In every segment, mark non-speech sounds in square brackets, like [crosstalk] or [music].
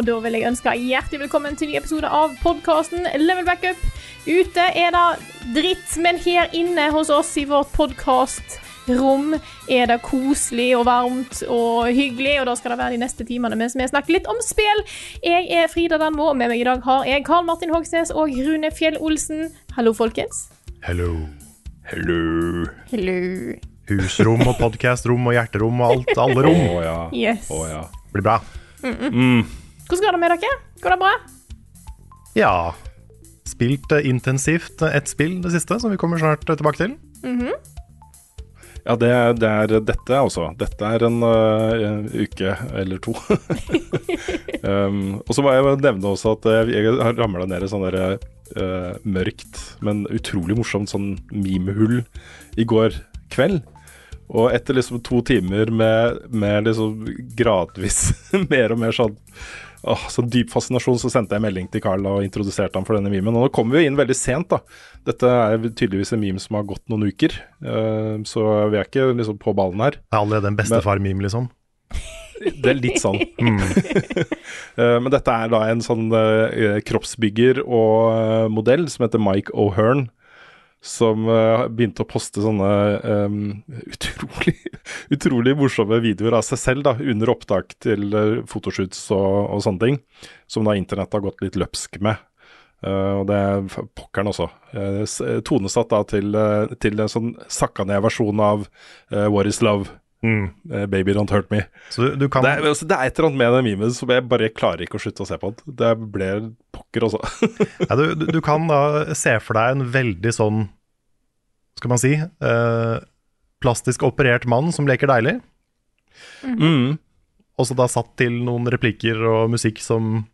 Og da vil jeg ønske hjertelig velkommen til en ny episode av podkasten Level Backup. Ute er det dritt, men her inne hos oss i vårt podkastrom er det koselig og varmt og hyggelig, og da skal det være de neste timene mens vi snakker litt om spill. Jeg er Frida Danmo, og med meg i dag har jeg Karl Martin Hogsnes og Rune Fjell Olsen. Hallo, folkens. Hello. Hello. Hello. Husrom og podcastrom og hjerterom og alt. Alle rom. Å [laughs] ja. Yes. Oh, ja. Blir bra. Hvordan går det med dere? Går det bra? Ja. Spilt eh, intensivt eh, ett spill det siste, som vi kommer snart eh, tilbake til. Ja, det, det er dette, altså. Dette er en en uke eller to. [laughs] um, og så må jeg nevne også at jeg har ramla ned i sånn der uh, mørkt, men utrolig morsomt sånn memehull i går kveld. Og etter liksom to timer med, med liksom gradvis [laughs] mer og mer sånn Åh, sånn dyp fascinasjon, så sendte jeg melding til Carl og introduserte ham for denne memen. Og nå kommer vi inn veldig sent, da. Dette er tydeligvis en meme som har gått noen uker, Uh, så vi er ikke liksom på ballen her. Det er allerede en bestefar-meme, liksom. [laughs] Det er litt sånn. [laughs] [laughs] Eh, Men dette er da en sånn uh, kroppsbygger og modell som heter Mike O'Hearn. Som uh, begynte å poste sånne um, [laughs] utrolig, utrolig morsomme videoer av seg selv da, under opptak til uh, fotoshoots og, og sånne ting. Som da internett har gått litt løpsk med. Uh, og det er pokkeren også. Tonesatt da til, til en sånn sakka ned versjon av What is love? Mm. Eh, Baby don't hurt me. Så du, du kan Det er, altså, det er et eller annet med den memen som jeg bare klarer ikke å slutte å se på. den. Det ble pokker også. [laughs] ja, du, du- du kan da se for deg en veldig sånn, skal man si, eh, plastisk operert mann som leker deilig, mm. og så da satt til noen replikker og musikk som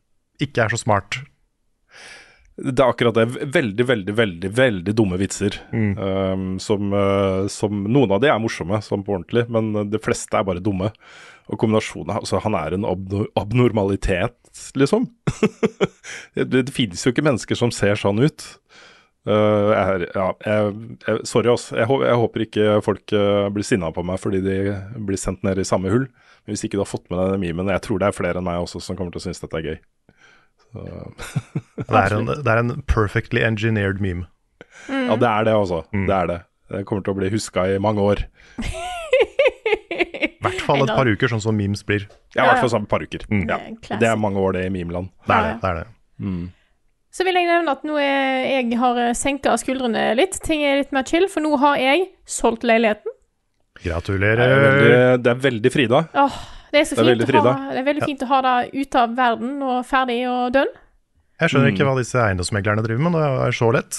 ikke er så smart. Det er akkurat det. Veldig, veldig, veldig veldig dumme vitser. Um, som, uh, som Noen av de er morsomme, sånn på ordentlig, men de fleste er bare dumme. Og kombinasjonen altså, Han er en abnor abnormalitet, liksom. [laughs] det, det finnes jo ikke mennesker som ser sånn ut. Uh, jeg, ja, jeg, jeg, sorry, ass. Jeg, jeg håper ikke folk uh, blir sinna på meg fordi de blir sendt ned i samme hull. Men hvis ikke du har fått med deg den memen Jeg tror det er flere enn meg også som kommer til å synes dette er gøy. [laughs] Det er en, det er en perfectly engineered meme. Ja, det er det, altså. Det er det. Det kommer til å bli huska i mange år. [laughs] I hvert fall et par uker, sånn som memes blir. Ja, I hvert fall et par uker. Ja. Det er mange år, det, i memeland. Det er det. det, er det. Så vil jeg nevne at nå er, jeg har senka skuldrene litt. Ting er litt mer chill, for nå har jeg solgt leiligheten. Det er Gratulerer. veldig, det er veldig Frida. Åh, det er så Det er fint, å ha, det er veldig fint å ha det ute av verden og ferdig og dønn. Jeg skjønner ikke hva disse eiendomsmeglerne driver med, det er så lett.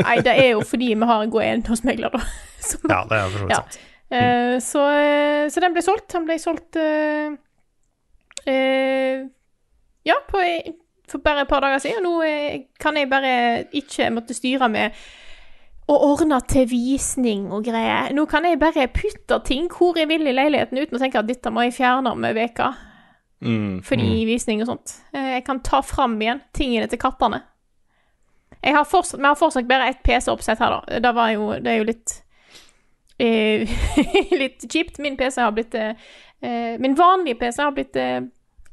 Nei, det er jo fordi vi har en god eiendomsmegler, da. [laughs] Som, Ja, det er for så vidt Ja. sant. Uh, så, eh, så den ble solgt. Den ble solgt uh, uh, Ja, på, for bare et par dager siden. Nå eh, kan jeg bare ikke måtte styre med å ordne til visning og greier. Nå kan jeg bare putte ting hvor jeg vil i leiligheten uten å tenke at dette må jeg fjerne om ei uke Mm. fordi visning og sånt. Eh, Jeg kan ta fram igjen tingene til kattene. Jeg har fortsatt, vi har fortsatt bare ett PC-oppsett her, da. Det, var jo, det er jo litt uh, [laughs] Litt kjipt. Min PC har blitt eh, Min vanlige PC har blitt uh,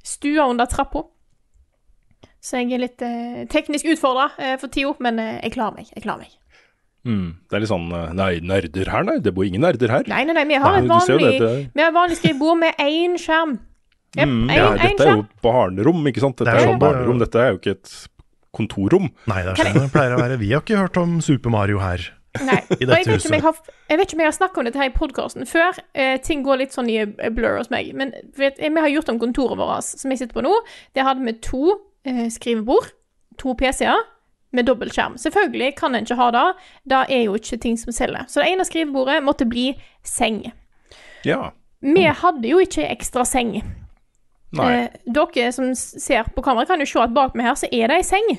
stua under trappa. Så jeg er litt teknisk utfordra for tida, men jeg klarer meg. Jeg klarer meg. Mm. Det er litt sånn eh, Nei, nerder her, nei. Det bor ingen nerder her. Nei, nei, nei, vi har Nei, et jo vanlig, dette. vi har et vanlig skrivebord med én skjerm. Yep, Mm, en- ja, en dette er jo barnerom, ikke sant. Dette Det er er, sånn barnerom. Dette er jo ikke et kontorrom. Nei, det er sånn det pleier å være. Vi har ikke hørt om Super Mario her. Nei. [laughs] I Og jeg dette vet om jeg har, jeg vet ikke om jeg har snakket om dette her i podkasten før. Eh, ting går litt sånn i eh, blur hos meg. Men vet, vi har gjort om kontoret vårt, som jeg sitter på nå. Det hadde vi to eh, skrivebord, to PC-er, med dobbeltskjerm. Selvfølgelig kan en ikke ha det. Det er jo ikke ting som selger. Så det ene skrivebordet måtte bli seng. Ja. Vi hadde jo ikke ekstra seng. Eh, dere som ser på kamera, kan jo se at bak meg her så er det ei seng.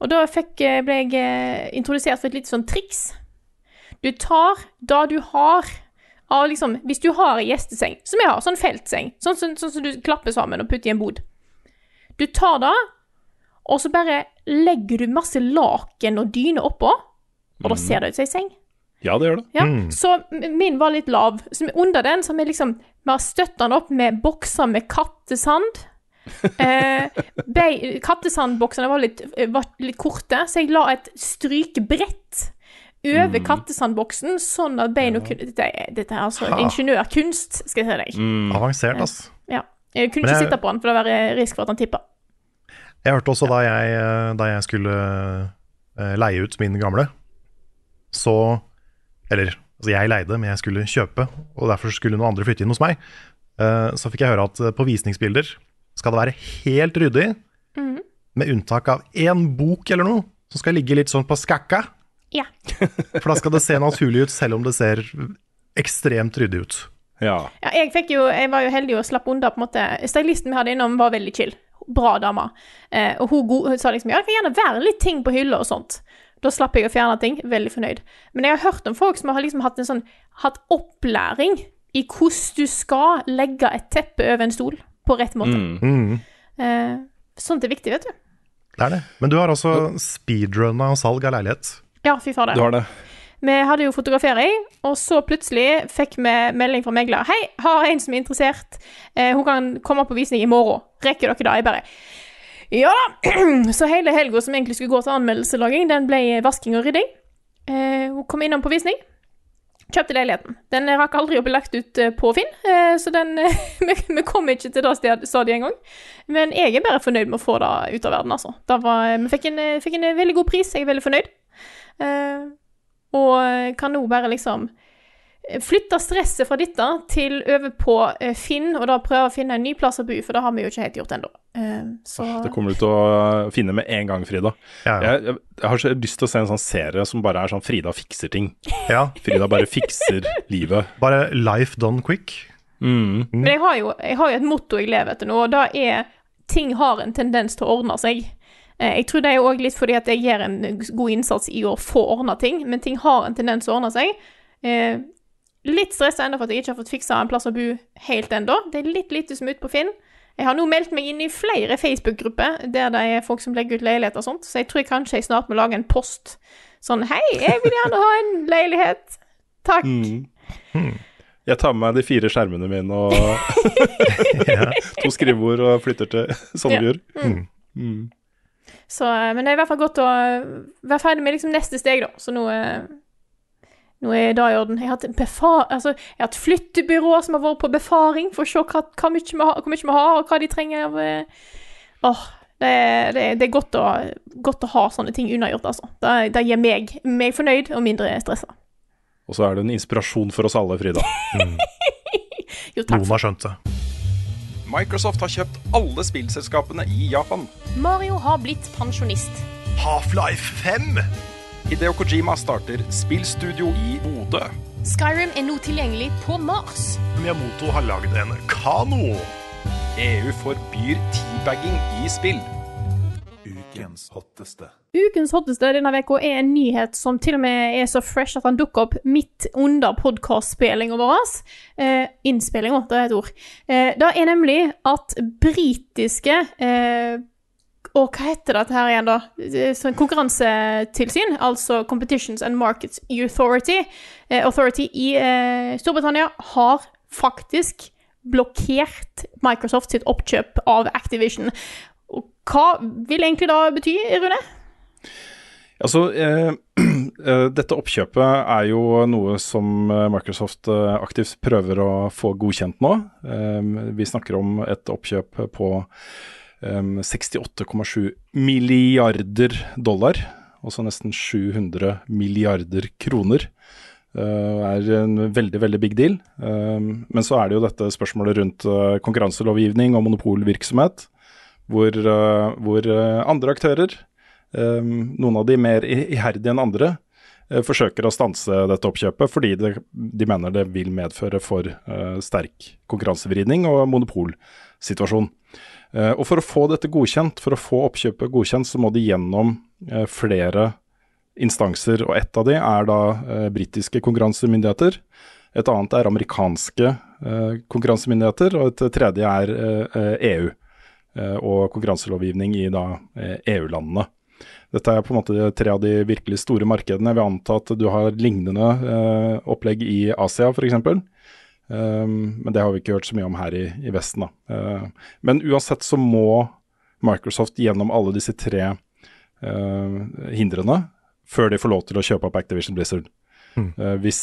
Og da fikk, eh, ble jeg eh, introdusert for et lite sånn triks. Du tar det du har av liksom Hvis du har ei gjesteseng, som jeg har, sånn feltseng, sånn som sånn, som du klapper sammen og putter i en bod. Du tar det, og så bare legger du masse laken og dyne oppå, og da ser det ut som ei seng. Ja, det gjør det. Ja, Så min var litt lav. Så under den så har vi liksom Vi har støtta den opp med bokser med kattesand. [laughs] Eh, kattesandboksene var litt, var litt korte, så jeg la et strykebrett over kattesandboksen, sånn at beina kunne Dette, dette er altså ingeniørkunst, skal jeg si deg. Mm. Avansert, altså. Ja. Jeg kunne Men ikke jeg- sitte på den, for det var risk for at han tippa. Jeg hørte også da jeg, eh, da jeg skulle eh, leie ut min gamle, så Eller altså jeg leide, men jeg skulle kjøpe, og derfor skulle noen andre flytte inn hos meg. Eh, Så fikk jeg høre at på visningsbilder skal det være helt ryddig, med unntak av én bok eller noe, som skal ligge litt sånn på skakka. Ja. [laughs] For da skal det se naturlig ut, selv om det ser ekstremt ryddig ut. Ja. Ja, jeg, fikk jo, jeg var jo heldig å slappe unna. på en måte. Stylisten vi hadde innom, var veldig chill. Bra dame. Eh, og hun, go- hun sa liksom ja, det kan gjerne være litt ting på hylla og sånt. Da slapp jeg å fjerne ting. Veldig fornøyd. Men jeg har hørt om folk som har liksom hatt en sånn hatt opplæring i hvordan du skal legge et teppe over en stol på rett måte. Mm, Eh, sånt er viktig, vet du. det er det. Men du har altså speedrunna salg av leilighet. Ja, fy fader. Du har det. Vi hadde jo fotografering, og så plutselig fikk vi melding fra megler. Hei, har en som er interessert. Eh, hun kan komme på visning i morgen. Rekker dere det? Jeg bare Ja da. [clears throat] Så hele helga som egentlig skulle gå til anmeldelselaging, den ble vasking og rydding. Eh, hun kom innom på visning. Kjøpte leiligheten. Den rakk aldri å bli lagt ut eh, på Finn, eh, så den [laughs] eh, vi, kom ikke til det stadiet engang. Men jeg er bare fornøyd med å få det ut av verden, altså. Var, vi fikk en, eh, fikk en eh, veldig god pris, jeg er veldig fornøyd. Eh, og kan nå bare liksom flytte stresset fra dette til over på eh, Finn, og da prøve å finne en ny plass å bo, for det har vi jo ikke helt gjort ennå. Eh, så Det kommer du til å finne med en gang, Frida. Ja, ja. Jeg, jeg, jeg har så lyst til å se en sånn serie som bare er sånn Frida fikser ting. ja. Frida bare fikser livet. [laughs] Bare life done quick. Mm. Men jeg har, jo, jeg har jo et motto jeg lever etter nå, og det er ting har en tendens til å ordne seg. Eh, Jeg tror det er òg litt fordi at jeg gjør en god innsats i å få ordna ting, men ting har en tendens til å ordne seg. Eh, Litt stressa ennå for at jeg ikke har fått fiksa en plass å bo helt ennå. Det er litt lite som er ute på Finn. Jeg har nå meldt meg inn i flere Facebook-grupper der det er folk som legger ut leiligheter og sånt, så jeg tror jeg kanskje jeg snart må lage en post sånn Hei, jeg vil gjerne ha en leilighet. Takk. Mm. Jeg tar med meg de fire skjermene mine og [laughs] [laughs] to skrivebord og flytter til Sandefjord. Mm. Så, eh, men det er i hvert fall godt å eh, være ferdig med liksom neste steg, da. Så nå, eh, nå er det i orden. Jeg har hatt, befar, altså, jeg har hatt flyttebyrå som har vært på befaring for å se hva, hva mye vi har, hvor mye vi har, og hva de trenger av Åh, det, det, det er godt å, godt å ha sånne ting unnagjort, altså. Det, det gir meg, meg fornøyd og mindre stressa. Og så er det en inspirasjon for oss alle, Frida. [laughs] Jo, takk. Noen har skjønt det. Microsoft har kjøpt alle spillselskapene i Japan. Mario har blitt pensjonist. Half-Life 5! Hideo Kojima starter spillstudio i Bodø. Skyrim er nå tilgjengelig på Mars. Miyamoto har lagd en kano. EU forbyr teabagging i spill. Ukens hotteste. Ukens hotteste denne veka er en nyhet som til og med er så fresh at han dukker opp midt under podkastspillinga vår. Eh, Innspillinga, det er et ord. Eh, det er nemlig at britiske eh, Og hva heter dette her igjen, da? Eh, sånn Konkurransetilsyn, altså Competitions and Markets Authority, eh, Authority i eh, Storbritannia, har faktisk blokkert Microsoft sitt oppkjøp av Activision. Hva vil egentlig da bety, Rune? Altså, eh, [clears throat] eh, dette oppkjøpet er jo noe som eh, Microsoft eh, aktivt prøver å få godkjent nå. Eh, vi snakker om et oppkjøp på eh, 68,7 milliarder dollar. altså nesten 700 milliarder kroner. Uh, er en veldig, veldig big deal. Men så er det jo dette spørsmålet rundt konkurranselovgivning og monopolvirksomhet, hvor, uh, hvor andre aktører, um, noen av de mer iherdige enn andre, forsøker å stanse dette oppkjøpet fordi det, de mener det vil medføre for sterk konkurransevridning og monopolsituasjon. og For å få dette godkjent, for å få oppkjøpet godkjent, så må de gjennom flere instanser. og Ett av de er da eh, britiske konkurransemyndigheter. Et annet er amerikanske eh, konkurransemyndigheter, og et tredje er eh, EU eh, og konkurranselovgivning i da EU-landene. Dette er på en måte tre av de virkelig store markedene. Jeg vil anta at du har lignende eh, opplegg i Asia f.eks. Ehm, men det har vi ikke hørt så mye om her i, i Vesten. Uh, men uansett så må Microsoft gjennom alle disse tre hindrene før de får lov til å kjøpe opp Activision Blizzard. Mm. Hvis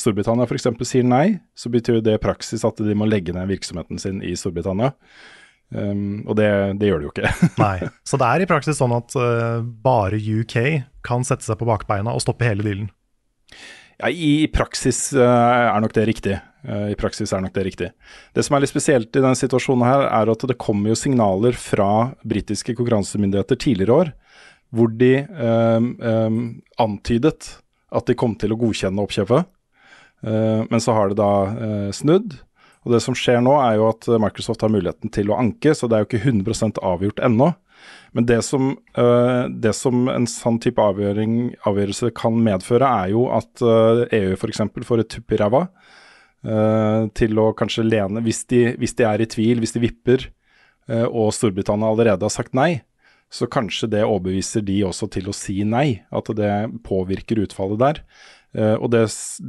Storbritannia f.eks. sier nei, så betyr det i praksis at de må legge ned virksomheten sin i Storbritannia. Um, og det, det, gjør det jo ikke. [laughs] nei, Så det er i praksis sånn at uh, bare UK kan sette seg på bakbeina og stoppe hele dealen? Ja, i praksis er nok det riktig. I praksis er nok Det riktig. Det som er litt spesielt i denne situasjonen, her, er at det kommer jo signaler fra britiske konkurransemyndigheter tidligere år hvor de um, um, antydet at de kom til å godkjenne oppkjøpet. Uh, men så har det da uh, snudd. Og det som skjer nå, er jo at Microsoft har muligheten til å anke, så det er jo ikke 100% avgjort ennå. Men det som, uh, det som, en sånn type avgjørelse kan medføre, er jo at EU f.eks. får et tupp i ræva til å kanskje lene hvis de, hvis de, er i tvil, hvis de vipper, og Storbritannia allerede har sagt nei, så kanskje det overbeviser de også til å si nei, at det påvirker utfallet der. Og det,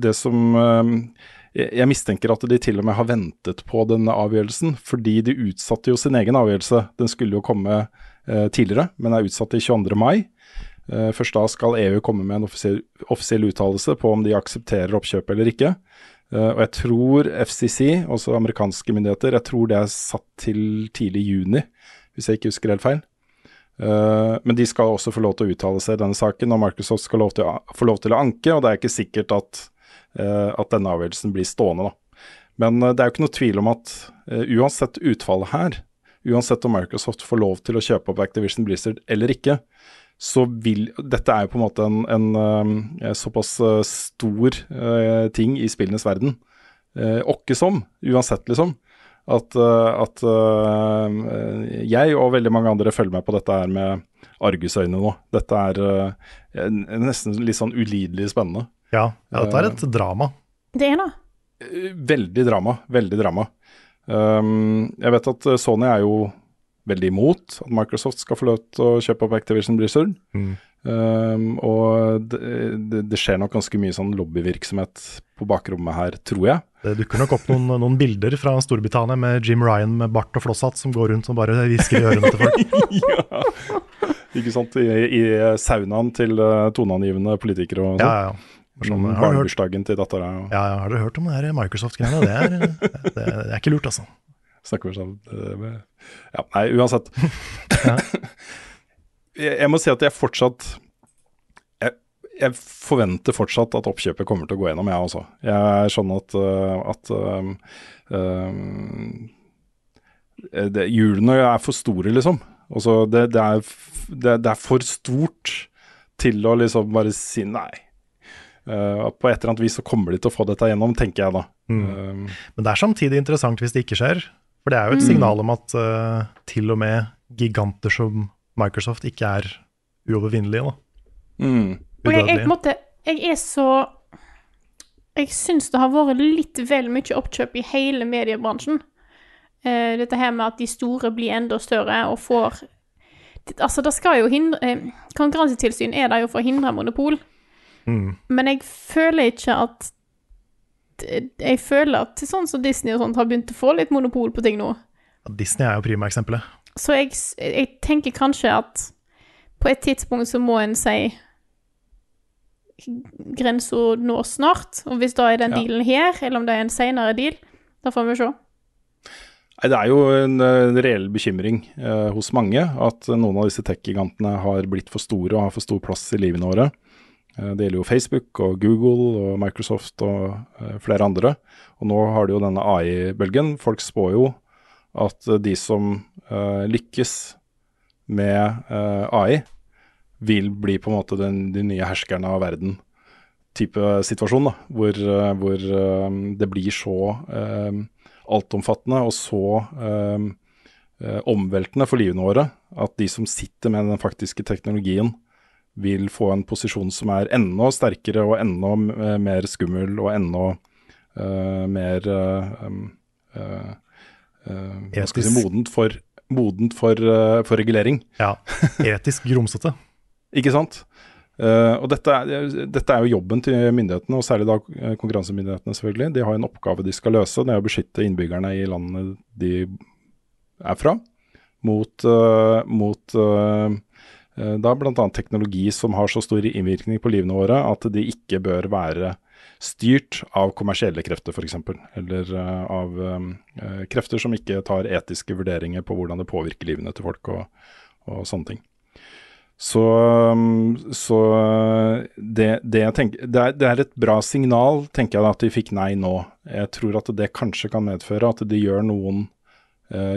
det som Jeg mistenker at de til og med har ventet på denne avgjørelsen, fordi de utsatte jo sin egen avgjørelse. Den skulle jo komme eh, tidligere, men er utsatt til 22. mai. Først da skal EU komme med en offisiell, offisiell uttalelse på om de aksepterer oppkjøpet eller ikke. og jeg tror FCC, også amerikanske myndigheter, jeg tror det er satt til tidlig juni, hvis jeg ikke husker helt feil. Uh, men de skal også få lov til å uttale seg i denne saken, og Microsoft skal lov til få lov til å anke. og Det er ikke sikkert at, at denne avgjørelsen blir stående. Da. Men uh, det er jo ikke noe tvil om at uansett utfallet her, uansett om Microsoft får lov til å kjøpe opp Activision Blizzard eller ikke, så vil Dette er jo på en måte en, en såpass stor ting i spillenes verden. Åkke som, uansett, liksom at, uh, at uh, jeg og veldig mange andre følger med på dette her med argusøyne nå. Dette er uh, nesten litt sånn ulidelig spennende. Ja, ja dette er et drama. Det er det. Veldig drama. Veldig drama. Um, jeg vet at Sony er jo veldig imot at Microsoft skal få lov til å kjøpe opp Activision Blizzard. Mm. Um, og det, det, det, skjer nok ganske mye sånn lobbyvirksomhet på bakrommet her, tror jeg. Det dukker nok opp noen, noen, bilder fra Storbritannia med Jim Ryan med bart og flosshatt som går rundt og bare hvisker i ørene til folk. [laughs] ja, ikke sant. I, i saunaen til toneangivende politikere og sånn. Ja, ja. Sånn, Barnebursdagen til dattera. Og... Ja, ja, har dere hørt om det her Microsoft-greiene? Det, det, det, er ikke lurt, altså. [laughs] Snakker vi sånn Ja, nei, uansett. [laughs] [laughs] jeg, jeg må si at jeg fortsatt jeg forventer fortsatt at oppkjøpet kommer til å gå gjennom, jeg også. Jeg er sånn at, uh, at um, det, Hjulene er for store, liksom. Altså, det, det, er, det, det, er, for stort til å liksom bare si nei. Uh, på et eller annet vis så kommer de til å få dette gjennom, tenker jeg da. Mm. Uh, Men det er samtidig interessant hvis det ikke skjer. For det er jo et mm. signal om at uh, til og med giganter som Microsoft ikke er uovervinnelige. da. Mm. Og jeg, jeg, måtte, jeg er så Jeg syns det har vært litt vel mye oppkjøp i hele mediebransjen. Uh, dette her med at de store blir enda større og får Altså, det skal jo hindre Konkurransetilsyn er der jo for å hindre monopol. Mm. Men jeg føler ikke at Jeg føler at sånn som Disney og sånt har begynt å få litt monopol på ting nå. Disney er jo primaeksempelet. Så jeg, jeg tenker kanskje at på et tidspunkt så må en si grensa nå snart. Og hvis da er den dealen her, eller om det er en seinere deal, da får vi se. Nei, Det er jo en en reell bekymring eh, hos mange at noen av disse tech-gigantene har blitt for store og har for stor plass i livene våre. Eh, det gjelder jo Facebook og Google og Microsoft og eh, flere andre. Og nå har du jo denne AI-bølgen. Folk spår jo at eh, de som lykkes med AI, vil bli på en måte den, de nye herskerne av verden. Type situasjon, da, hvor, hvor det blir så eh, altomfattende og så eh, omveltende for livene våre at de som sitter med den faktiske teknologien, vil få en posisjon som er enda sterkere og enda eh, mer skummel og enda uh, mer uh, uh, si, modent for, modent for, for regulering. Ja. [laughs] Etisk grumsete. Ikke sant? Og dette er, dette er jo jobben til myndighetene, og særlig da konkurransemyndighetene selvfølgelig. De har en oppgave de skal løse, det er å beskytte innbyggerne i landene de er fra, mot, mot eh, er da bl.a. teknologi som har så stor innvirkning på livene våre at de ikke bør være styrt av kommersielle krefter f.eks., eller eh, av eh, krefter som ikke tar etiske vurderinger på hvordan det påvirker livene til folk og, og sånne ting. Så, så det, det, tenker, det, er, det er et bra signal, tenker jeg, at de fikk nei nå. Jeg tror at det kanskje kan medføre at de gjør noen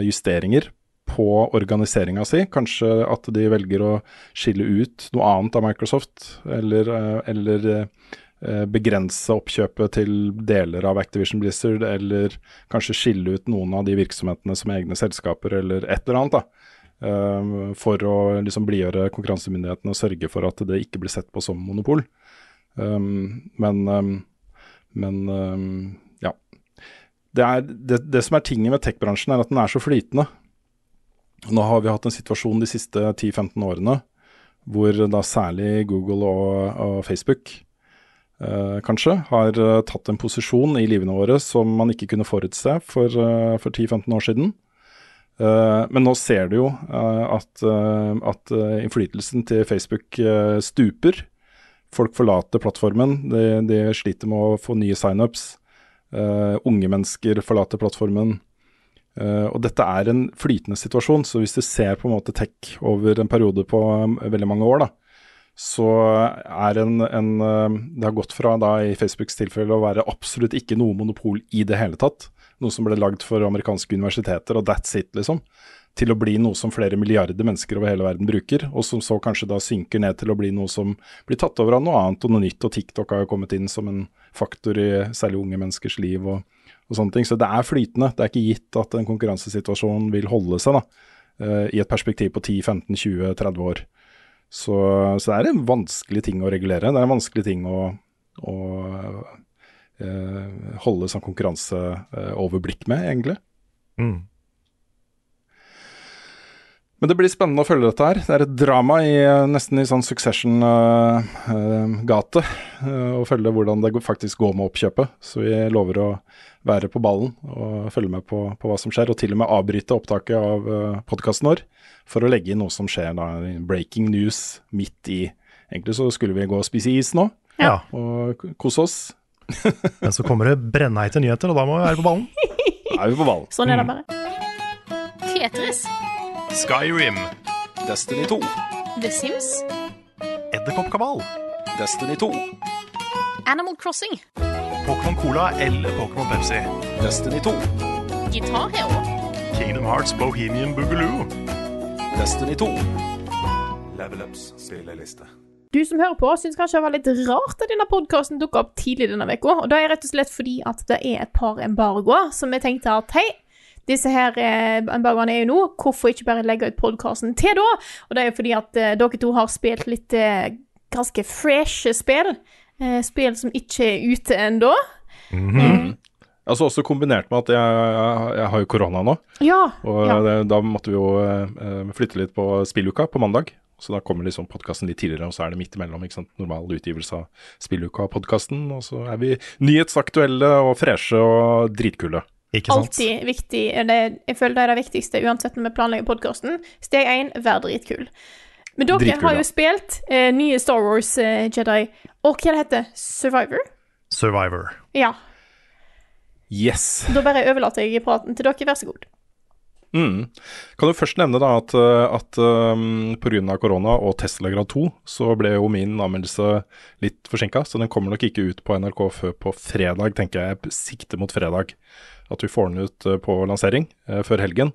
justeringer på organiseringa si. Kanskje at de velger å skille ut noe annet av Microsoft, eller, eh, eller eh, begrense oppkjøpet til deler av Activision Blizzard, eller kanskje skille ut noen av de virksomhetene som egne selskaper, eller et eller annet. da. Um, for å liksom blidgjøre konkurransemyndighetene og sørge for at det ikke blir sett på som monopol. Men men ja. Det, er, det, det som er tinget med tech-bransjen, er at den er så flytende. Nå har vi hatt en situasjon de siste 10-15 årene hvor da særlig Google og, og Facebook eh, kanskje har eh, tatt en posisjon i livene våre som man ikke kunne forutse for, eh, for 10-15 år siden. Eh, men nå ser du jo eh, at, at innflytelsen til Facebook stuper. Folk forlater plattformen. De, de sliter med å få nye signups. Uh, unge mennesker forlater plattformen. Eh, og dette er en flytende situasjon, så hvis du ser på en måte tech over en periode på um, veldig mange år, da, så er en, en uh, Det har gått fra da i Facebooks tilfelle å være absolutt ikke noe monopol i det hele tatt, noe som ble lagd for amerikanske universiteter, og that's it, liksom, til å bli noe som flere milliarder mennesker over hele verden bruker, og som så kanskje da synker ned til å bli noe som blir tatt over av noe annet og noe nytt, og TikTok har jo kommet inn som en faktor i særlig unge menneskers liv og, og sånne ting. Så det er flytende. Det er ikke gitt at en konkurransesituasjon vil holde seg da, eh, i et perspektiv på 10-15-20-30 år. Så, så det er en vanskelig ting å regulere. Det er en vanskelig ting å, å eh, holde sånn konkurranseoverblikk med, egentlig. Mm. Men det blir spennende å følge dette her. Det er et drama i, eh, nesten i sånn Succession-gate. å følge hvordan det faktisk går med oppkjøpet. Så vi lover å være på ballen og følge med på, på hva som skjer. Og til og med avbryte opptaket av uh, podkasten vår for å legge inn noe som skjer da. Breaking news midt i Egentlig så skulle vi gå og spise is nå Ja. og kose oss. [laughs] Men så kommer det brennheite nyheter, og da må vi være på ballen. Da er vi på ballen. Sånn er det bare. Tetris. Skyrim. Destiny 2. The Sims. Edderkoppkabal. Destiny 2. Animal Crossing. Pokémon Cola eller Pokémon Pepsi. Destiny 2. Gitar Hero. Kingdom Hearts Bohemian Boogaloo. Destiny 2. Level Ups spilleliste. Du som hører på, syns kanskje det var litt rart at denne podkasten dukka opp tidlig denne uka. Og det er rett og slett fordi at det er et par embargoer som vi tenkte at hei, disse her eh, er jo nå, hvorfor ikke bare legge ut podkasten til da? Og det er jo fordi at eh, dere to har spilt litt eh, ganske fresh spill. Eh, spill som ikke er ute ennå. Altså også kombinert med at jeg, jeg, jeg har jo korona nå. Ja. Og ja. det, da måtte vi jo eh, flytte litt på spilluka på mandag. Så da kommer liksom podkasten litt tidligere, og så er det midt imellom. ikke sant? Normal utgivelse av spilluka og podkasten. Og så er vi nyhetsaktuelle og freshe og dritkule. Ikke sant? Viktig. Det, jeg føler det er det viktigste uansett når vi planlegger podkasten. Steg én, vær dritkul. Men dere Dritkul, har jo spilt eh, nye Star Wars eh, Jedi, og hva det heter Survivor? Survivor. Ja. Yes. Da bare overlater jeg praten til dere, vær så god. Mm. Kan du først nevne da at, eh, at um, pga. korona og Tesla grad 2, så ble jo min anmeldelse litt forsinka. Så den kommer nok ikke ut på NRK før på fredag, tenker jeg. Sikter mot fredag. At vi får den ut eh, på lansering eh, før helgen.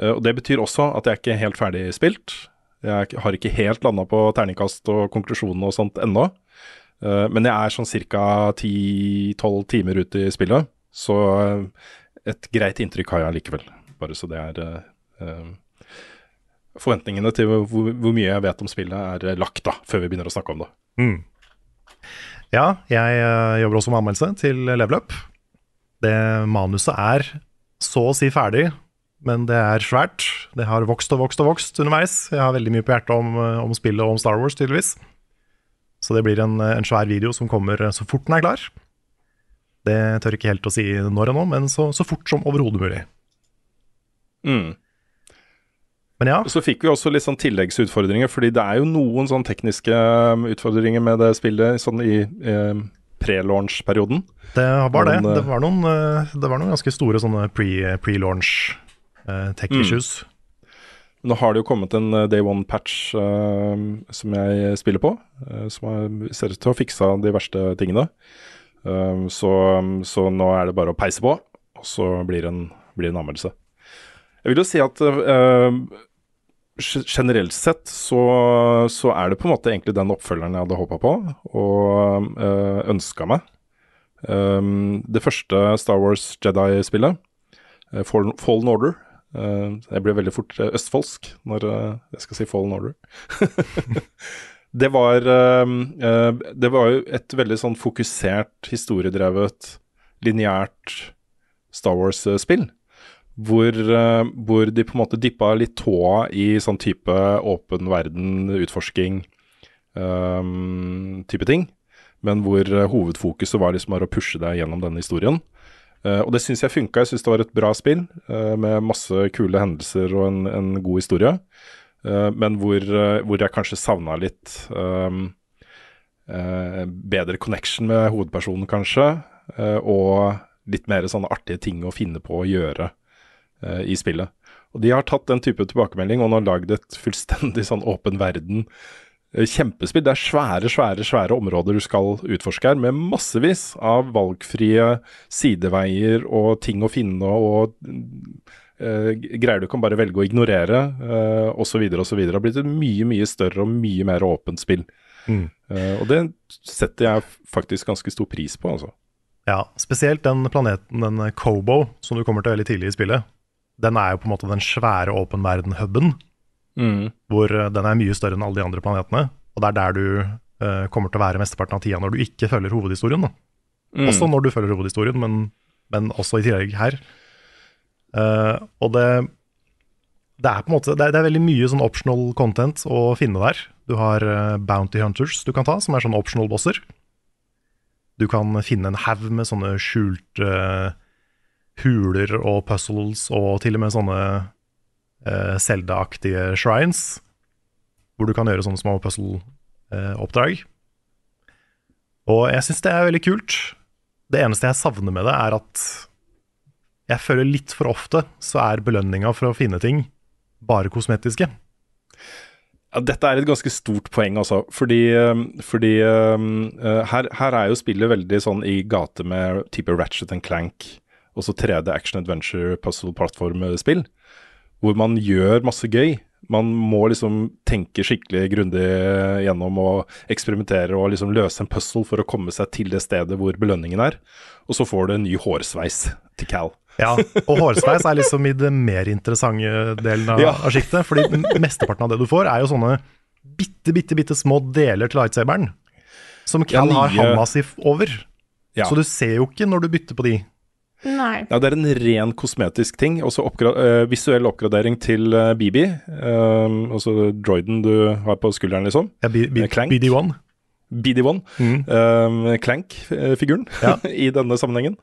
Eh, og Det betyr også at jeg ikke er helt ferdig spilt. Jeg har ikke helt landa på terningkast og konklusjonen og sånt ennå. Men jeg er sånn ca. 10-12 timer ute i spillet, så et greit inntrykk har jeg likevel. Bare så det er Forventningene til hvor, hvor mye jeg vet om spillet er lagt, da, før vi begynner å snakke om det. Mm. Ja, jeg jobber også med anmeldelse til Level Up. Det manuset er så å si ferdig, men det er svært. Det har vokst og vokst og vokst underveis. Jeg har veldig mye på hjertet om, eh, om spillet og om Star Wars, tydeligvis. Så det blir en, en svær video som kommer så fort den er klar. Det tør ikke helt å si når ennå, men så, så fort som overhodet mulig. Mm. Men ja. Så fikk vi også litt sånn tilleggsutfordringer, fordi det er jo noen sånn tekniske utfordringer med det spillet sånn i eh, pre-launch-perioden. Det var det. Men, eh, Det var noen, eh, det var noen ganske store sånne pre- pre-launch eh, tech Mm. issues. Nå har det jo kommet en day one-patch uh, som jeg spiller på, uh, som er, ser ut til å ha fiksa de verste tingene. Uh, så, så nå er det bare å peise på, og så blir det en, blir en anmeldelse. Jeg vil jo si at generelt sett så, så er det på en måte egentlig den oppfølgeren jeg hadde håpa på og øh, ønska meg. Um, det første Star Wars Jedi-spillet, uh, Fallen, Fallen Order uh, Jeg blir veldig fort uh, østfoldsk når jeg skal si Fallen Order. [laughs] det var uh, Det var jo et veldig sånn fokusert, historiedrevet, lineært Star Wars-spill. Hvor, uh, hvor de på en måte dippa litt tåa i sånn type åpen verden, utforsking, um, type ting. Men hvor uh, hovedfokuset var liksom bare å pushe deg gjennom denne historien. Uh, og det syns jeg funka. Jeg syns det var et bra spill uh, med masse kule hendelser og en, en god historie. Uh, men hvor, hvor jeg kanskje savna litt um, bedre connection med hovedpersonen, kanskje. og litt mer sånne artige ting å finne på å gjøre i spillet. Og de har tatt den type tilbakemelding og nå lagd et fullstendig sånn åpen verden eh, kjempespill. Det er svære, svære, svære områder du skal utforske her, med massevis av valgfrie sideveier og ting å finne og uh, greier du kan bare velge å ignorere, uh, osv., osv. Det har blitt et mye, mye større og mye mer åpent spill. Mm. Uh, og det setter jeg faktisk ganske stor pris på, altså. Ja, spesielt den planeten, den Kobo, som du kommer til veldig tidlig i spillet. Den er jo på en måte den svære åpen verden-huben, Mm. hvor eh, den er mye større enn alle de andre planetene. Og det er der du uh, kommer til å være mesteparten av tida når du ikke følger hovedhistorien. Da. Mm. Også når du følger hovedhistorien, men, men også i tillegg her. Uh, og det, det er på en måte det er, det er veldig mye sånn optional content å finne der. Du har uh, Bounty Hunters du kan ta, som er sånne optional bosser. Du kan finne en haug med sånne skjulte huler og puzzles, og til og med sånne eh, Zelda-aktige shrines, hvor du kan gjøre sånne små puzzle-oppdrag. og jeg syns det er veldig kult. Det eneste jeg savner med det, er at jeg føler litt for ofte så er belønninga for å finne ting bare kosmetiske. Ja, dette er et ganske stort poeng, altså. Fordi, um, fordi uh, her, her er jo spillet veldig sånn i gate med type Ratchet and Clank, også 3D action adventure puzzle plattformspill, hvor man gjør masse gøy. Man må liksom tenke skikkelig grundig gjennom og eksperimentere og liksom løse en puzzle for å komme seg til det stedet hvor belønningen er. Og så får du en ny hårsveis til Cal. Ja, og hårsveis er liksom i det mer interessante delen av, Ja. av sjiktet. Fordi mesteparten av det du får, er jo sånne bitte, bitte, bitte små deler til lightsaberen. Som Ja, Cal har nye- handa si over. Ja. Så du ser jo ikke når du bytter på de. Nei. Ja, det er en ren kosmetisk ting. Også oppgra eh, visuell oppgradering til eh, BB, eh, altså droiden du har på skulderen, liksom. Ja, B B Eh, Clank. BD1. BD1, Mm. Clank-figuren [laughs] Ja. i denne sammenhengen.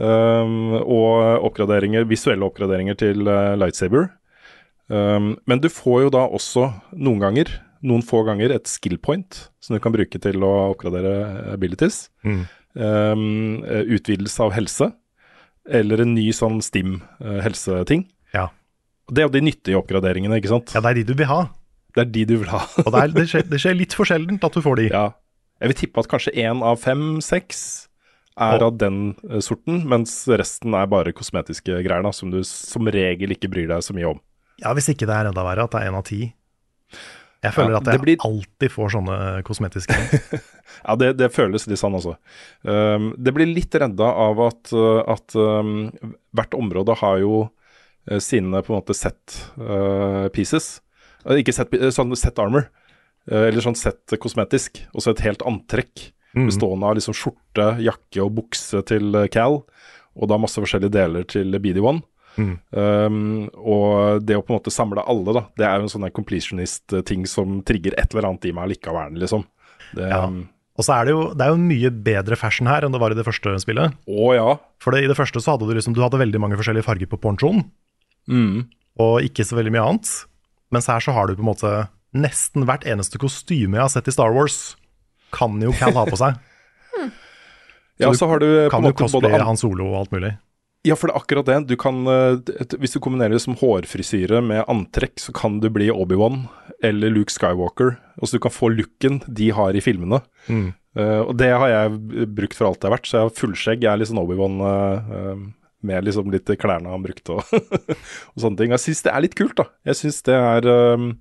Um, og oppgraderinger, visuelle oppgraderinger til uh, lightsaber. Um, men du får jo da også noen ganger, noen få ganger, et skill point som du kan bruke til å oppgradere abilities. Mm. Um, utvidelse av helse, eller en ny sånn stim-helseting. Ja. Det er jo de nyttige oppgraderingene, ikke sant? Ja, det er de du vil ha. Det er de du vil ha. Og det, er, det, skjer, det skjer litt for sjeldent at du får de. Ja. Jeg vil tippe at kanskje én av fem-seks er av den eh, sorten, mens resten er bare kosmetiske greier da, som du som regel ikke bryr deg så mye om. Ja, Hvis ikke det er enda verre, at det er én av ti. Jeg føler Ja, at jeg blir- alltid får sånne kosmetiske. [laughs] Ja, det, det føles litt sånn, altså. Um, det blir litt redda av at, uh, at um, hvert område har jo uh, sine på en måte set uh, pieces. Uh, ikke set, sånn set armor, uh, eller sånn set kosmetisk. Og så et helt antrekk bestående av liksom skjorte, jakke og bukse til Cal. Og da masse forskjellige deler til BD1. Um, og det å på en måte samle alle, da, det er jo en sånn completionist-ting som trigger et eller annet i meg likevel, liksom. Det, Ja. um, Og så er det jo det er jo mye bedre fashion her enn det var i det første spillet. Å ja. For det, i det første så hadde du liksom Du hadde veldig mange forskjellige farger på ponchoen, Mm. og ikke så veldig mye annet. Mens her så har du på en måte nesten hvert eneste kostyme jeg har sett i Star Wars, kan jo Cal ha på seg. [laughs] Ja, så har du Kan jo både cosplaye Han Solo og alt mulig. Ja, for det er akkurat det. Du kan, eh, hvis du kombinerer det som hårfrisyre med antrekk, så kan du bli Obi-Wan eller Luke Skywalker. Altså du kan få looken de har i filmene. Mm. Uh, og det har jeg brukt for alt det er verdt, så jeg har fullskjegg. Jeg er litt sånn Obi-Wan eh, med liksom litt klærne han brukte og, [laughs] og sånne ting. Jeg syns det er litt kult, da. Jeg syns det er um,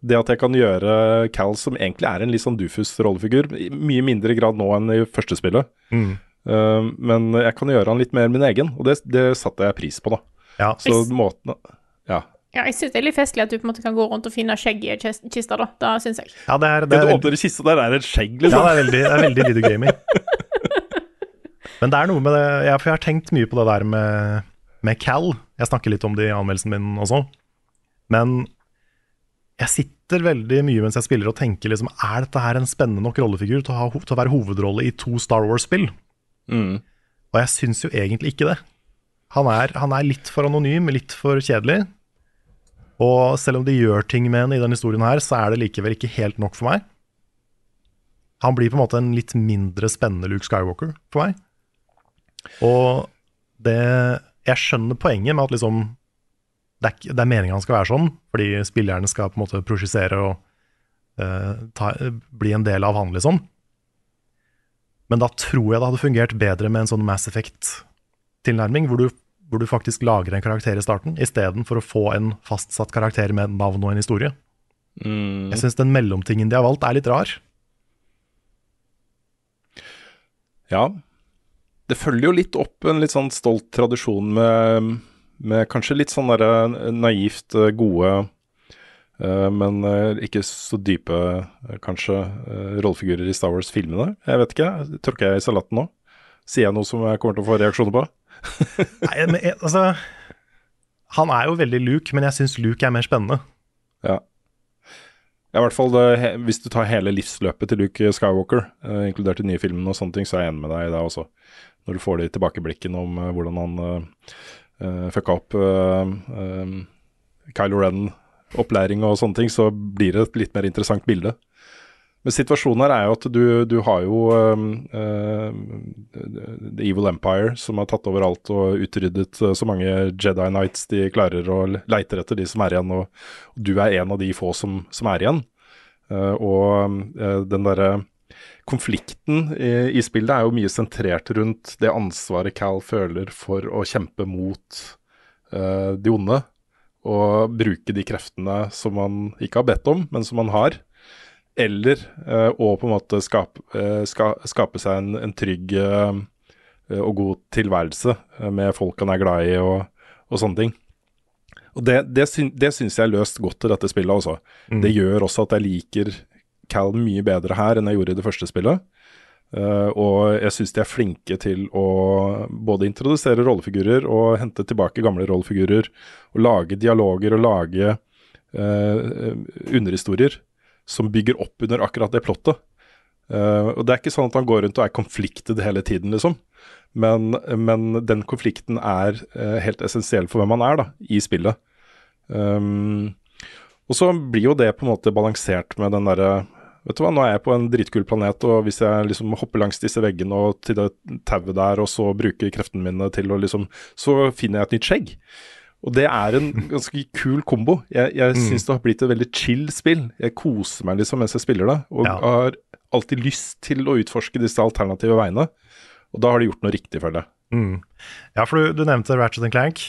det at jeg kan gjøre Cal, som egentlig er en litt sånn dufus rollefigur, i mye mindre grad nå enn i første spillet. Mm. Uh, men jeg kan gjøre han litt mer min egen, og det, det satte jeg pris på, da. Ja. Så måten Ja. Ja, jeg syns det er litt festlig at du på en måte kan gå rundt og finne skjegg i kis- kista, da. Da syns jeg. Ja, det er, det Det er du veldig- åpner i kista, der er et skjegg, Ja, liksom. det er veldig, det er veldig video gaming. [laughs] Men det er noe med det ja, For jeg har tenkt mye på det der med, med Cal. Jeg snakker litt om det i anmeldelsen min også. Men jeg sitter veldig mye mens jeg spiller og tenker liksom Er dette her en spennende nok rollefigur til å, ha, til å være hovedrolle i to Star Wars-spill? Mm. Og jeg syns jo egentlig ikke det. Han er, han er litt for anonym, litt for kjedelig. Og selv om de gjør ting med han i denne historien her, så er det likevel ikke helt nok for meg. Han blir på en måte en litt mindre spennende Luke Skywalker for meg. Og det Jeg skjønner poenget med at liksom Det er, det er meningen han skal være sånn, fordi spillerne skal på en måte prosjisere og uh, ta, bli en del av han, liksom. Men da tror jeg det hadde fungert bedre med en sånn Mass Effect-tilnærming, hvor, hvor du faktisk lager en karakter i starten, istedenfor å få en fastsatt karakter med navn og en historie. Mm. Jeg syns den mellomtingen de har valgt, er litt rar. Ja. Det følger jo litt opp en litt sånn stolt tradisjon med, med kanskje litt sånn derre naivt eh, gode, eh, men eh, ikke så dype, eh, kanskje, eh, rollefigurer i Star Wars-filmene. Jeg vet ikke. Tråkker jeg i salaten nå? Sier jeg noe som jeg kommer til å få reaksjoner på? [laughs] Nei, men altså Han er jo veldig Luke, men jeg syns Luke er mer spennende. Ja. Ja, i hvert fall det, Hvis du tar hele livsløpet til Luke Skywalker, eh, inkludert de nye filmene og sånne ting, så er jeg enig med deg i det også. Når du får de tilbakeblikkene om eh, hvordan han eh, fucka opp eh, Kylo Ren-opplæring og sånne ting, så blir det et litt mer interessant bilde. Men situasjonen her er jo at du, du har jo um, uh, The Evil Empire, som har tatt over alt og utryddet uh, så mange Jedi Knights de klarer og leiter etter de som er igjen, og, du er en av de få som, som er igjen. Uh, og uh, den derre konflikten i, i spillet er jo mye sentrert rundt det ansvaret Cal føler for å kjempe mot de onde, og bruke de kreftene som man ikke har bedt om, men som man har. Eller eh, å på en måte skape, eh, ska, skape seg en, en trygg eh, og god tilværelse eh, med folk han er glad i og, og sånne ting. Og Det, det, syn, det syns jeg er løst godt i dette spillet også. Mm. Det gjør også at jeg liker Cal mye bedre her enn jeg gjorde i det første spillet. Eh, og jeg syns de er flinke til å både introdusere rollefigurer og hente tilbake gamle rollefigurer. Og lage dialoger og lage uh, underhistorier som bygger opp under akkurat det plottet. Uh, og Det er ikke sånn at han går rundt og er konfliktet hele tiden, liksom. Men, men den konflikten er helt essensiell for hvem han er da, i spillet. Um, og så blir jo det på en måte balansert med den derre Vet du hva, nå er jeg på en dritkul planet, og hvis jeg liksom hopper langs disse veggene og til det tauet der, og så bruker kreftene mine til å liksom Så finner jeg et nytt skjegg. Og det er en [laughs] ganske kul kombo. Jeg, jeg Mm. syns det har blitt et veldig chill spill. Jeg koser meg liksom mens jeg spiller det, og Ja. har alltid lyst til å utforske disse alternative veiene. Og da har de gjort noe riktig, føler jeg. Mm. Ja, for du, du nevnte Ratchet Clank,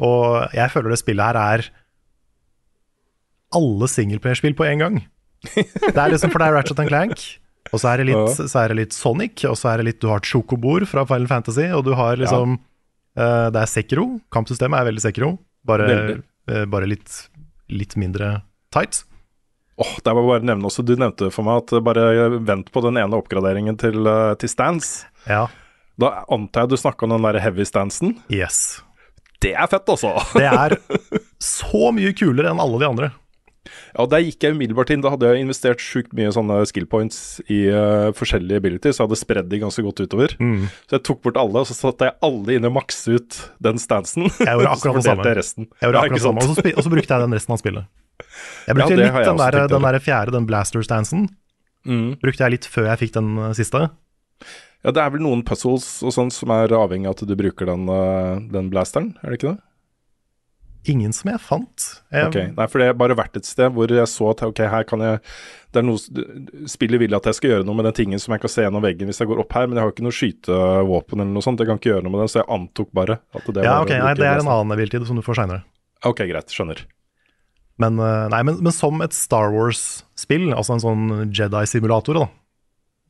og jeg føler det spillet her er alle singleplayerspill på én gang. Det er liksom, for det er Ratchet Clank, og så er, det litt, Ja. så er det litt Sonic, og så er det litt Du har Chocobor fra Final Fantasy, og du har liksom eh, Det er Sekiro. Kampsystemet er veldig Sekiro, bare, eh, bare litt, litt mindre tight. Åh, der må jeg bare nevne også, Du nevnte for meg at bare vent på den ene oppgraderingen til, eh, til stance. Ja. Da antar jeg du snakka om den der heavy stansen. Yes. Det er fett, altså! Det er [laughs] så mye kulere enn alle de andre. Ja, Der gikk jeg umiddelbart inn. Da hadde jeg investert sjukt mye sånne skill points i uh, forskjellige abilities, så jeg hadde spredd de ganske godt utover. Mm. Så jeg tok bort alle, og så satte jeg alle inn og makse ut den stansen. Jeg gjorde [laughs] akkurat det samme. jeg resten. Jeg gjorde akkurat samme, og så, og så brukte jeg den resten av spillet. Jeg brukte Ja, litt jeg den der, den der fjerde, den blaster-stansen. Mm. Brukte jeg litt før jeg fikk den eh, siste. Ja, det er vel noen puzzles og sånn som er avhengig av at du bruker den, eh, den blasteren, er det ikke det? Ingen som jeg fant. Jeg, Ok, Nei, for det har bare vært et sted hvor jeg så at ok, her kan jeg Det er noe Spillet vil at jeg skal gjøre noe med den tingen som jeg kan se gjennom veggen hvis jeg går opp her, men jeg har ikke noe skytevåpen eller noe sånt. Jeg kan ikke gjøre noe med det, så jeg antok bare at det ja, var ok, nei, Det er en annen hviltid som du får seinere. Ok, greit. Skjønner. Men, eh, nei, men, men som et Star Wars-spill, altså en sånn Jedi-simulator, da,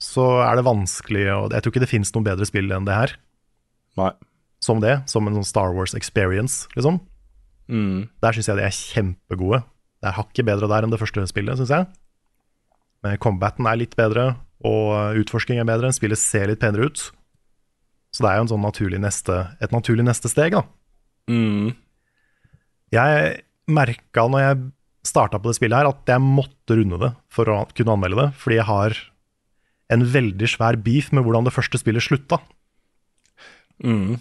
så er det vanskelig og Jeg tror ikke det fins noe bedre spill enn det her. Nei. Som det. Som en sånn Star Wars experience, liksom. Mm. Der syns jeg de er kjempegode. Det er hakket bedre der enn det første spillet, syns jeg. Men combaten er litt bedre, og utforsking er bedre. Spillet ser litt penere ut. Så det er jo en sånn naturlig neste, et naturlig neste steg, da. Mm. Jeg merka når jeg starta på det spillet her, at jeg måtte runde det for å kunne anmelde det, fordi jeg har en veldig svær beef med hvordan det første spillet slutta. Mm.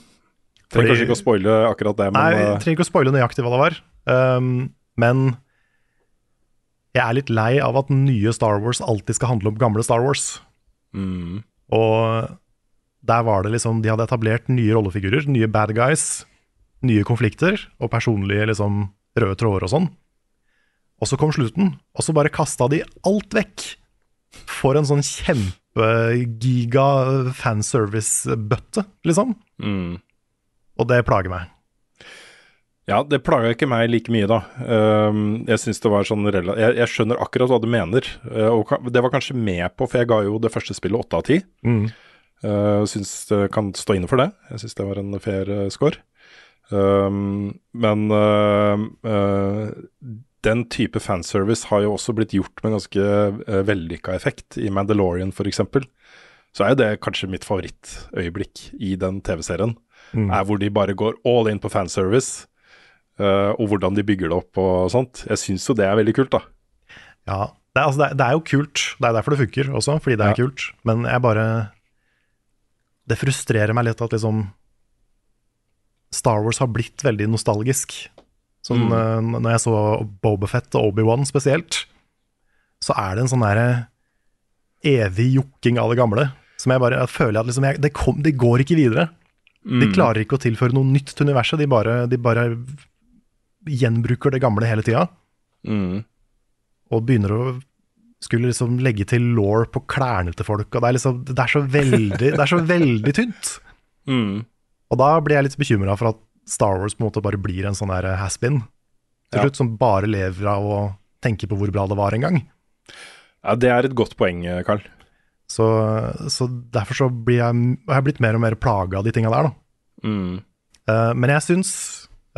Trenger kanskje ikke å spoile akkurat det, men Nei, eh, trenger ikke å spoile nøyaktig hva det var. Um, men jeg er litt lei av at nye Star Wars alltid skal handle om gamle Star Wars. mm. Og der var det liksom De hadde etablert nye rollefigurer, nye bad guys, nye konflikter og personlige liksom røde tråder og sånn. Og så kom slutten, og så bare kasta de alt vekk for en sånn kjempegiga fanservice-bøtte, liksom. Mm. Og det plager meg. Ja, det plaga ikke meg like mye, da. Um, jeg synes det var sånn jeg, jeg skjønner akkurat hva du mener, uh, og det var kanskje med på, for jeg ga jo det første spillet åtte av ti. Mm. Uh, syns det kan stå inne for det. Jeg syns det var en fair uh, score. Um, men uh, uh, den type fanservice har jo også blitt gjort med ganske uh, vellykka effekt. I Mandalorian f.eks. Så er jo det kanskje mitt favorittøyeblikk i den TV-serien. Mm. Er hvor de bare går all in på fanservice, uh, og hvordan de bygger det opp og sånt. Jeg syns jo det er veldig kult, da. Ja, det er, altså, det, er, det er jo kult. Det er derfor det funker også, fordi det er Ja. kult. Men jeg bare Det frustrerer meg litt at liksom Star Wars har blitt veldig nostalgisk. Sånn, mm. Når jeg så Bobafett og Obi-Wan spesielt, så er det en sånn derre evig jokking av det gamle. Som jeg bare jeg føler at liksom jeg, det, kom, det går ikke videre. De klarer ikke å tilføre noe nytt til universet. De bare, de bare gjenbruker det gamle hele tida Mm. og begynner å skulle liksom legge til law på klærne til folk. Og det er liksom, det er så veldig, det er så veldig tynt. [laughs] Mm. Og da blir jeg litt bekymra for at Star Wars på en måte bare blir en sånn der has-been til Ja. slutt, som bare lever av å tenke på hvor bra det var en gang. Ja, det er et godt poeng, Carl. Så, så derfor så blir jeg, har jeg blitt mer og mer plaga av de tinga der, da. Mm. Uh, men jeg syns,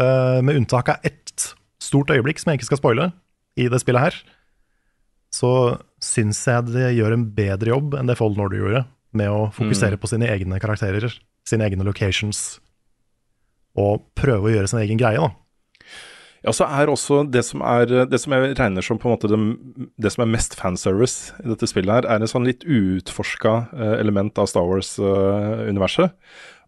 uh, med unntak av ett stort øyeblikk som jeg ikke skal spoile i det spillet her, så syns jeg det gjør en bedre jobb enn det Fallen Order gjorde, med å fokusere på sine egne karakterer, sine egne locations, og prøve å gjøre sin egen greie, da. Ja, så er også det som er Det som jeg regner som på en måte det, det som er mest fanservice i dette spillet her, er en sånn litt uutforska eh, element av Star Wars-universet.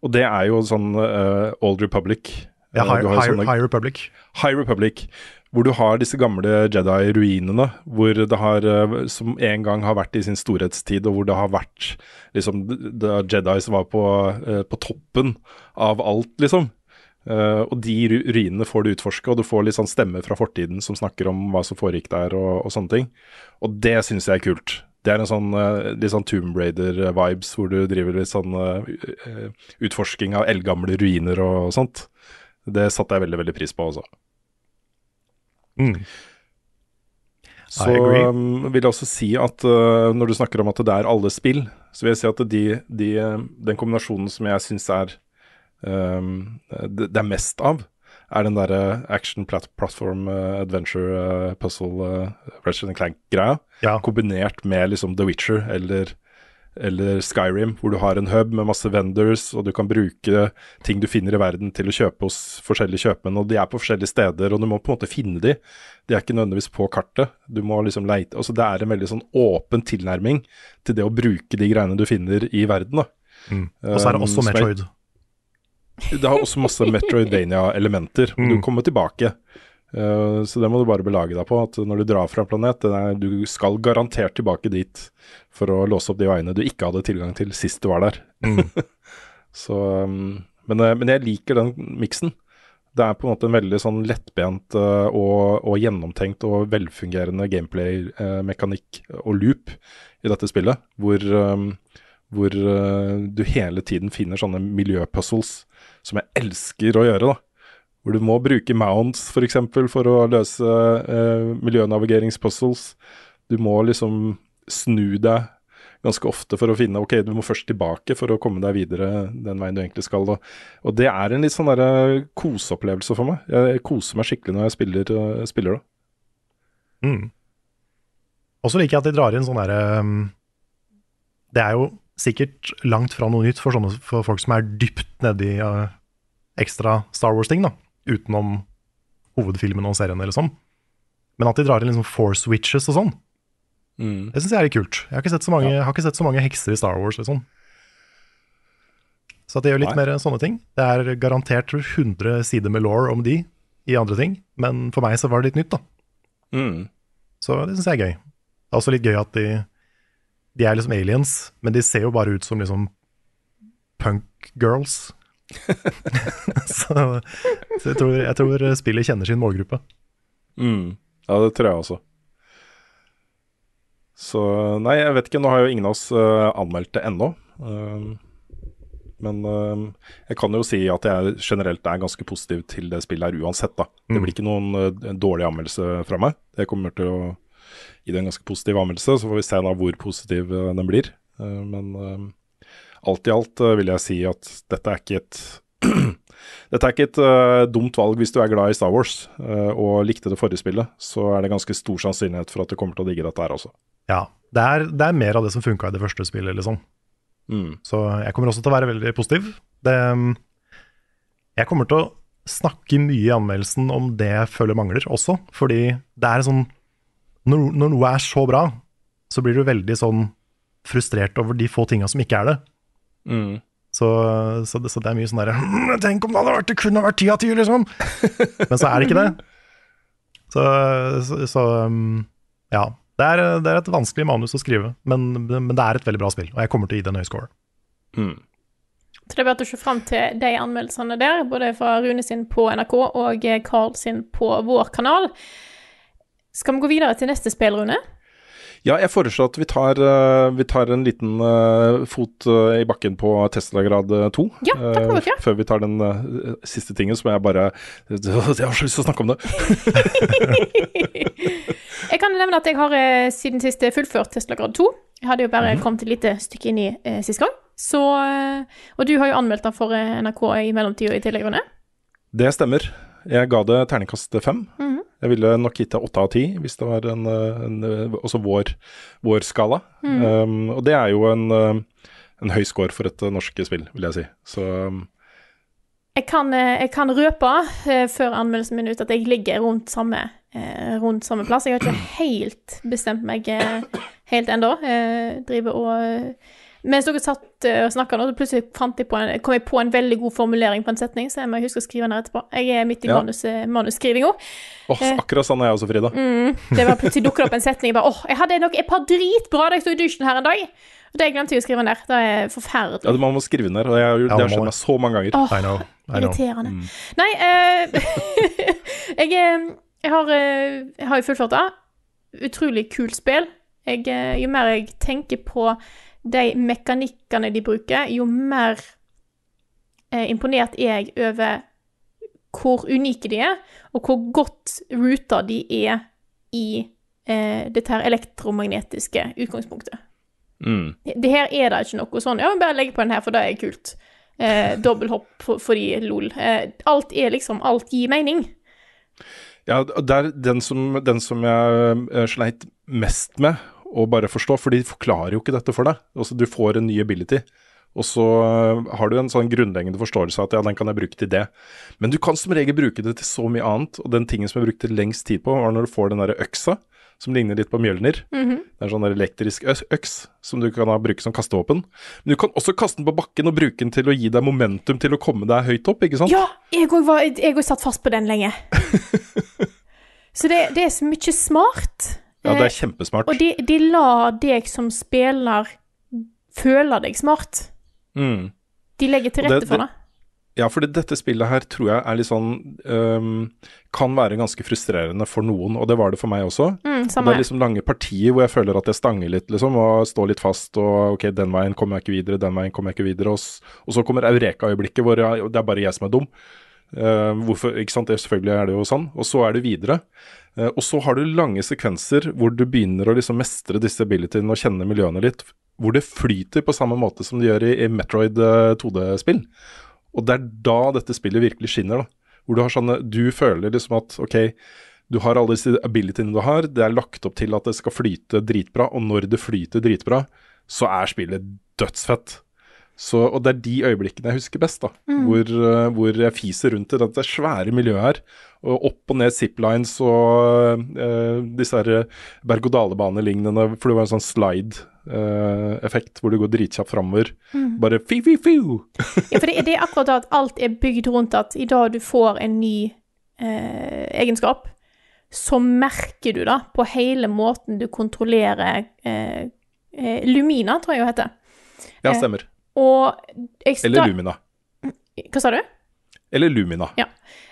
og det er jo sånn uh, Old Republic. Ja, Eh, High, jo High, sånne- High Republic. High Republic, hvor du har disse gamle Jedi-ruinene, hvor det har, eh, som en gang har vært i sin storhetstid, og hvor det har vært liksom Jedi som var på, eh, på toppen av alt, liksom. Eh, og de ruinene får du utforske, og du får litt sånn stemmer fra fortiden som snakker om hva som foregikk der, og, og sånne ting. Og det syns jeg er kult. Det er en sånn eh, litt sånn Tomb Raider-vibes, hvor du driver litt sånn eh, utforsking av eldgamle ruiner og sånt. Det satte jeg veldig, veldig pris på også. Mm. Så um, vil jeg også si at uh, når du snakker om at det er alle spill, så vil jeg si at de, de, den kombinasjonen som jeg syns er det, det er mest av, er den derre action plat platform uh, adventure uh, puzzle uh, Ratchet Clank-greia, Ja. kombinert med liksom The Witcher eller, eller Skyrim, hvor du har en hub med masse vendors, og du kan bruke ting du finner i verden til å kjøpe hos forskjellige kjøpmenn, og de er på forskjellige steder, og du må på en måte finne de. De er ikke nødvendigvis på kartet. Du må liksom leite Altså det er en veldig sånn åpen tilnærming til det å bruke de greiene du finner i verden, da. Mm. Og så er det Um, også som Metroid. Det har også masse Metroidvania-elementer. Mm. Du Mm. kommer tilbake. Uh, så det må du bare belage deg på. At når du drar fra en planet, er, du skal garantert tilbake dit for å låse opp de veiene du ikke hadde tilgang til sist du var der. Mm. [laughs] så, um, men, uh, men jeg liker den miksen. Det er på en måte en veldig sånn lettbent uh, og, og gjennomtenkt og velfungerende gameplay-mekanikk og loop i dette spillet, hvor, um, hvor du hele tiden finner sånne miljøpuzzles som jeg elsker å gjøre. da. Hvor du må bruke mounts f.eks. For, eksempel, for å løse uh, miljønavigeringspuzzles. Du må liksom snu deg ganske ofte for å finne Ok, du må først tilbake for å komme deg videre den veien du egentlig skal. Da. og det er en litt sånn derre koseopplevelse for meg. Jeg koser meg skikkelig når jeg spiller, uh, spiller det. Mm. Og så liker jeg at de drar inn sånn derre um, Det er jo sikkert langt fra noe nytt for, sånne, for folk som er dypt nedi uh, ekstra Star Wars-ting, da. Utenom hovedfilmen og serien eller sånn. Men at de drar inn liksom force witches og sånn, Mm. det syns jeg er litt kult. Jeg har ikke sett så mange, ja. har ikke sett så mange hekser i Star Wars, liksom. Så at de gjør litt Nei. mer sånne ting. Det er garantert 100 sider med law om de i andre ting, men for meg så var det litt nytt, da. Mm. Så det syns jeg er gøy. Det er også litt gøy at de, de er liksom aliens, men de ser jo bare ut som liksom punk girls. [laughs] [laughs] så så jeg, tror, jeg tror spillet kjenner sin målgruppe. Mm. Ja, det tror jeg også. Så Nei, jeg vet ikke. Nå har jo ingen av oss uh, anmeldt det ennå. Um, men um, jeg kan jo si at jeg generelt er ganske positiv til det spillet her uansett, da. Det Mm. blir ikke noen uh, dårlig anmeldelse fra meg. Det kommer til å gi det en ganske positiv anmeldelse, så får vi se da hvor positiv uh, den blir. Uh, men um, alt i alt vil jeg si at dette er ikke et [clears throat] Dette er ikke et uh, dumt valg hvis du er glad i Star Wars uh, og likte det forrige spillet. Så er det ganske stor sannsynlighet for at du kommer til å digge dette her også. Ja, det er, det er mer av det som funka i det første spillet, liksom. Mm. Så jeg kommer også til å være veldig positiv. Det, jeg kommer til å snakke mye i anmeldelsen om det jeg føler mangler også, fordi det er sånn Når, når noe er så bra, så blir du veldig sånn frustrert over de få tinga som ikke er det. Mm. Så, så, det, så det er mye sånn derre «Hm, Tenk om det hadde vært det kunne vært ti av ti, liksom! Men så er det ikke det. [laughs] Så, så, så um, ja. Det er, det er et vanskelig manus å skrive, men, men det er et veldig bra spill, og jeg kommer til å gi det en høy score. Mm. Så det er bare å se fram til de anmeldelsene der, både fra Rune sin på NRK og Carl sin på vår kanal. Skal vi gå videre til neste spillrunde? Ja, jeg foreslår at vi tar, uh, vi tar en liten uh, fot uh, i bakken på Tesla grad 2. Ja, takk for dere. Før vi tar den siste tingen, som jeg bare [laughs] Jeg har så lyst til å snakke om det. [laughs] Jeg kan nevne at jeg har eh, siden sist fullført Tesla grad 2. Jeg hadde jo bare kommet et lite stykke inn i eh, sist gang. Så, eh, og du har jo anmeldt den for eh, NRK i mellomtida i tillegg, Rune. Det stemmer. Jeg ga det terningkast fem. Mhm. Jeg ville nok gitt det åtte av ti, hvis det var en, uh, en, uh, også vår, vår skala. Mm. Um, og det er jo en, uh, en høy score for et norsk spill, vil jeg si. Så um, Jeg kan, eh, jeg kan røpe eh, før anmeldelsen min ut at jeg ligger rundt samme, eh, rundt samme plass. Jeg har ikke helt bestemt meg eh, helt ennå. Eh, driver og eh, Mens dere satt eh, og snakka nå, så plutselig fant jeg på en, kom jeg på en veldig god formulering på en setning, så jeg må huske å skrive den her etterpå. Jeg er midt i Ja. manus, eh, manusskrivinga. åh, Eh. akkurat sånn er jeg også, Frida. Mm, det var plutselig dukket opp en setning. Jeg bare, åh, jeg hadde nok et par dritbra da jeg sto i dusjen her en dag. Og det glemte jeg å skrive ned. Det er forferdelig. Ja, Man må skrive ned, og jeg, har det har skjedd meg så mange ganger. Åh, I know. I know. Irriterende. Mm. Nei, eh, [laughs] jeg, er- jeg har eh, Jeg har jo fullført det. Utrolig kult spill. Jeg, eh, jo mer jeg tenker på de mekanikkene de bruker, jo mer eh, imponert er jeg over hvor unike de er, og hvor godt ruta de er i eh, dette her elektromagnetiske utgangspunktet. Mm. Det her er det ikke noe sånn Ja, bare legg på den her, for det er kult. Eh, Dobbelthopp for, fordi lol. Eh, alt er liksom Alt gir mening. Ja, det er den som, den som jeg eh, sleit mest med å bare forstå, for de forklarer jo ikke dette for deg. Altså, du får en ny ability, og så eh, har du en sånn grunnleggende forståelse av at ja, den kan jeg bruke til det. Men du kan som regel bruke det til så mye annet, og den tingen som jeg brukte lengst tid på, var når du får den derre øksa, som ligner litt på Mjølner. Mhm. Det er en sånn der elektrisk øks som du kan bruke som kastevåpen. Men du kan også kaste den på bakken og bruke den til å gi deg momentum til å komme deg høyt opp, ikke sant? Ja, Jeg òg satt fast på den lenge. [laughs] Så det, det er så mye smart. Ja, det Eh, er kjempesmart. Og de, de lar deg som spiller føle deg smart. Mm. De legger til rette det- rette for det- det. Ja, for dette spillet her tror jeg er litt sånn um, Kan være ganske frustrerende for noen, og det var det for meg også. Mm, det er liksom lange partier hvor jeg føler at jeg stanger litt, liksom, og står litt fast, og ok, den veien kommer jeg ikke videre, den veien kommer jeg ikke videre, og, og så kommer Eureka-øyeblikket hvor jeg, det er bare jeg som er dum. Eh, hvorfor, ikke sant, det, selvfølgelig er det jo sånn, og så er det videre. Eh, og så har du lange sekvenser hvor du begynner å liksom mestre disse abilityene og kjenne miljøene litt, hvor det flyter på samme måte som det gjør i, i Metroid eh, 2D-spill. Og det er da dette spillet virkelig skinner, da. Hvor du har sånne Du føler liksom at ok, du har alle disse abilityene du har, det er lagt opp til at det skal flyte dritbra, og når det flyter dritbra, så er spillet dødsfett. Så, og det er de øyeblikkene jeg husker best, da. Mm. Hvor, eh, hvor jeg fiser rundt i dette svære miljøet her. Og opp og ned ziplines og uh, disse her berg-og-dale-bane-lignende, for det var en sånn slide-effekt hvor du går dritkjapt framover. Mm. Bare fi-fi-fiu! Ja, for det, det er akkurat at alt er bygd rundt at i dag du får en ny uh, egenskap, så merker du da på hele måten du kontrollerer eh, eh, Lumina, tror jeg jo heter. Ja, Eh, stemmer. Eller Lumina. Hva sa du? Eller Lumina. Ja.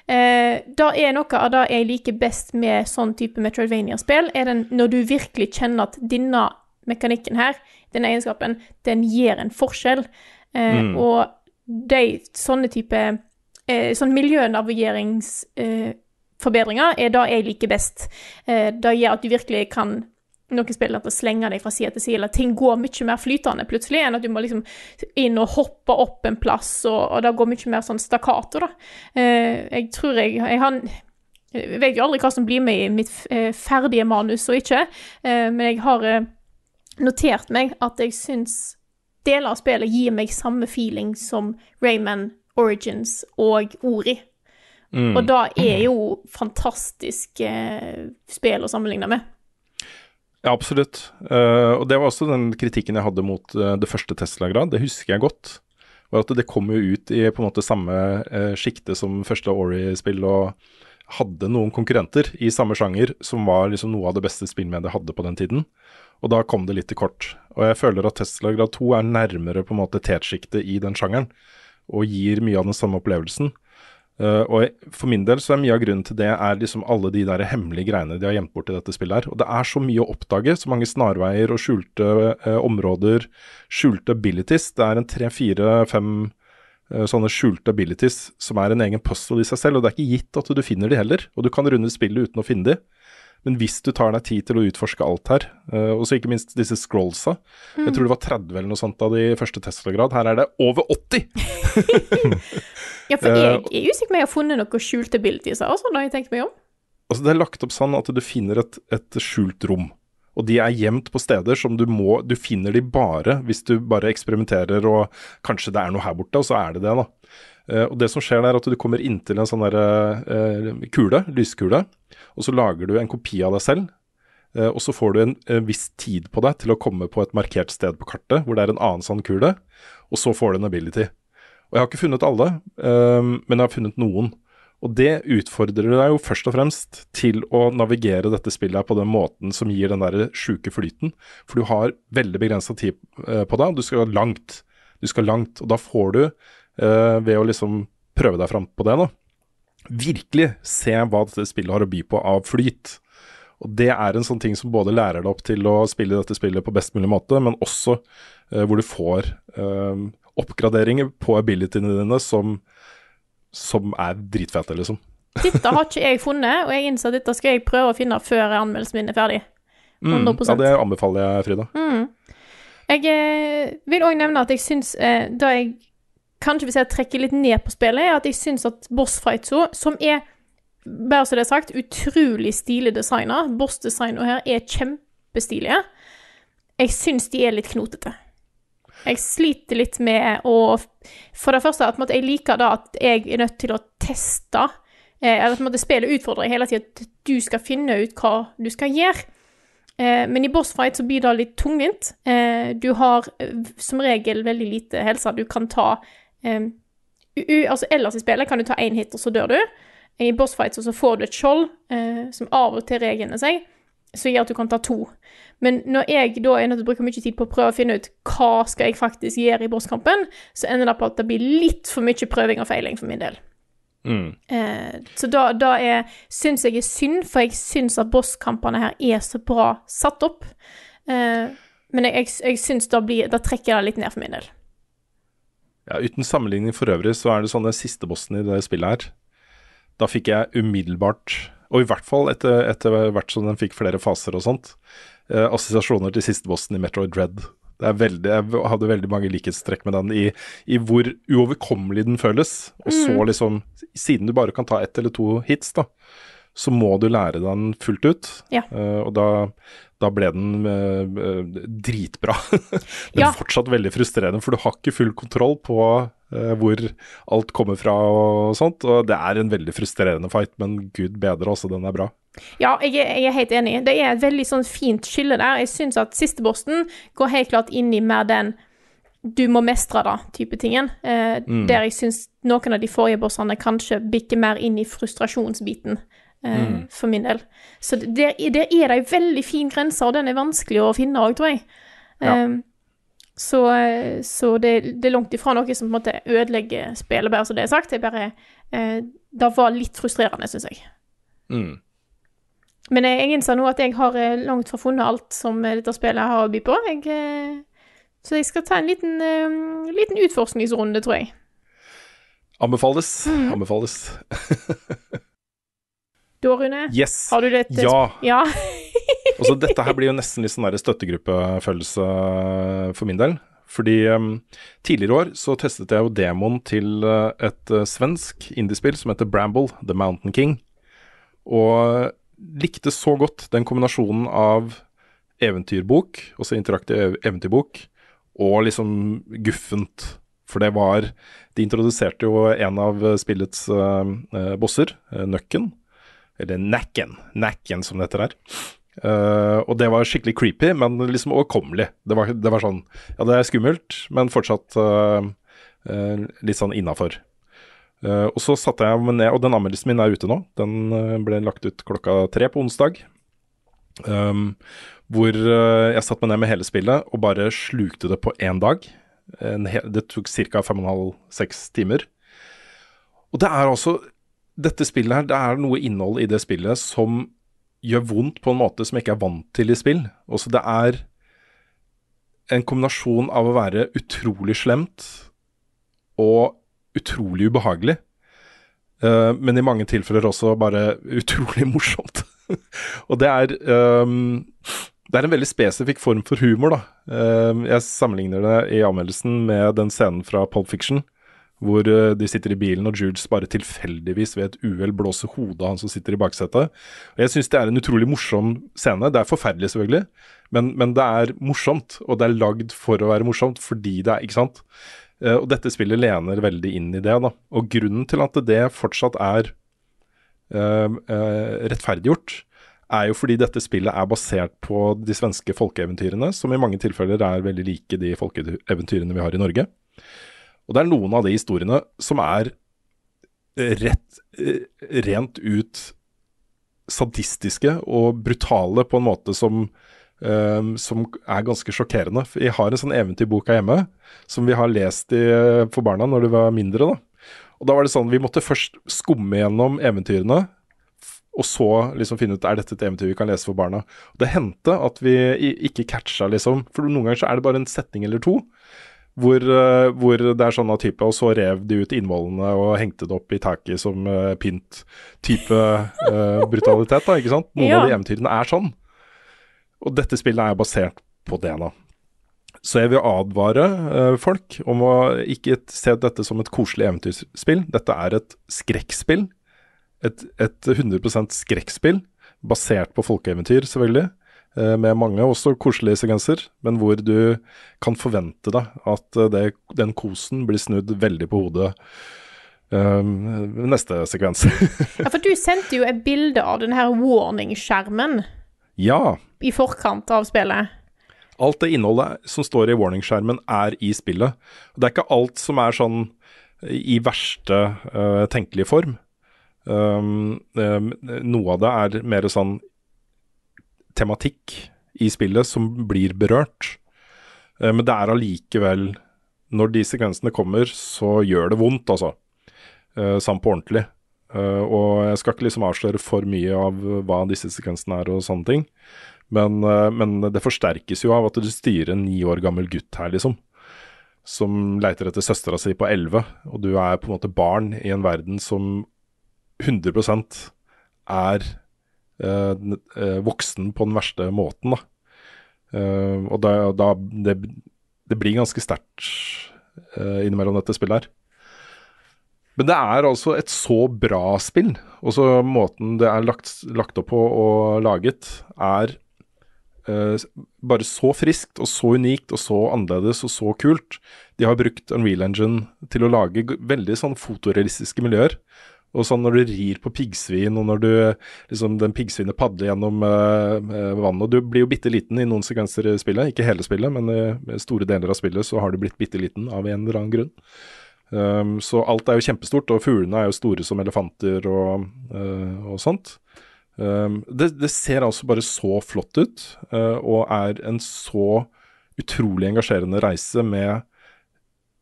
Eh, da er noe av det jeg liker best med sånn type Metroidvania-spill, er den når du virkelig kjenner at denne mekanikken her, denne egenskapen, den gir en forskjell. Eh, Mm. Og de sånne type eh, sånn miljønavigeringsforbedringer eh, er det jeg liker best. Eh, det gjør at du virkelig kan noen spillere til å slenge deg fra side til side, eller ting går mye mer flytende plutselig, enn at du må liksom inn og hoppe opp en plass, og, og det går mye mer sånn stakkato, da. Eh, jeg tror jeg Jeg har jeg vet jo aldri hva som blir med i mitt eh, ferdige manus og ikke, eh, men jeg har eh, notert meg at jeg syns deler av spillet gir meg samme feeling som Rayman Origins og Ori. Mm. Og da er jo fantastisk eh, spill å sammenligne med. Ja, absolutt. Uh, og det var også den kritikken jeg hadde mot uh, det første Tesla-grad. Det husker jeg godt. Var at det kom jo ut i på en måte samme uh, sjikte som første Ori-spill, og hadde noen konkurrenter i samme sjanger som var liksom noe av det beste spillmediet hadde på den tiden. Og da kom det litt til kort. Og jeg føler at Tesla grad 2 er nærmere på en måte tetsjiktet i den sjangeren, og gir mye av den samme opplevelsen. Eh, og for min del så er mye av grunnen til det er liksom alle de der hemmelige greiene de har gjemt bort i dette spillet her. Og det er så mye å oppdage, så mange snarveier og skjulte uh, områder, skjulte abilities. Det er en tre, fire, fem eh, sånne skjulte abilities som er en egen puzzle i seg selv, og det er ikke gitt at du finner de heller. Og du kan runde spillet uten å finne de. Men hvis du tar deg tid til å utforske alt her, uh, og så ikke minst disse scrollsa Mm. Jeg tror det var 30 eller noe sånt av de første Tesla-grad. Her er det over 80! [laughs] Ja, for jeg, jeg er usikker på om jeg har funnet noen skjulte abilities seg, også når jeg tenker meg om. Altså Det er lagt opp sånn at du finner et, et skjult rom. Og de er gjemt på steder som du må Du finner de bare hvis du bare eksperimenterer og kanskje det er noe her borte, og så er det det, da. Uh, og det som skjer der, er at du kommer inntil en sånn derre uh, kule, lyskule, og så lager du en kopi av deg selv. Uh, og så får du en, en viss tid på deg til å komme på et markert sted på kartet hvor det er en annen sånn kule, og så får du en ability. Og jeg har ikke funnet alle, men jeg har funnet noen. Og det utfordrer deg jo først og fremst til å navigere dette spillet på den måten som gir den der sjuke flyten. For du har veldig begrensa tid eh, på deg, og du skal langt. Du skal langt, og da får du, eh, ved å liksom prøve deg fram på det nå. Virkelig se hva dette spillet har å by på av flyt. Og det er en sånn ting som både lærer deg opp til å spille dette spillet på best mulig måte, men også eh, hvor du får oppgraderinger på abilityene dine som, som er dritfete, liksom. Dette har ikke jeg funnet, og jeg innser at dette skal jeg prøve å finne før anmeldelsen min er ferdig. 100 Mm, ja, det anbefaler jeg, Frida. Mm. Jeg eh, vil òg nevne at jeg syns eh, Da jeg kanskje hvis jeg trekker litt ned på spillet, er at jeg syns at Boss Fightso, som er bare så det er sagt, utrolig stilig designa, bossdesignene her er kjempestilige, jeg syns de er litt knotete. Jeg sliter litt med å For det første at jeg liker da at jeg er nødt til å teste eh, Eller at måte, spillet utfordrer hele tida at du skal finne ut hva du skal gjøre. Eh, men i bossfight så blir det litt tungvint. Eh, du har som regel veldig lite helse. Du kan ta Altså ellers i spillet kan du ta én hit, og så dør du. I bossfight så får du et skjold, som av og til regener seg, som gjør at du kan ta to. Men når jeg da er nødt til å bruke mye tid på å prøve å finne ut hva skal jeg faktisk gjøre i bosskampen, så ender det på at det blir litt for mye prøving og feiling for min del. Mm. Eh, så da, da syns jeg er synd, for jeg syns at bosskampene her er så bra satt opp. Eh, men jeg, jeg, jeg syns da, blir, da trekker det litt ned for min del. Ja, Uten sammenligning for øvrig, så er det sånn den siste bossen i det spillet her Da fikk jeg umiddelbart, og i hvert fall etter, etter hvert som den fikk flere faser og sånt, eh, assosiasjoner til siste bossen i Metroid Dread. Det er veldig, jeg hadde veldig mange likhetstrekk med den i, i hvor uoverkommelig den føles. Og så Mm. liksom, siden du bare kan ta ett eller to hits, da, så må du lære den fullt ut. Ja. Uh, og da, da ble den uh, dritbra. [laughs] Men Ja. fortsatt veldig frustrerende, for du har ikke full kontroll på uh, hvor alt kommer fra og sånt. Og det er en veldig frustrerende fight, men gud bedre også, den er bra. Ja, jeg er, jeg er helt enig. Det er et veldig sånn fint skille der. Jeg syns at siste bossen går helt klart inn i mer den du må mestre det-type tingen. Eh, Mm. Der jeg syns noen av de forrige bossene kanskje bikker mer inn i frustrasjonsbiten. eh, Mm. For min del. Så der, der er det ei veldig fin grense, og den er vanskelig å finne òg, tror jeg. Ja. Eh, så eh, så det, det er langt ifra noe som på en måte ødelegger spillet, bare så det er sagt. Det er bare eh, Det var litt frustrerende, syns jeg. Mm. Men jeg, jeg innser nå at jeg har eh, langt fra funnet alt som eh, dette spillet har å by på. Jeg, eh, så jeg skal ta en liten, eh, liten utforskningsrunde, tror jeg. Anbefales. Mm. Anbefales. [laughs] Da, Rune, Yes. har du det et Ja. ja. Også, [laughs] dette her blir jo [laughs] nesten litt sånn støttegruppefølelse for min del. Fordi um, tidligere år så testet jeg jo demoen til et uh, svensk indiespill som heter Bramble, The Mountain King. Og likte så godt den kombinasjonen av eventyrbok, også interaktiv ev- eventyrbok, og liksom guffent. For det var De introduserte jo en av spillets uh, bosser, uh, Nøkken. Eller Nacken. Nacken, som det heter her. Uh, og det var skikkelig creepy, men liksom overkommelig. Det var, det var sånn Ja, det er skummelt, men fortsatt uh, eh, litt sånn innafor. Eh, og så satte jeg meg ned, og den anmeldelsen min er ute nå. Den uh, ble lagt ut klokka tre på onsdag. Um, hvor uh, jeg satte meg ned med hele spillet og bare slukte det på én dag. Hel, det tok ca. fem og en halv, seks timer. Og det er altså Dette spillet her, det er noe innhold i det spillet som gjør vondt på en måte som jeg ikke er vant til i spill. Også det er en kombinasjon av å være utrolig slemt og utrolig ubehagelig. Uh, men i mange tilfeller også bare [laughs] utrolig morsomt. [laughs] og det er um, Det er en veldig spesifikk form for humor, da. Uh, jeg sammenligner det i anmeldelsen med den scenen fra Pulp Fiction. Hvor uh, de sitter i bilen, og Jules bare tilfeldigvis ved et uhell blåser hodet av han som sitter i baksetet. Og Jeg syns det er en utrolig morsom scene. Det er forferdelig, selvfølgelig, men, men det er morsomt. Og det er lagd for å være morsomt fordi det er Ikke sant? Eh, og dette spillet lener veldig inn i det. da. Og grunnen til at det fortsatt er uh, uh, rettferdiggjort, er jo fordi dette spillet er basert på de svenske folkeeventyrene, som i mange tilfeller er veldig like de folkeeventyrene vi har i Norge. Og det er noen av de historiene som er rett, rent ut sadistiske og brutale på en måte som, eh, som er ganske sjokkerende. Jeg har en sånn eventyrbok her hjemme som vi har lest i, for barna når de var mindre. da. Og da var det sånn, vi måtte først skumme gjennom eventyrene, og så liksom finne ut er dette et eventyr vi kan lese for barna. Og det hendte at vi ikke catcha, liksom. For noen ganger så er det bare en setning eller to. Hvor, eh, hvor det er sånn av type, og så rev de ut innvollene og hengte det opp i taket som uh, pynt. Type uh, brutalitet, da, ikke sant. Noen Ja. av de eventyrene er sånn. Og dette spillet er basert på det, da. Så jeg vil advare eh, folk om å ikke se dette som et koselig eventyrspill. Dette er et skrekkspill. Et, et 100% skrekkspill, basert på folkeeventyr, selvfølgelig. eh, Med mange også koselige sekvenser, men hvor du kan forvente deg at eh, det, den kosen blir snudd veldig på hodet Um, neste sekvens. [laughs] Ja, for du sendte jo et bilde av den her warning-skjermen ja. i forkant av spillet. Alt det innholdet som står i warning-skjermen, er i spillet. Det er ikke alt som er sånn i verste uh, tenkelige form. Um, um, noe av det er mer sånn tematikk i spillet som blir berørt. Eh, men det er allikevel Når de sekvensene kommer, så gjør det vondt, altså. Uh, Sånn på ordentlig. Eh, og jeg skal ikke liksom avsløre for mye av hva disse sekvensene er og sånne ting. Men, eh, men det forsterkes jo av at du styrer en ni år gammel gutt her, liksom. Som leiter etter søstera si på elleve, og du er på en måte barn i en verden som 100 er eh, eh, voksen på den verste måten, da. Eh, og da, da det, det blir ganske sterkt eh, innimellom dette spillet her. Men det er altså et så bra spill. Og så måten det er lagt, lagt opp på og laget, er eh, bare så friskt og så unikt og så annerledes og så kult. De har brukt Unreal Engine til å lage veldig sånn fotorealistiske miljøer. Og sånn når du rir på piggsvin, og når du liksom den piggsvinet padler gjennom eh, eh, vannet Og du blir jo bitte liten i noen sekvenser i spillet, ikke hele spillet, men i store deler av spillet så har du blitt bitte liten av en eller annen grunn. Um, så alt er jo kjempestort, og fuglene er jo store som elefanter og, uh, og sånt. Um, det, det ser altså bare så flott ut, uh, og er en så utrolig engasjerende reise med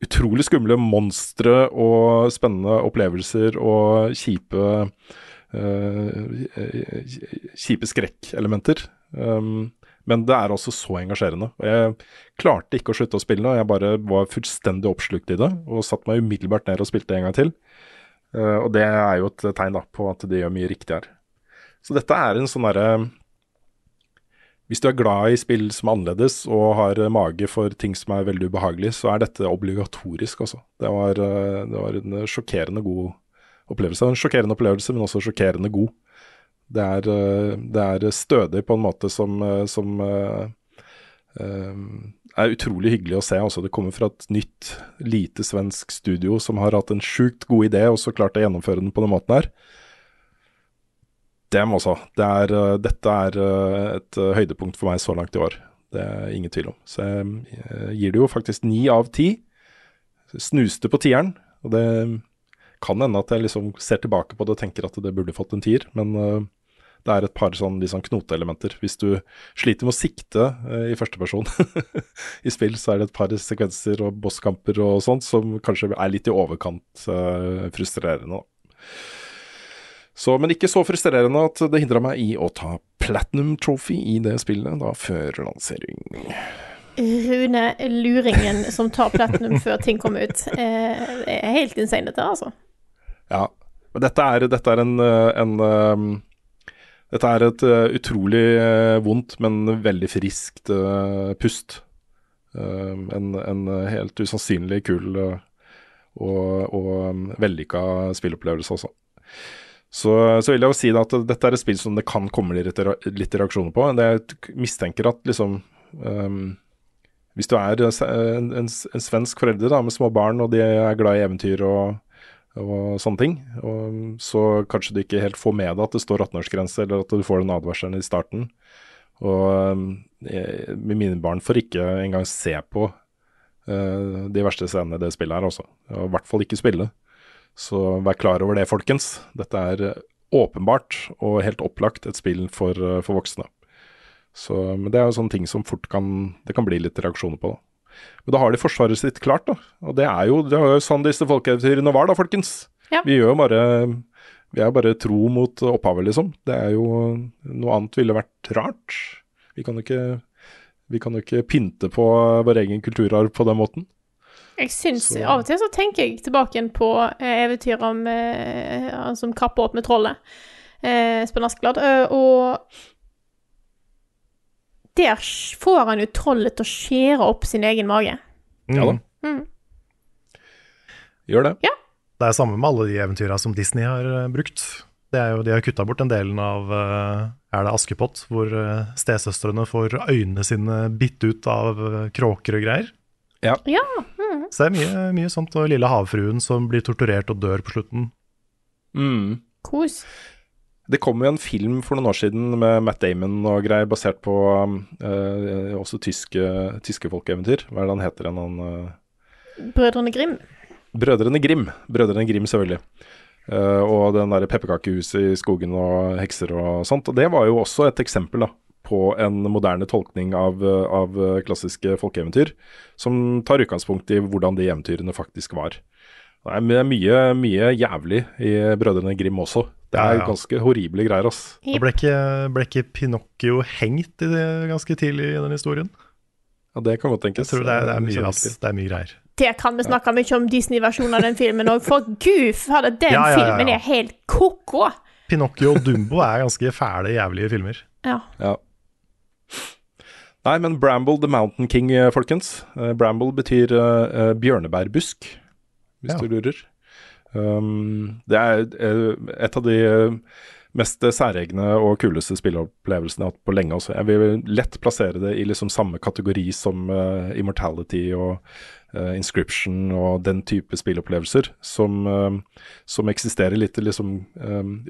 utrolig skumle monstre og spennende opplevelser og kjipe uh, kjipe skrekkelementer. Um, men det er altså så engasjerende. Og jeg klarte ikke å slutte å spille, og jeg bare var fullstendig oppslukt i det. Og satte meg umiddelbart ned og spilte en gang til. Eh, og det er jo et tegn da, på at de gjør mye riktig her. Så dette er en sånn derre Hvis du er glad i spill som er annerledes og har mage for ting som er veldig ubehagelig, så er dette obligatorisk, altså. Det eh, det var en sjokkerende god opplevelse. En sjokkerende opplevelse, men også sjokkerende god. Det er, eh, det er stødig på en måte som, eh, som eh, er utrolig hyggelig å se. Altså, det kommer fra et nytt, lite svensk studio som har hatt en sjukt god idé, og så klart å gjennomføre den på den måten her. Dem også. Det er, dette er et høydepunkt for meg så langt i år. Det er ingen tvil om. Så jeg gir det jo faktisk ni av ti. Snuste på tieren, og det kan hende at jeg liksom ser tilbake på det og tenker at det burde fått en tier, men det er et par sånn, sånn knoteelementer. Hvis du sliter med å sikte eh, i første person [laughs] i spill, så er det et par sekvenser og bosskamper og sånt som kanskje er litt i overkant eh, frustrerende. Så, men ikke så frustrerende at det hindra meg i å ta platinum trophy i det spillet da før lansering. Rune Luringen som tar platinum før ting kommer ut. Eh, Det er helt insane, dette, altså. Ja. Men dette er, dette er en, eh, en um, Dette er et uh, utrolig uh, vondt, men veldig friskt uh, pust. En, en helt usannsynlig kul og, og um, vellykka spillopplevelse også. Så, så vil jeg jo si at dette er et spill som det kan komme litt, litt reaksjoner på. Jeg mistenker at liksom um, Hvis du er en, en, en svensk forelder da, med små barn, og de er glad i eventyr og, og sånne ting, og så kanskje du ikke helt får med deg at det står 18-årsgrense, eller at du får den advarselen i starten. Og jeg, mine barn får ikke engang se på uh, de verste scenene i det spillet her, altså. Og i hvert fall ikke spille. Så vær klar over det, folkens. Dette er eh, åpenbart og helt opplagt et spill for, eh, for voksne. Så, men det er jo sånne ting som fort kan Det kan bli litt reaksjoner på. Da. Men da har de forsvaret sitt klart, da. Og det er jo, det er jo sånn disse folkeeventyrene var, da, folkens. Ja. Vi gjør jo bare Vi er jo bare tro mot opphavet, liksom. Det er jo Noe annet ville vært rart. Vi kan jo ikke, vi kan jo ikke pynte på vår egen kulturarv på den måten. Jeg syns Så- Av og til så tenker jeg tilbake på eh, eventyr om eh, han som kapper opp med trollet. Eh, Espen Askeladd. Eh, og der får han jo trollet til å skjære opp sin egen mage. Ja da. Mm. Gjør det. Ja. Det er samme med alle de eventyra som Disney har eh, brukt. Det er jo, de har kutta bort den delen av eh, Er det Askepott, hvor uh, stesøstrene får øynene sine bitt ut av eh, kråker og greier. Ja. Mm. Så det er mye, mye sånt. Og lille havfruen som blir torturert og dør på slutten. Mm. Kos. Det kom jo en film for noen år siden med Matt Damon og greier, basert på uh, også tyske, tyske folkeeventyr. Hva er det han heter igjen, han eh, Brødrene Grim. Brødrene Grim. Brødrene Grim, selvfølgelig. Uh, og den derre pepperkakehuset i skogen og hekser og sånt. Og det var jo også et eksempel da, på en moderne tolkning av, av klassiske folkeeventyr, som tar utgangspunkt i hvordan de eventyrene faktisk var. Det er mye, mye jævlig i Brødrene Grim også. Det er Ja, ja. ganske horrible greier, ass. Yep. ble ikke, ble ikke Pinocchio hengt i det ganske tidlig i den historien? Ja, det kan godt Jeg tenkes. tror det er, det er, mye, kjenner ass. det er mye greier. Der kan vi snakke mye om Disney-versjonen av den filmen òg, for gud fader, den Ja, ja, ja, ja. filmen er helt ko-ko. Pinocchio og Dumbo er ganske fæle, jævlige filmer. Ja. Ja. Nei, men Bramble the Mountain King, eh, folkens. Eh, Bramble betyr eh, bjørnebærbusk, hvis Ja. du lurer. Um, det er eh, et av de eh, mest særegne og kuleste spilleopplevelsene jeg har hatt på lenge også. Jeg vil lett plassere det i liksom samme kategori som uh, Immortality og uh, Inscription og den type spilleopplevelser som, uh, som eksisterer litt i liksom,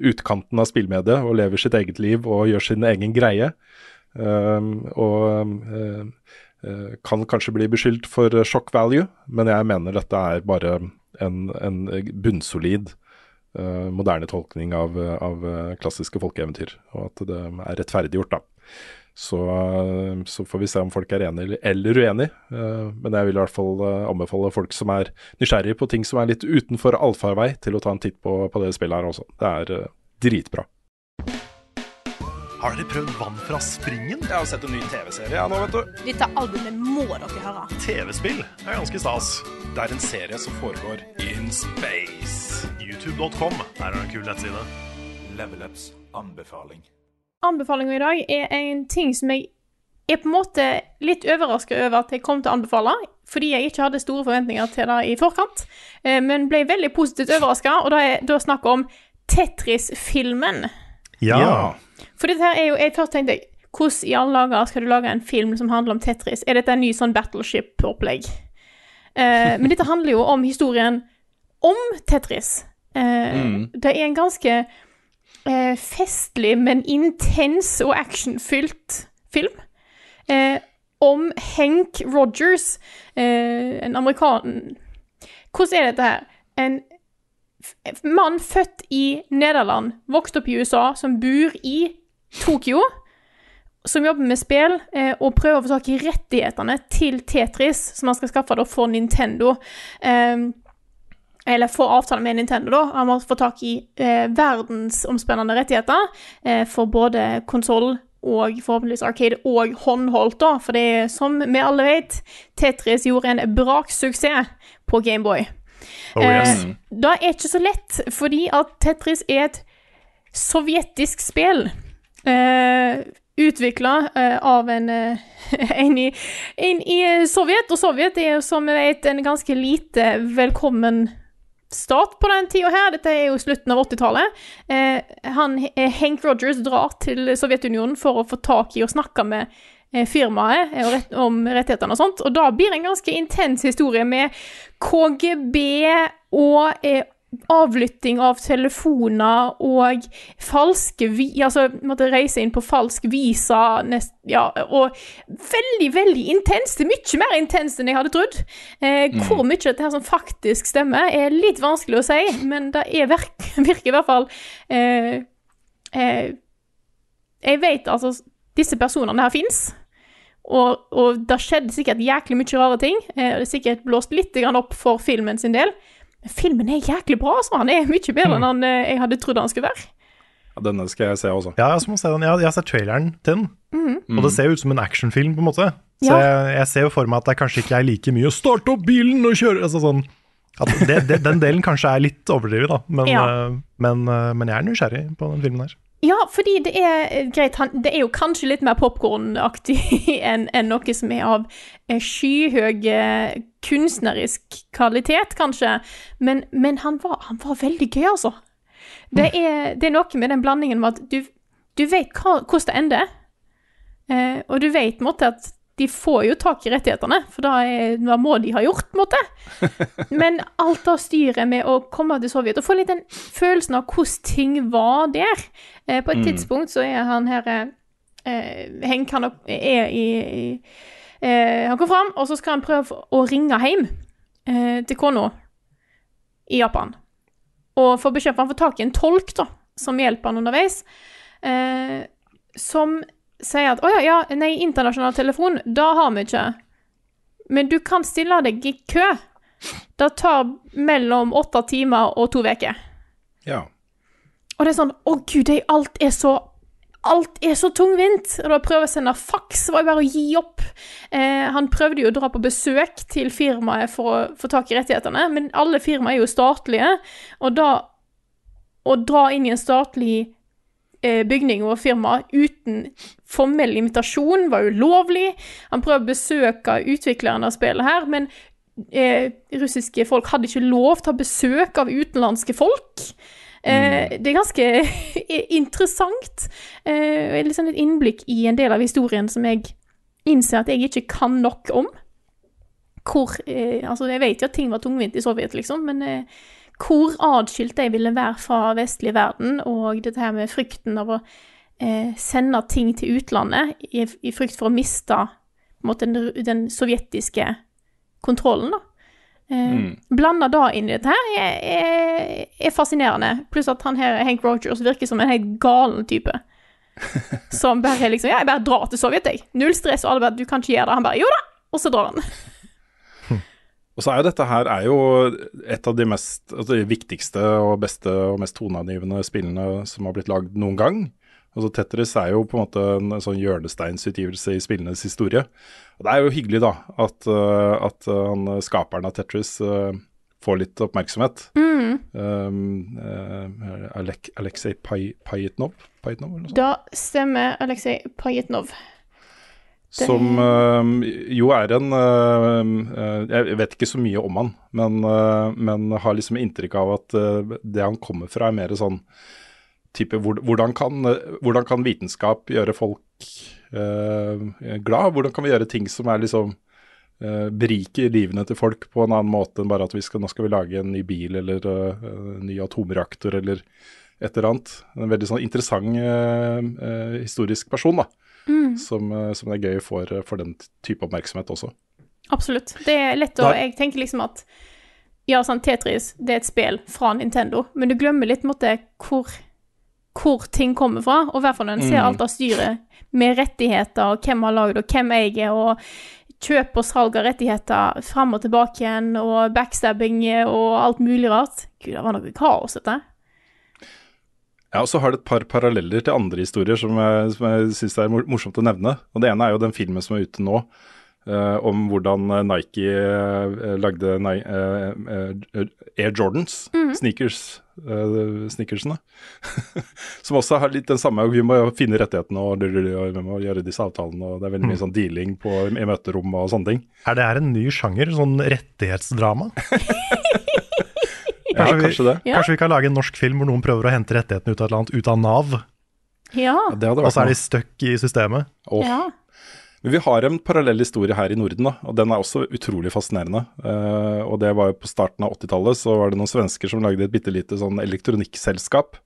utkanten av spillmediet og lever sitt eget liv og gjør sin egen greie. Um, og kan kanskje bli beskyldt for shock value, men jeg mener dette er bare en, en bunnsolid uh, moderne tolkning av, av eh, klassiske folkeeventyr, og at det er rettferdiggjort, da. Så, eh, så får vi se om folk er enig eller, uenig, men jeg vil i hvert fall anbefale folk som er nysgjerrige på ting som er litt utenfor allfarvei, til å ta en titt på, på det spillet her også. Det er dritbra. Har dere prøvd Vann fra springen? Jeg har sett en ny TV-serie ja, nå, vet du. Dette albumet må dere høre. TV-spill er ganske stas. Det er en serie som foregår in space. YouTube.com er en kul nettside. Level Ups anbefaling. Anbefalinga i dag er en ting som jeg er på en måte litt overraska over at jeg kom til å anbefale, fordi jeg ikke hadde store forventninger til det i forkant, eh, men ble veldig positivt overraska, og da er da snakk om Tetris-filmen. Ja. For dette her er jo jeg Først tenkte jeg hvordan i alle dager skal du lage en film som handler om Tetris? Er dette en ny sånn Battleship-opplegg? Eh, men dette handler jo om historien om Tetris. Eh, Det er en ganske eh, festlig, men intens og actionfylt film. Eh, om Hank Rogers, eh, en amerikaner Hvordan er dette her? En mann født i Nederland, vokst opp i USA, som bor i Tokyo, som jobber med spill eh, og prøver å få tak i rettighetene til Tetris, som han skal skaffe da for Nintendo. Eh, eller få avtale med Nintendo, da. Han må få tak i eh, verdensomspennende rettigheter eh, for både konsoll og forhåpentligvis Arcade og håndholdt, da. For det er, som vi alle vet, Tetris gjorde en braksuksess på Gameboy. Oh, yes. Eh, det er ikke så lett, fordi at Tetris er et sovjetisk spill. Eh, Utvikla eh, av en, eh, [laughs] en, i, en i Sovjet, og Sovjet er jo som vi vet en ganske lite velkommen stat på den tida her. Dette er jo slutten av 80-tallet. Eh, eh, Hank Rogers drar til Sovjetunionen for å få tak i og snakke med eh, firmaet eh, rett, om rettighetene og sånt. Og da blir det en ganske intens historie med KGB og eh, avlytting av telefoner og falske vi... Altså måtte reise inn på falsk visa nest, Ja, og veldig, veldig intenst. Mye mer intenst enn jeg hadde trodd. Eh, Hvor mye dette her som faktisk stemmer, er litt vanskelig å si, men det er virk, [laughs] virker i hvert fall eh, eh, Jeg vet altså Disse personene her fins. Og, og det skjedde sikkert jæklig mye rare ting. Eh, det er sikkert blåst litt grann opp for filmen sin del. Men filmen er jæklig bra, altså. Han er mye bedre enn han, eh, jeg hadde trodd han skulle være. Ja, denne skal jeg se også. Ja, jeg, må se den. jeg, jeg sett traileren til den, Mm. og det ser jo ut som en actionfilm, på en måte. Så Ja. jeg, jeg ser jo for meg at det kanskje ikke er like mye å starte opp bilen og kjøre' altså sånn. At det, det, den delen kanskje er litt overdrevet, da. Men, Ja. eh, men, eh, men jeg er nysgjerrig på den filmen her. Ja, fordi det er eh, greit, han, det er jo kanskje litt mer popkornaktig [laughs] enn enn noe som er av eh, skyhøy kunstnerisk kvalitet, kanskje. Men, men han, var, han var veldig gøy, altså. Det er, det er noe med den blandingen med at du, du vet hvordan det ender. Eh, og du vet en måte at de får jo tak i rettighetene, for da, er, da må de ha gjort, på en måte. [laughs] Men alt det styret med å komme til Sovjet og få litt den følelsen av hvordan ting var der. Eh, på et Mm. tidspunkt så er han her eh, eh, Henk han er i, i eh, Han går fram, og så skal han prøve å ringe hjem eh, til kona i Japan. Og få om han får tak i en tolk da, som hjelper han underveis. Eh, som sier at 'Å ja, ja, nei, internasjonal telefon, da har vi ikke'. Men du kan stille deg i kø. Det tar mellom åtte timer og to uker. Ja. Og det er sånn Å, gud, det, alt er så Alt er så tungvint. Og da prøve å sende faks var jo bare å gi opp. Eh, han prøvde jo å dra på besøk til firmaet for å få tak i rettighetene, men alle firmaer er jo statlige, og da Å dra inn i en statlig bygning og firma uten formell invitasjon var ulovlig. Han prøvde å besøke utvikleren av spillet her, men eh, russiske folk hadde ikke lov til å ha besøk av utenlandske folk. Eh, det er ganske [laughs] interessant. Eh, sånn et innblikk i en del av historien som jeg innser at jeg ikke kan nok om. Hvor eh, Altså, jeg vet jo at ting var tungvint i Sovjet, liksom, men eh, hvor adskilt de ville være fra vestlig verden, og dette her med frykten av å eh, sende ting til utlandet i, i frykt for å miste måte, den, den sovjetiske kontrollen, da. Eh, Mm. Blanda da inn i dette her er, er, er fascinerende. Pluss at han her, Hank Rogers, virker som en helt galen type. [laughs] Som bare liksom Ja, jeg bare drar til Sovjet, jeg. Null stress, og alle bare Du kan ikke gjøre det. Han bare Jo da! Og så drar han. Og så er jo dette her er jo et av de mest, altså de viktigste og beste og mest toneangivende spillene som har blitt lagd noen gang. Altså Tetris er jo på en måte en sånn hjørnesteinsutgivelse i spillenes historie. Og Det er jo hyggelig da at, uh, at uh, han, skaperen av Tetris får litt oppmerksomhet. Mm. Um, uh, Alek Aleksej Pajitnov? Pajitnov eller noe sånt? Da stemmer Aleksej Pajitnov. Det- Som uh, jo er en uh, uh, Jeg vet ikke så mye om han, men, uh, men har liksom inntrykk av at uh, det han kommer fra, er mer sånn type hvordan, kan, hvordan kan vitenskap gjøre folk glad? Hvordan kan vi gjøre ting som er liksom beriker livene til folk på en annen måte enn bare at vi skal, nå skal vi lage en ny bil eller en ny atomreaktor eller et eller annet. En veldig sånn interessant historisk person, da Mm. som, eh, som det er gøy for, for den type oppmerksomhet også. Absolutt. Det er lett å Jeg tenker liksom at Ja, sånn Tetris, det er et spill fra Nintendo, men du glemmer litt måte hvor hvor ting kommer fra, og i hvert fall når en ser Mm. alt av styret med rettigheter, og hvem har lagd, og hvem eier, og kjøp og salg av rettigheter fram og tilbake igjen, og backstabbing og alt mulig rart. Gud, det var noe kaos, dette. Ja, og så har det et par paralleller til andre historier som jeg, som jeg syns er morsomt å nevne. Og Det ene er jo den filmen som er ute nå, eh, om hvordan eh, Nike eh, lagde Ni eh, eh, Air Jordans, Mhm. sneakers, eh, sneakersene. [laughs] som også har litt den samme Vi må jo finne rettighetene og, og vi må gjøre disse avtalene, og det er veldig mye Mhm. sånn dealing på, i møterom og sånne ting. Er det her en ny sjanger, sånn rettighetsdrama? [laughs] Ja, vi, kanskje det. Ja. kanskje vi kan lage en norsk film hvor noen prøver å hente rettighetene ut av et eller annet, ut av Nav, Ja. Det hadde og så er de stuck i systemet. Oh. ja. Men vi har en parallell historie her i Norden, da, og den er også utrolig fascinerende. Uh, og det var jo på starten av 80-tallet, så var det noen svensker som lagde et bitte lite sånn elektronikkselskap.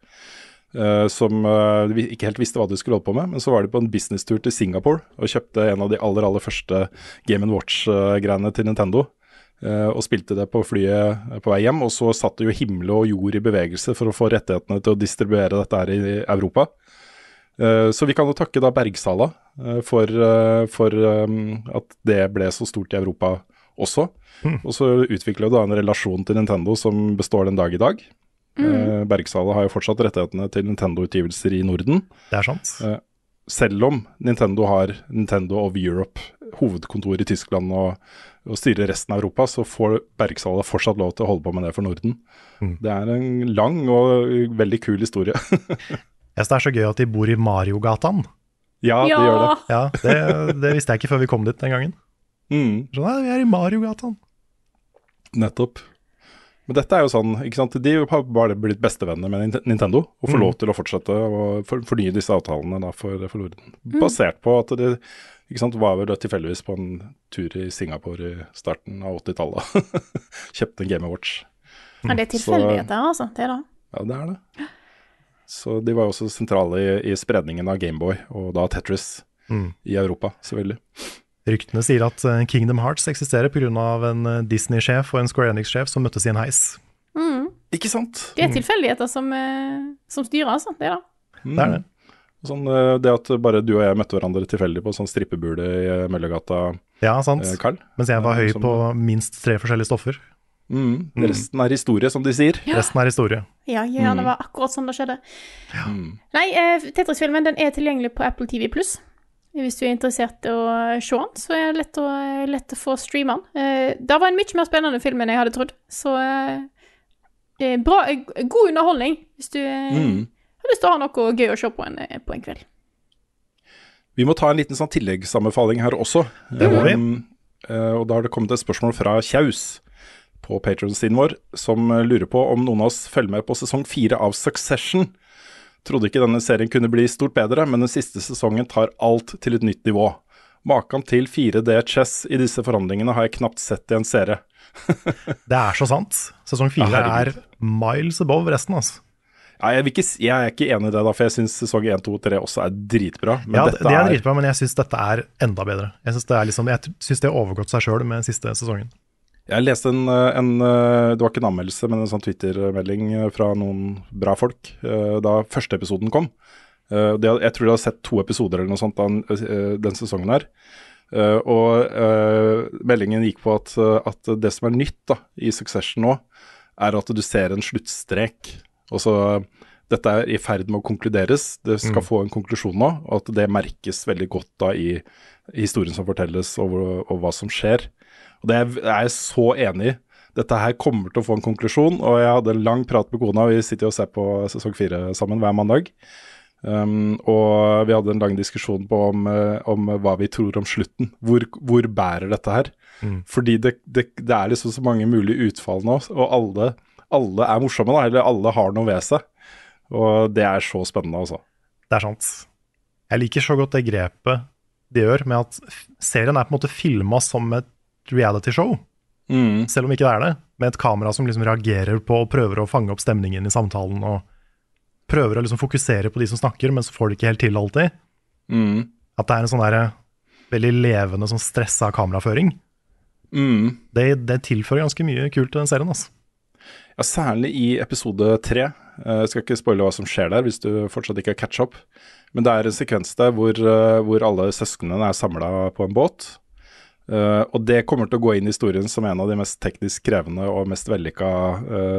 Uh, som uh, vi ikke helt visste hva de skulle holde på med, men så var de på en businesstur til Singapore og kjøpte en av de aller, aller første Game Watch-greiene til Nintendo. Eh, og spilte det på flyet på vei hjem, og så satt det jo himmel og jord i bevegelse for å få rettighetene til å distribuere dette her i Europa. Eh, så vi kan jo takke da Bergsala eh, for, for at det ble så stort i Europa også. Mm. Og så utvikler jo da en relasjon til Nintendo som består den dag i dag. Mm. Bergsala har jo fortsatt rettighetene til Nintendo-utgivelser i Norden. Det er sant. Selv om Nintendo har Nintendo of Europe, hovedkontor i Tyskland og, og styrer resten av Europa, så får Bergsala fortsatt lov til å holde på med det for Norden. Mm. Det er en lang og veldig kul historie. [laughs] Jeg synes det er så gøy at de bor i Mariogatan. ja, det gjør det. Ja, det, det visste jeg ikke før vi kom dit den gangen. Mm, Så nei, vi er i Mariogatan. nettopp. Men dette er jo sånn, ikke sant? de har bare blitt bestevenner med Nintendo, og får Mm. lov til å fortsette å fornye disse avtalene da for, for Norden. Basert på at de ikke sant, var vel tilfeldigvis på en tur i Singapore i starten av 80-tallet. [laughs] Kjøpte en Game Watch. Ja, det er Så- tilfeldigheter, altså. Det da. Ja, det er det. Så de var jo også sentrale i, i spredningen av Gameboy, og da Tetris, Mm. i Europa, selvfølgelig. Ryktene sier at eh, Kingdom Hearts eksisterer pga. en eh, Disney-sjef og en Square Enix-sjef som møttes i en heis. Ikke sant? Det er tilfeldigheter som, eh, som styrer, altså. Det da. Mm. Det er det. Sånn, eh, det at bare du og jeg møtte hverandre tilfeldig på sånn strippebule i eh, Møllergata, Ja, sant. eh, Karl, Mens jeg var høy Som- på minst tre forskjellige stoffer. Mm. Resten er historie, som de sier. Resten er historie. Ja, ja, det var akkurat sånn det skjedde. Nei, eh, Tetris-filmen den er tilgjengelig på Apple TV Pluss. Hvis du er interessert i å se den, så er det lett å, lett å få streame den. Eh, det var en mye mer spennende film enn jeg hadde trodd. Så eh, er bra, eh, god underholdning hvis du eh, Mm. Har lyst til å ha noe gøy å se på en, eh, på en kveld. Vi må ta en liten sånn tilleggsanbefaling her også. Det må vi. Um, eh, og da har det kommet et spørsmål fra Kjaus på Patron-siden vår, som eh, lurer på om noen av oss følger med på sesong fire av Succession. Trodde ikke denne serien kunne bli stort bedre, men den siste sesongen tar alt til et nytt nivå. Maken til 4D chess i disse forhandlingene har jeg knapt sett i en serie. [laughs] Det er så sant. Sesong fire Ja, er miles above resten, altså. Ja, jeg, ikke, jeg er ikke enig i det, da, for jeg syns sesong 1, 2 og 3 også er dritbra. Men Ja, det er er dritbra, men jeg syns dette er enda bedre. Jeg syns det, liksom, det har overgått seg sjøl med siste sesongen. Jeg leste en, en Det var ikke en anmeldelse, men en sånn Twitter-melding eh, fra noen bra folk eh, da første episoden kom. Eh, jeg tror de hadde sett to episoder eller noe sånt den, den sesongen her. Og meldingen gikk på at, at det som er nytt da, i Succession nå, er at du ser en sluttstrek. Og så dette er i ferd med å konkluderes, det skal få en konklusjon nå, og at det merkes veldig godt da i historien som fortelles og, og hva som skjer. Og det er er jeg så enig i. Dette her kommer til å få en konklusjon, og jeg hadde lang prat med kona. Vi sitter og ser på sesong fire sammen hver mandag. Um, og vi hadde en lang diskusjon på om, eh, om hva vi tror om slutten. Hvor, hvor bærer dette her? Fordi det, det, det er liksom så mange mulige utfall nå, og alle, alle er morsomme, da, eller alle har noe ved seg. Og det er så spennende, altså. Det er sant. Jeg liker så godt det grepet de gjør med at serien er på en måte filma som et realityshow, Mm. selv om ikke det er det. Med et kamera som liksom reagerer på og prøver å fange opp stemningen i samtalen. og Prøver å liksom fokusere på de som snakker, men så får de ikke helt til alltid. Mm. At det er en sånn der, veldig levende, sånn stressa kameraføring. Mm. Det, det tilfører ganske mye kult til den serien. altså. Ja, særlig i episode tre. Eh, Jeg skal ikke spoile hva som skjer der, hvis du fortsatt ikke har catch up. Men det er en sekvens der hvor, eh, hvor alle søsknene er samla på en båt. Eh, og det kommer til å gå inn i historien som en av de mest teknisk krevende og mest vellykka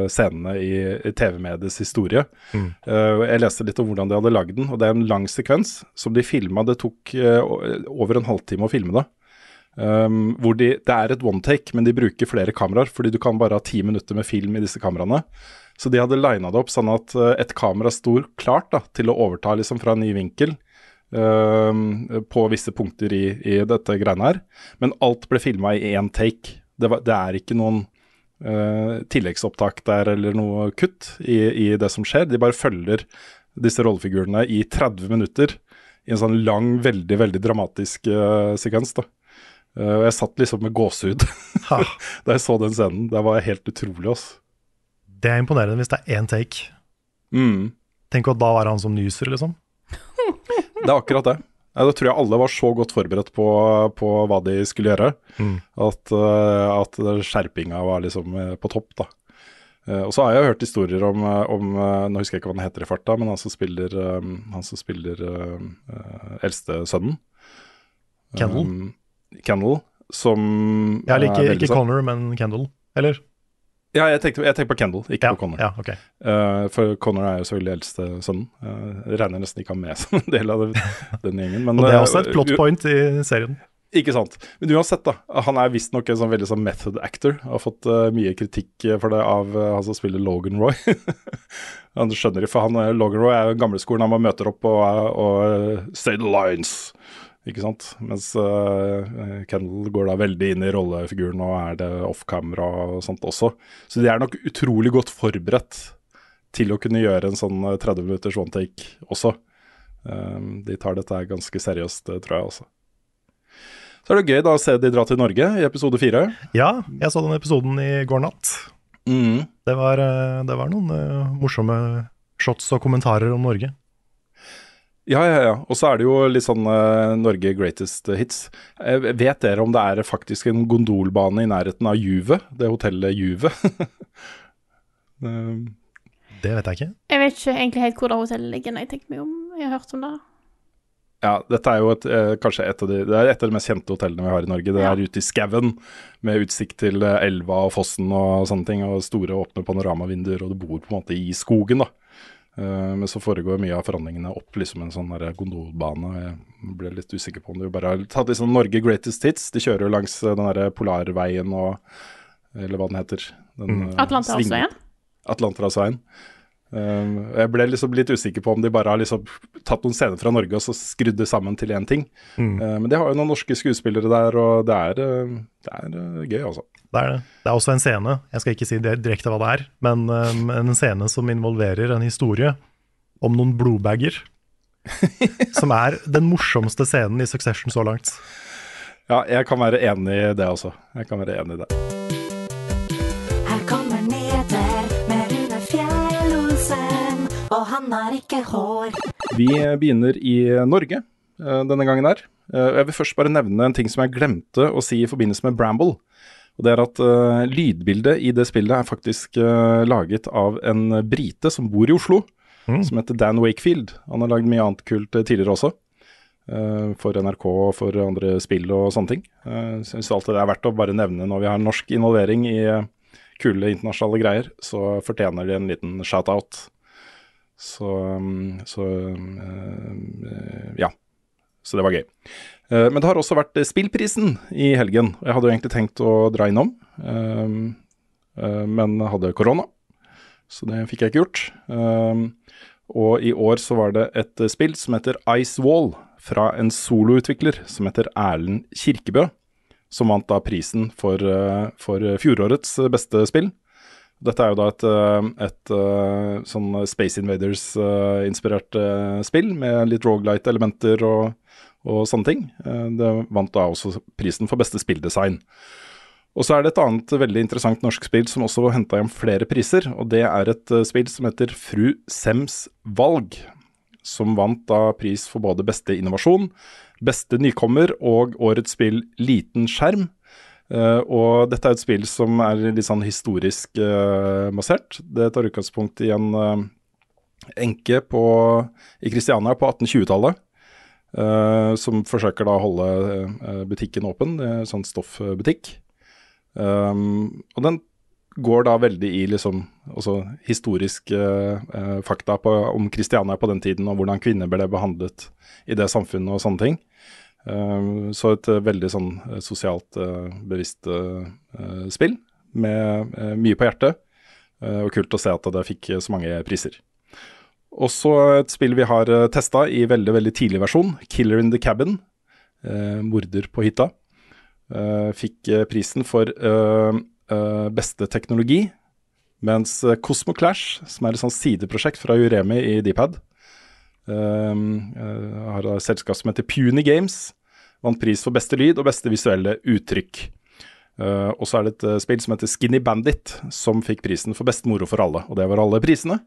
scenene i, TV-mediets historie. Eh, jeg leste litt om hvordan de hadde lagd den, og det er en lang sekvens som de filma. Det tok over en halvtime å filme det. Um, hvor de, Det er et one take, men de bruker flere kameraer, fordi du kan bare ha ti minutter med film i disse kameraene. Så de hadde lina det opp sånn at eh, et kamera sto klart da, til å overta liksom fra en ny vinkel um, på visse punkter i, i dette greiene her. Men alt ble filma i én take. Det, var, det er ikke noen uh, tilleggsopptak der eller noe kutt i, i det som skjer. De bare følger disse rollefigurene i 30 minutter i en sånn lang, veldig, veldig dramatisk uh, sekvens. da. Eh, og jeg satt liksom med gåsehud [laughs] da jeg så den scenen. Det var helt utrolig, ass. det er imponerende hvis det er én take. Mm. Tenk at da var han som nyser, liksom. Det er akkurat det. Da tror jeg alle var så godt forberedt på, på hva de skulle gjøre, Mm. at, eh, at skjerpinga var liksom eh, på topp, da. Og så har jeg hørt historier om, om Nå husker jeg ikke hva han heter i farta, men han som spiller, han som spiller eldste sønnen. Kendall? Um, Kendall, som Ja, eller ikke, ikke sånn- Connor, men Kendall. Eller? Ja, jeg tenkte, jeg tenkte på Kendall, ikke Ja, på Connor. ja, ok. uh, for Connor er jo selvfølgelig eldste sønnen. Uh, regner nesten ikke han med som en del av det, den gjengen. Men, Og det er eh, også et plot point i serien. Ikke sant. Men uansett, da. Han er visstnok en sånn veldig sånn method actor. Har fått uh, mye kritikk eh, for det av uh, han som spiller Logan Roy. [laughs] han skjønner det, for han, eh, Logan Roy er jo gamleskolen. Han bare møter opp og, og uh, say the lines. Ikke sant. Mens uh, Kendall går da veldig inn i rollefiguren og er det off-camera og sånt også. Så de er nok utrolig godt forberedt til å kunne gjøre en sånn eh, 30 minutters one take også. Um, de tar dette ganske seriøst, eh, tror jeg også. Så er det gøy da å se de dra til Norge i episode fire. Ja, jeg så den episoden i går natt. Mm. Det, var, eh, det var noen uh, morsomme shots og kommentarer om Norge. Ja, ja, ja. Og så er det jo litt sånn uh, Norge greatest hits. Uh, vet dere om det er faktisk en gondolbane i nærheten av Juve? Det hotellet Juve? [laughs] um, Det vet jeg ikke. Jeg vet ikke egentlig helt hvor det hotellet ligger. når jeg tenker meg om. Jeg har hørt om det. ja, dette er jo et, eh, kanskje et av, de, det er et av de mest kjente hotellene vi har i Norge. Det Ja. er ute i skauen med utsikt til eh, elva og fossen og sånne ting. Og store åpne panoramavinduer, og du bor på en måte i skogen, da. Eh, men så foregår mye av forhandlingene opp liksom en sånn der gondolbane. Jeg ble litt usikker på om du bare har tatt liksom Norge Greatest Hits. De kjører jo langs eh, den derre Polarveien og Eller hva den heter. Den, eh, Atlanterhavsveien? Atlanterhavsveien. Um, jeg ble liksom litt usikker på om de bare har liksom tatt noen scener fra Norge og så skrudd det sammen til én ting. Mm. Uh, men de har jo noen norske skuespillere der, og det er, det er gøy, altså. Det er det. Det er også en scene, jeg skal ikke si direkte hva det er, men um, en scene som involverer en historie om noen blodbager. [laughs] som er den morsomste scenen i Succession så langt. Ja, jeg kan være enig i det også. Jeg kan være enig i det. Her kommer nyheter med Rune Fjell-Olsen, og han har ikke hår. Vi begynner i Norge eh, denne gangen her. Eh, jeg vil først bare nevne en ting som jeg glemte å si i forbindelse med Bramble. Og det er at uh, lydbildet i det spillet er faktisk uh, laget av en brite som bor i Oslo, som heter Dan Wakefield. Han har lagd mye annet kult eh, tidligere også. uh, for NRK og for andre spill og sånne ting. Uh, Syns alltid det er verdt å bare nevne når vi har norsk involvering i kule internasjonale greier, så fortjener de en liten shout-out. Så, um, så eh, ja. Så det var gøy. Eh, men det har også vært eh, spillprisen i helgen. Jeg hadde jo egentlig tenkt å dra innom, um, eh, men hadde korona, så det fikk jeg ikke gjort. Um, og i år så var det et spill som heter Ice Wall, fra en soloutvikler som heter Erlend Kirkebø, som vant da prisen for, for fjorårets beste spill. Dette er jo da et, et, et sånn Space Invaders-inspirert spill, med litt rogelight-elementer og, og sånne ting. Eh, Det vant da også prisen for beste spilldesign. Og så er det et annet veldig interessant norsk spill som også henta hjem flere priser, og det er et eh, spill som heter Fru Sems valg, som vant da pris for både beste innovasjon, beste nykommer og årets spill Liten skjerm. Uh, og dette er et spill som er litt sånn historisk uh, basert. Det tar utgangspunkt i en uh, enke på, i Kristiania på 1820-tallet. Eh, som forsøker da å holde eh, butikken åpen. En sånn stoffbutikk. Um, og den går da veldig i liksom også historiske eh, fakta på, om Kristiania på den tiden, og hvordan kvinner ble behandlet i det samfunnet og sånne ting. Um, så et eh, veldig sånn eh, sosialt eh, bevisst eh, eh, spill med eh, mye på hjertet. eh, og kult å se at det fikk så mange priser. Også et spill vi har uh, testa i veldig veldig tidlig versjon, 'Killer in the Cabin'. eh, morder på hytta. Eh, fikk eh, prisen for eh, eh, beste teknologi. Mens eh, Cosmo Clash, som er et sånt sideprosjekt fra Juremi i Dpad, eh, eh, har et selskap som heter Puny Games, vant pris for beste lyd og beste visuelle uttrykk. Uh, og så er det et uh, spill som heter Skinny Bandit, som fikk prisen for best moro for alle. Og det var alle prisene.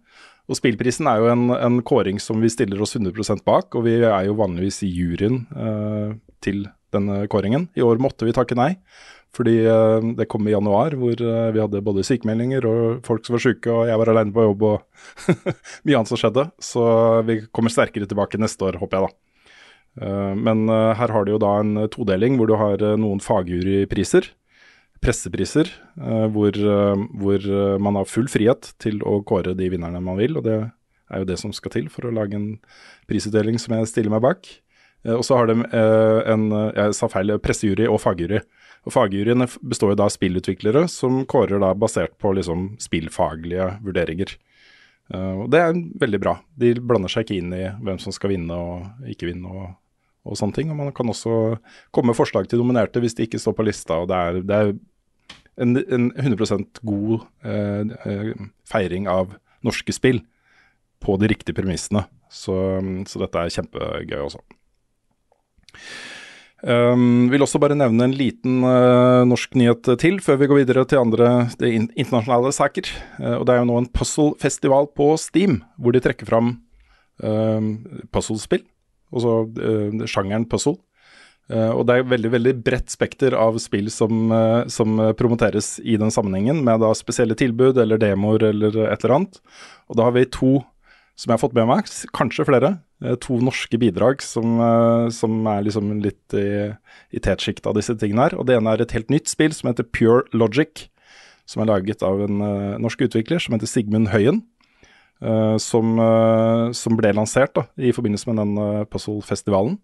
Og spillprisen er jo en, en kåring som vi stiller oss 100% bak, og vi er jo vanligvis i juryen eh, til denne kåringen. I år måtte vi takke nei, Fordi eh, det kom i januar, hvor eh, vi hadde både sykemeldinger og folk som var syke, og jeg var alene på jobb og [laughs] mye annet som skjedde. Så vi kommer sterkere tilbake neste år, håper jeg da. Eh, men eh, her har du jo da en todeling hvor du har eh, noen fagjurypriser, pressepriser, eh, hvor, eh, hvor eh, man har full frihet til å kåre de vinnerne man vil. Og det er jo det som skal til for å lage en prisutdeling som jeg stiller meg bak. Og så har de en Jeg sa feil, pressejury og fagjury. Og Fagjuryene består jo da av spillutviklere som kårer da basert på liksom spillfaglige vurderinger. Og det er veldig bra. De blander seg ikke inn i hvem som skal vinne og ikke vinne og, og sånne ting. Og man kan også komme med forslag til dominerte hvis de ikke står på lista. Og det er, det er en, en 100% god eh, eh, feiring av norske spill på de riktige premissene. Så, så dette er kjempegøy også. Um, vil også bare nevne en liten uh, norsk nyhet til før vi går videre til andre in internasjonale saker. Uh, og Det er jo nå en puzzle-festival på Steam, hvor de trekker fram um, puzzlespill. Altså uh, sjangeren puzzle. Eh, og det er veldig veldig bredt spekter av spill som, uh, som promoteres i den sammenhengen, med da spesielle tilbud eller demoer eller et eller annet. Og da har vi to som jeg har fått med meg, kanskje flere. uh, To norske bidrag som, som er liksom litt i, i tetsjiktet av disse tingene her. Og det ene er et helt nytt spill som heter Pure Logic, som er laget av en norsk utvikler som heter Sigmund Høyen. som, som ble lansert da, i forbindelse med den uh, puzzle-festivalen.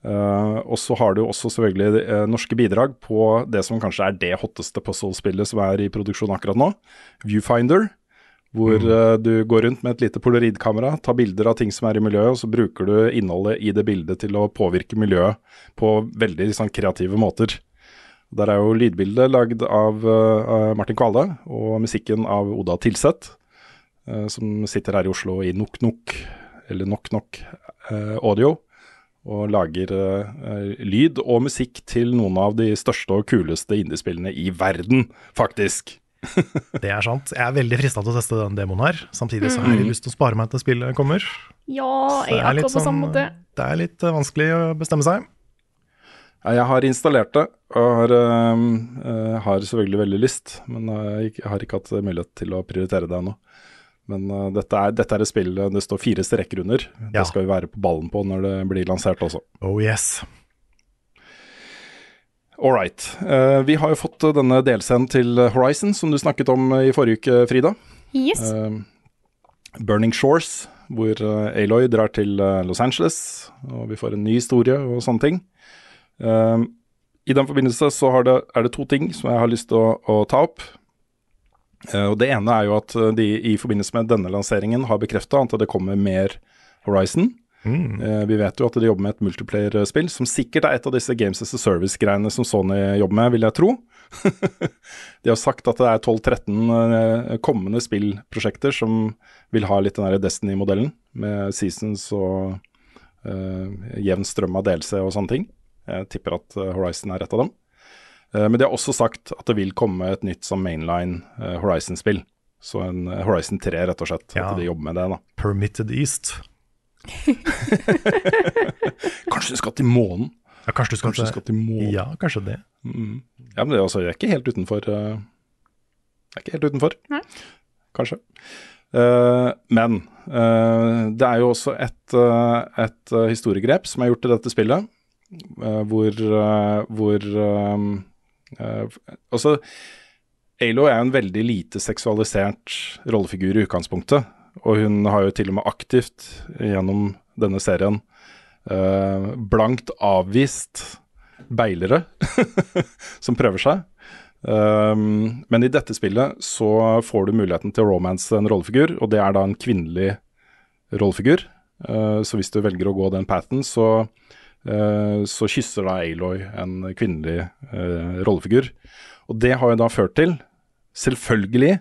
Eh, og så har du også selvfølgelig uh, norske bidrag på det som kanskje er det hotteste puzzle-spillet som er i produksjon akkurat nå, Viewfinder. Hvor eh, du går rundt med et lite polaroidkamera, tar bilder av ting som er i miljøet, og så bruker du innholdet i det bildet til å påvirke miljøet på veldig liksom, kreative måter. Der er jo lydbildet lagd av Martin Kvale, og musikken av Oda Tilseth, som sitter her i Oslo i Nok Nok, eller Nok Nok Audio, og lager uh, lyd og musikk til noen av de største og kuleste indiespillene i verden, faktisk. [laughs] Det er sant. Jeg er veldig frista til å teste den demoen her. Samtidig så har jeg Mm. lyst til å spare meg til spillet kommer. Ja, jeg er akkurat på samme sånn- måte. Det er litt eh, vanskelig å bestemme seg. Jeg har installert det, og har, øh, har selvfølgelig veldig lyst, men jeg har ikke hatt mulighet til å prioritere det ennå. Men uh, dette, er, dette er et spill øh, det står fire strekker under. Ja. Det skal vi være på ballen på når det blir lansert også. Oh yes. All right. Uh, vi har jo fått denne delscenen til Horizon, som du snakket om i forrige uke, Frida. Yes. Uh, Burning Shores, hvor eh, Aloy drar til eh, Los Angeles, og vi får en ny historie og sånne ting. Eh, I den forbindelse så har det, er det to ting som jeg har lyst til å, å ta opp. Eh, og Det ene er jo at eh, de i forbindelse med denne lanseringen har bekrefta at det kommer mer Horizon. Eh, vi vet jo at de jobber med et multiplayer-spill, som sikkert er et av disse Games as a Service-greiene som Sony jobber med, vil jeg tro. [laughs] de har sagt at det er 12-13 eh, kommende spillprosjekter som vil ha litt den der Destiny-modellen, med seasons og uh, jevn strøm av DLC og sånne ting. Jeg tipper at Horizon er et av dem. Eh, men de har også sagt at det vil komme et nytt som mainline eh, Horizon-spill. Så en eh, Horizon 3, rett og slett. Ja. At de jobber med det, da. Permitted East. [laughs] Kanskje du skal til månen? Ja, kanskje du skal, Kanskje de skal til månen? Ja, kanskje det. Mm. Ja, men det er, altså, jeg er ikke helt utenfor Jeg er ikke helt utenfor. Nei. Kanskje. Uh, men uh, det er jo også et, uh, et historiegrep som er gjort i dette spillet, eh, hvor, hvor eh, Altså, Alo er en veldig lite seksualisert rollefigur i utgangspunktet. Og hun har jo til og med aktivt gjennom denne serien eh, blankt avvist beilere [laughs] som prøver seg. Um, men i dette spillet så får du muligheten til å romance en rollefigur, og det er da en kvinnelig rollefigur. Uh, så hvis du velger å gå den pathen, så, så kysser da Aloy en kvinnelig uh, rollefigur. Og det har jo da ført til, selvfølgelig,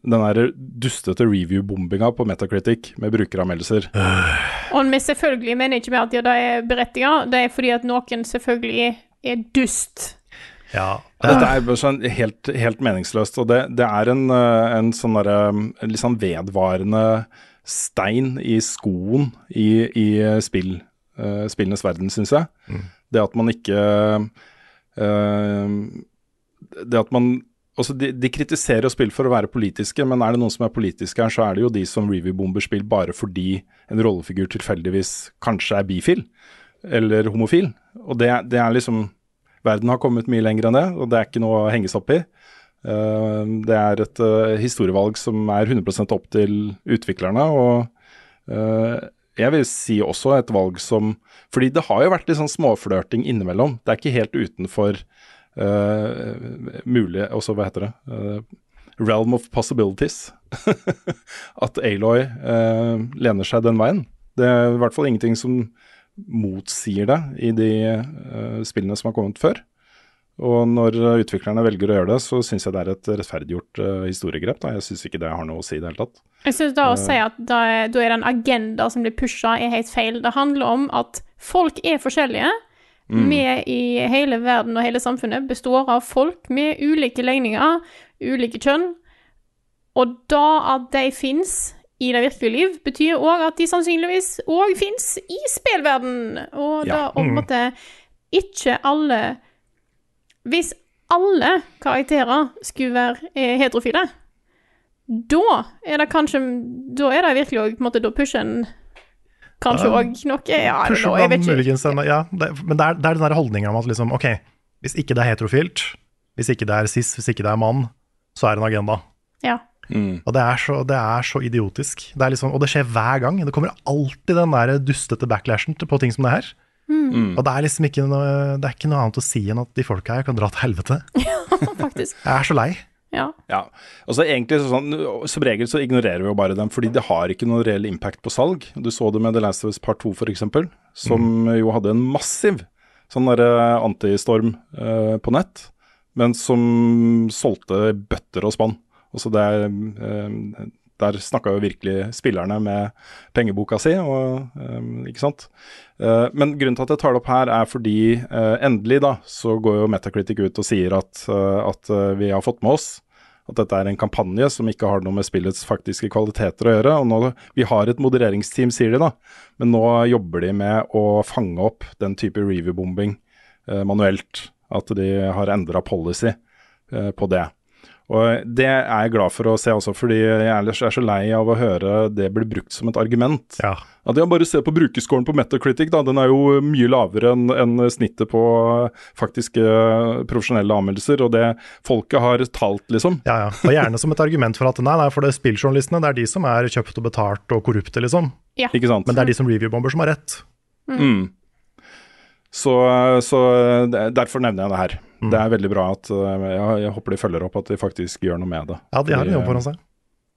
den der dustete review-bombinga på Metacritic med brukeranmeldelser. [sighs] Og vi selvfølgelig mener ikke med at det er berettiga, det er fordi at noen selvfølgelig er dust. Ja. Dette er sånn helt, helt meningsløst, og det, det er en, eh, en sånn derre litt sånn vedvarende stein i skoen i, i spill, eh, spillenes verden, syns jeg. Det at man ikke eh, det at man Altså, de, de kritiserer spill for å være politiske, men er det noen som er politiske her, så er det jo de som review-bomber spill bare fordi en rollefigur tilfeldigvis kanskje er bifil eller homofil. Og det, det er liksom Verden har kommet mye lenger enn det, og det er ikke noe å henge seg opp i. Uh, det er et uh, historievalg som er 100 opp til utviklerne, og jeg vil si også et valg som Fordi det har jo vært litt sånn småflørting innimellom. Det er ikke helt utenfor uh, og Også hva heter det? Uh, realm of possibilities. [laughs] At Aloy uh, lener seg den veien. Det er i hvert fall ingenting som motsier det i de spillene som har kommet før. Og når utviklerne velger å gjøre det, så syns jeg det er et rettferdiggjort uh, historiegrep. Da. Jeg syns ikke det har noe å si i det hele tatt. Jeg syns da å si at da er, da er den agenda som blir pusha, er helt feil. Det handler om at folk er forskjellige. Mm. Vi i hele verden og hele samfunnet består av folk med ulike legninger, ulike kjønn. Og da at de fins i det virkelige liv, betyr òg at de sannsynligvis òg fins i spillverden. Og da Ja. Mm. om at ikke alle Hvis alle karakterer skulle være eh, heterofile, da er det kanskje Da er det virkelig òg på en måte Da pusher en kanskje Ja. òg noe Ja, Pusher jeg vet man ikke. muligens en- ja, det, Men det er, det er den der holdninga om at liksom, ok, hvis ikke det er heterofilt, hvis ikke det er cis, hvis ikke det er mann, så er det en agenda. Ja. Og det er, så, det er så idiotisk. Det er liksom, og det skjer hver gang. Det kommer alltid den der dustete backlashen på ting som det her. Mm. Og det er liksom ikke noe, det er ikke noe annet å si enn at de folka her kan dra til helvete. [laughs] Faktisk. Jeg er så lei. Ja. Ja, så egentlig sånn, Som regel så ignorerer vi jo bare dem, fordi det har ikke noen reell impact på salg. Du så det med The Last of Us Part 2 f.eks., som jo hadde en massiv sånn derre antistorm eh, på nett, men som solgte bøtter og spann. Altså det er, eh, der snakka jo virkelig spillerne med pengeboka si, og, eh, ikke sant. Eh, men grunnen til at jeg tar det opp her, er fordi eh, endelig da, så går jo Metacritic ut og sier at, eh, at vi har fått med oss at dette er en kampanje som ikke har noe med spillets faktiske kvaliteter å gjøre. og nå, Vi har et modereringsteam, sier de da, men nå jobber de med å fange opp den type review-bombing manuelt. At de har endra policy eh, på det. Og Det er jeg glad for å se også, fordi jeg ellers er så lei av å høre det bli brukt som et argument. Ja. At ja, Bare se på brukerscoren på Metacritic, da. Den er jo mye lavere enn en snittet på faktiske profesjonelle anmeldelser. Og det folket har talt, liksom. Ja, ja. Og gjerne som et argument for at nei, nei, for det er spilljournalistene, det er de som er kjøpt og betalt og korrupte, liksom. Ja. Ikke sant? Men det er de som reviewbomber som har rett. Mm. Så, så derfor nevner jeg det her. Mm. Det er veldig bra at eh, jeg, jeg håper de følger opp at de faktisk gjør noe med det. Ja, de har en jobb foran seg.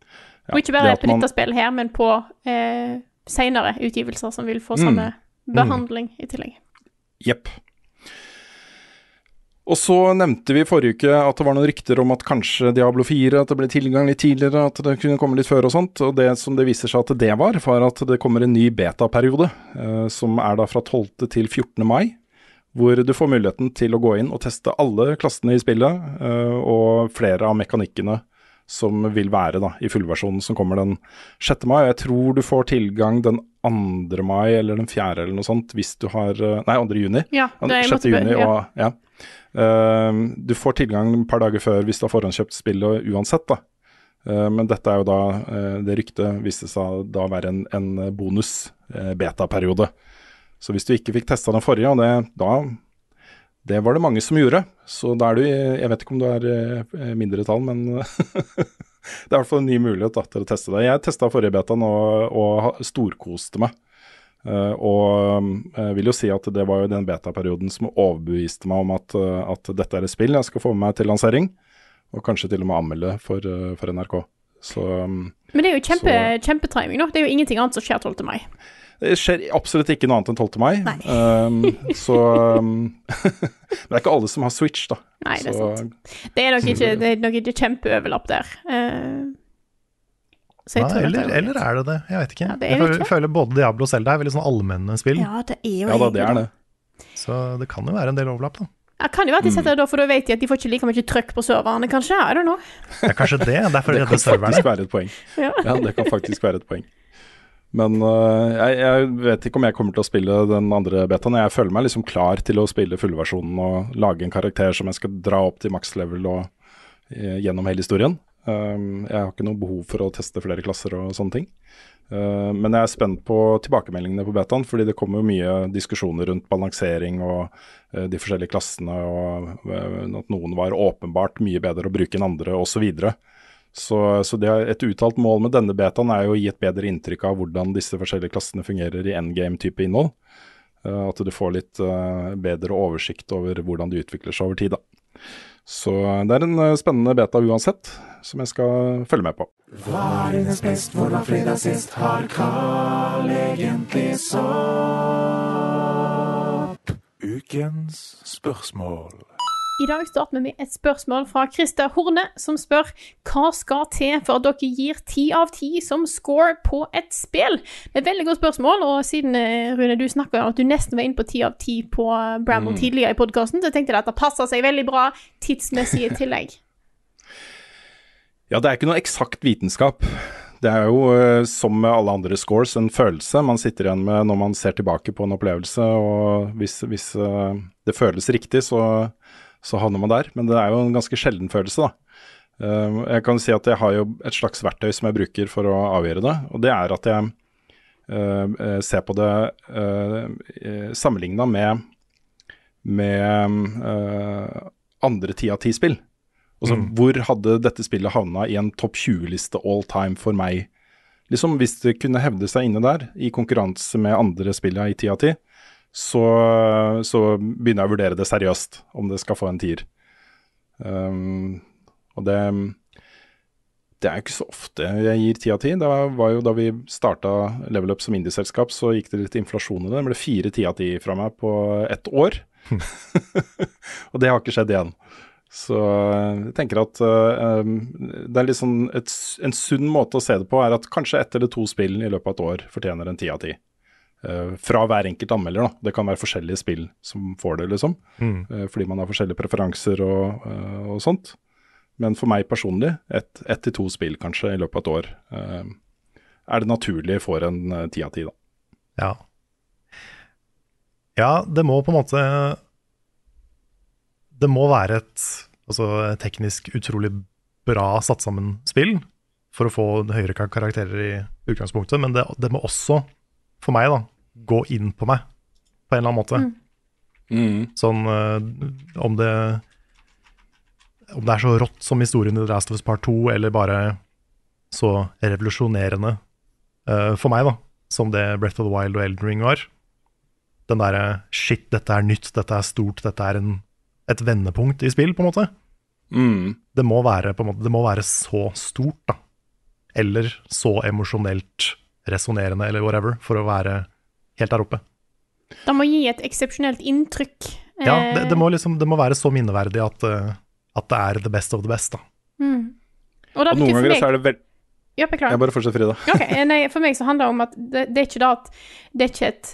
ja, Og ikke bare på man- dette spillet her, men på eh, seinere utgivelser som vil få Mm. samme Mm. behandling i tillegg. Jepp. Og så nevnte vi i forrige uke at det var noen rykter om at kanskje Diablo 4 at det ble tilgang litt tidligere, at det kunne komme litt før og sånt. Og det som det viser seg at det var, var at det kommer en ny betaperiode, eh, som er da fra 12. til 14. mai. Hvor du får muligheten til å gå inn og teste alle klassene i spillet, eh, og flere av mekanikkene som vil være da, i fullversjonen som kommer den 6. mai. Jeg tror du får tilgang den 2. mai eller den 4. eller noe sånt, hvis du har eh, Nei, 2. juni. Ja, det er 6. måtte- juni ja. og ja. Eh, du får tilgang et par dager før hvis du har forhåndskjøpt spillet uansett, da. Eh, men dette er jo da eh, Det ryktet viste seg da å være en, en bonus uh, betaperiode. Så hvis du ikke fikk testa den forrige, og det, da Det var det mange som gjorde. Så da er du Jeg vet ikke om du er i mindretall, men [laughs] det er i hvert fall en ny mulighet da, til å teste det. Jeg testa forrige betaen og, og storkoste meg. Eh, og jeg vil jo si at det var jo den beta-perioden som overbeviste meg om at, eh, at dette er et spill jeg skal få med meg til lansering, og kanskje til og med anmelde for, eh, for NRK. Så um, Men det er jo kjempe, kjempetiming, da. Det er jo ingenting annet som skjer 12. mai. det skjer absolutt ikke noe annet enn 12. mai. Um, så um, Men [laughs] det er ikke alle som har Switch, da. Nei, det er Så- sant. Det er nok ikke, det er nok ikke kjempeoverlapp der. Eh, jeg Nei, tror eller, det er- eller er det det? Jeg vet ikke. er jeg føler, ikke. føler både Diablo og Zelda er veldig sånn allmenne spill. Ja, det er jo Ja da, det er det. Så det kan jo være en del overlapp, da. Ja, kan jo være at de Mm. setter det da, for da vet de at de får ikke like mye trøkk på serverne, kanskje. I don't know. Det er kanskje det. Derfor Det kan serverne. faktisk være et poeng. Ja. Ja, det kan faktisk være et poeng. Men uh, jeg, jeg vet ikke om jeg kommer til å spille den andre betaen. Jeg føler meg liksom klar til å spille fullversjonen og lage en karakter som jeg skal dra opp til maks level og uh, gjennom hele historien. Um, jeg har ikke noe behov for å teste flere klasser og sånne ting. Uh, men jeg er spent på tilbakemeldingene på betaen, fordi det kommer mye diskusjoner rundt balansering og uh, de forskjellige klassene, og uh, at noen var åpenbart mye bedre å bruke enn andre, osv. Så, så det er et uttalt mål med denne betaen er jo å gi et bedre inntrykk av hvordan disse forskjellige klassene fungerer i endgame-type innhold. at du får litt bedre oversikt over hvordan de utvikler seg over tid. Så det er en eh, spennende beta uansett, som jeg skal følge med på. Hva er dines best, hvor var fredag sist? Har Carl egentlig sopp? Ukens spørsmål. I dag starter vi med et spørsmål fra Christer Horne, som spør hva skal til for at dere gir ti av ti som score på et spill? Det er et veldig godt spørsmål, og siden eh, Rune, du snakka om at du nesten var inne på ti av ti på eh, Bramble Mm. tidligere i podkasten, så jeg tenkte at det passer seg veldig bra tidsmessig i tillegg. Ja, det er ikke noe eksakt vitenskap. Det er jo, eh, som med alle andre scores, en følelse man sitter igjen med når man ser tilbake på en opplevelse. Og hvis, hvis eh, det føles riktig, så, så havner man der. Men det er jo en ganske sjelden følelse, da. Eh, jeg kan si at jeg har jo et slags verktøy som jeg bruker for å avgjøre det. Og det er at jeg ser på det uh, sammenligna med, med andre ti av ti spill. Altså, Hvor hadde dette spillet havna i en topp 20-liste all time for meg? Liksom Hvis det kunne hevde seg inne der, i konkurranse med andre spill i ti av ti, så, så begynner jeg å vurdere det seriøst, om det skal få en tier. Um, og det det er jo ikke så ofte jeg gir ti av ti. Det var jo da vi starta Level Up som indieselskap, så gikk det litt inflasjon i det. Det ble fire ti av ti fra meg på ett år. [laughs] [laughs] og det har ikke skjedd igjen. Så eh, jeg tenker at um, det er litt sånn et, En sunn måte å se det på er at kanskje ett eller to spill i løpet av et år fortjener en ti av ti. Uh, fra hver enkelt anmelder, da. Det kan være forskjellige spill som får det, liksom. Mm. Uh, fordi man har forskjellige preferanser og, og sånt. Men for meg personlig, ett et til to spill kanskje i løpet av et år, er det naturlig for en ti av ti, da. Ja. Ja, det må på en måte Det må være et altså, teknisk utrolig bra satt sammen spill for å få høyere karakterer i utgangspunktet, men det, det må også, for meg, da, gå inn på meg på en eller annen måte. Sånn eh, om det Om det er så rått som historien i The Last of Us Part 2, eller bare så revolusjonerende uh, for meg, da, som det Breath of the Wild og Elden Ring var. Den derre shit, dette er nytt, dette er stort, dette er en, et vendepunkt i spill, på en måte. Det, må være, på en måte, det må være så stort, da. Eller så emosjonelt resonnerende, eller whatever, for å være helt der oppe. Det må gi et eksepsjonelt inntrykk. Ja, Eh, det, det, må liksom, det må være så minneverdig at, eh, at det er the best of the best, da. mm. Og da Og noen ganger meg så er det vel... Ja, beklager. Jeg bare fortsetter, Frida. Ok, eh, nei, For meg så handler det om at det, det er ikke det at Det er ikke et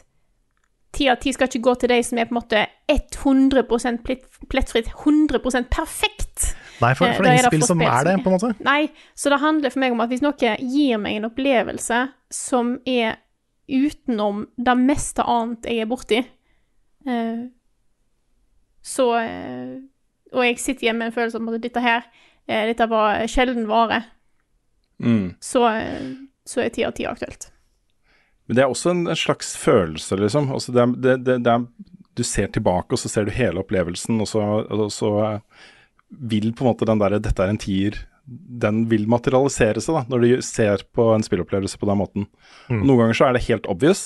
Ti av ti skal ikke gå til de som er på en måte 100 plett, plettfritt, 100% perfekt. Nei, for, Eh, for det er ingen spill som er det, på en måte. Nei, så det handler for meg om at hvis noe gir meg en opplevelse som er utenom det meste annet jeg er borti, eh, så eh, Og jeg sitter igjen med en følelse av at dette her, eh, dette var sjelden vare, Mm. så, så er ti av ti aktuelt. Men det er også en, en slags følelse, liksom. Altså det er, det, det, det er, du ser tilbake, og så ser du hele opplevelsen, og så, og så eh, vil på en måte den derre 'dette er en tier' den vil materialisere seg da, når du ser på en spillopplevelse på den måten. Og noen ganger så er det helt obvious.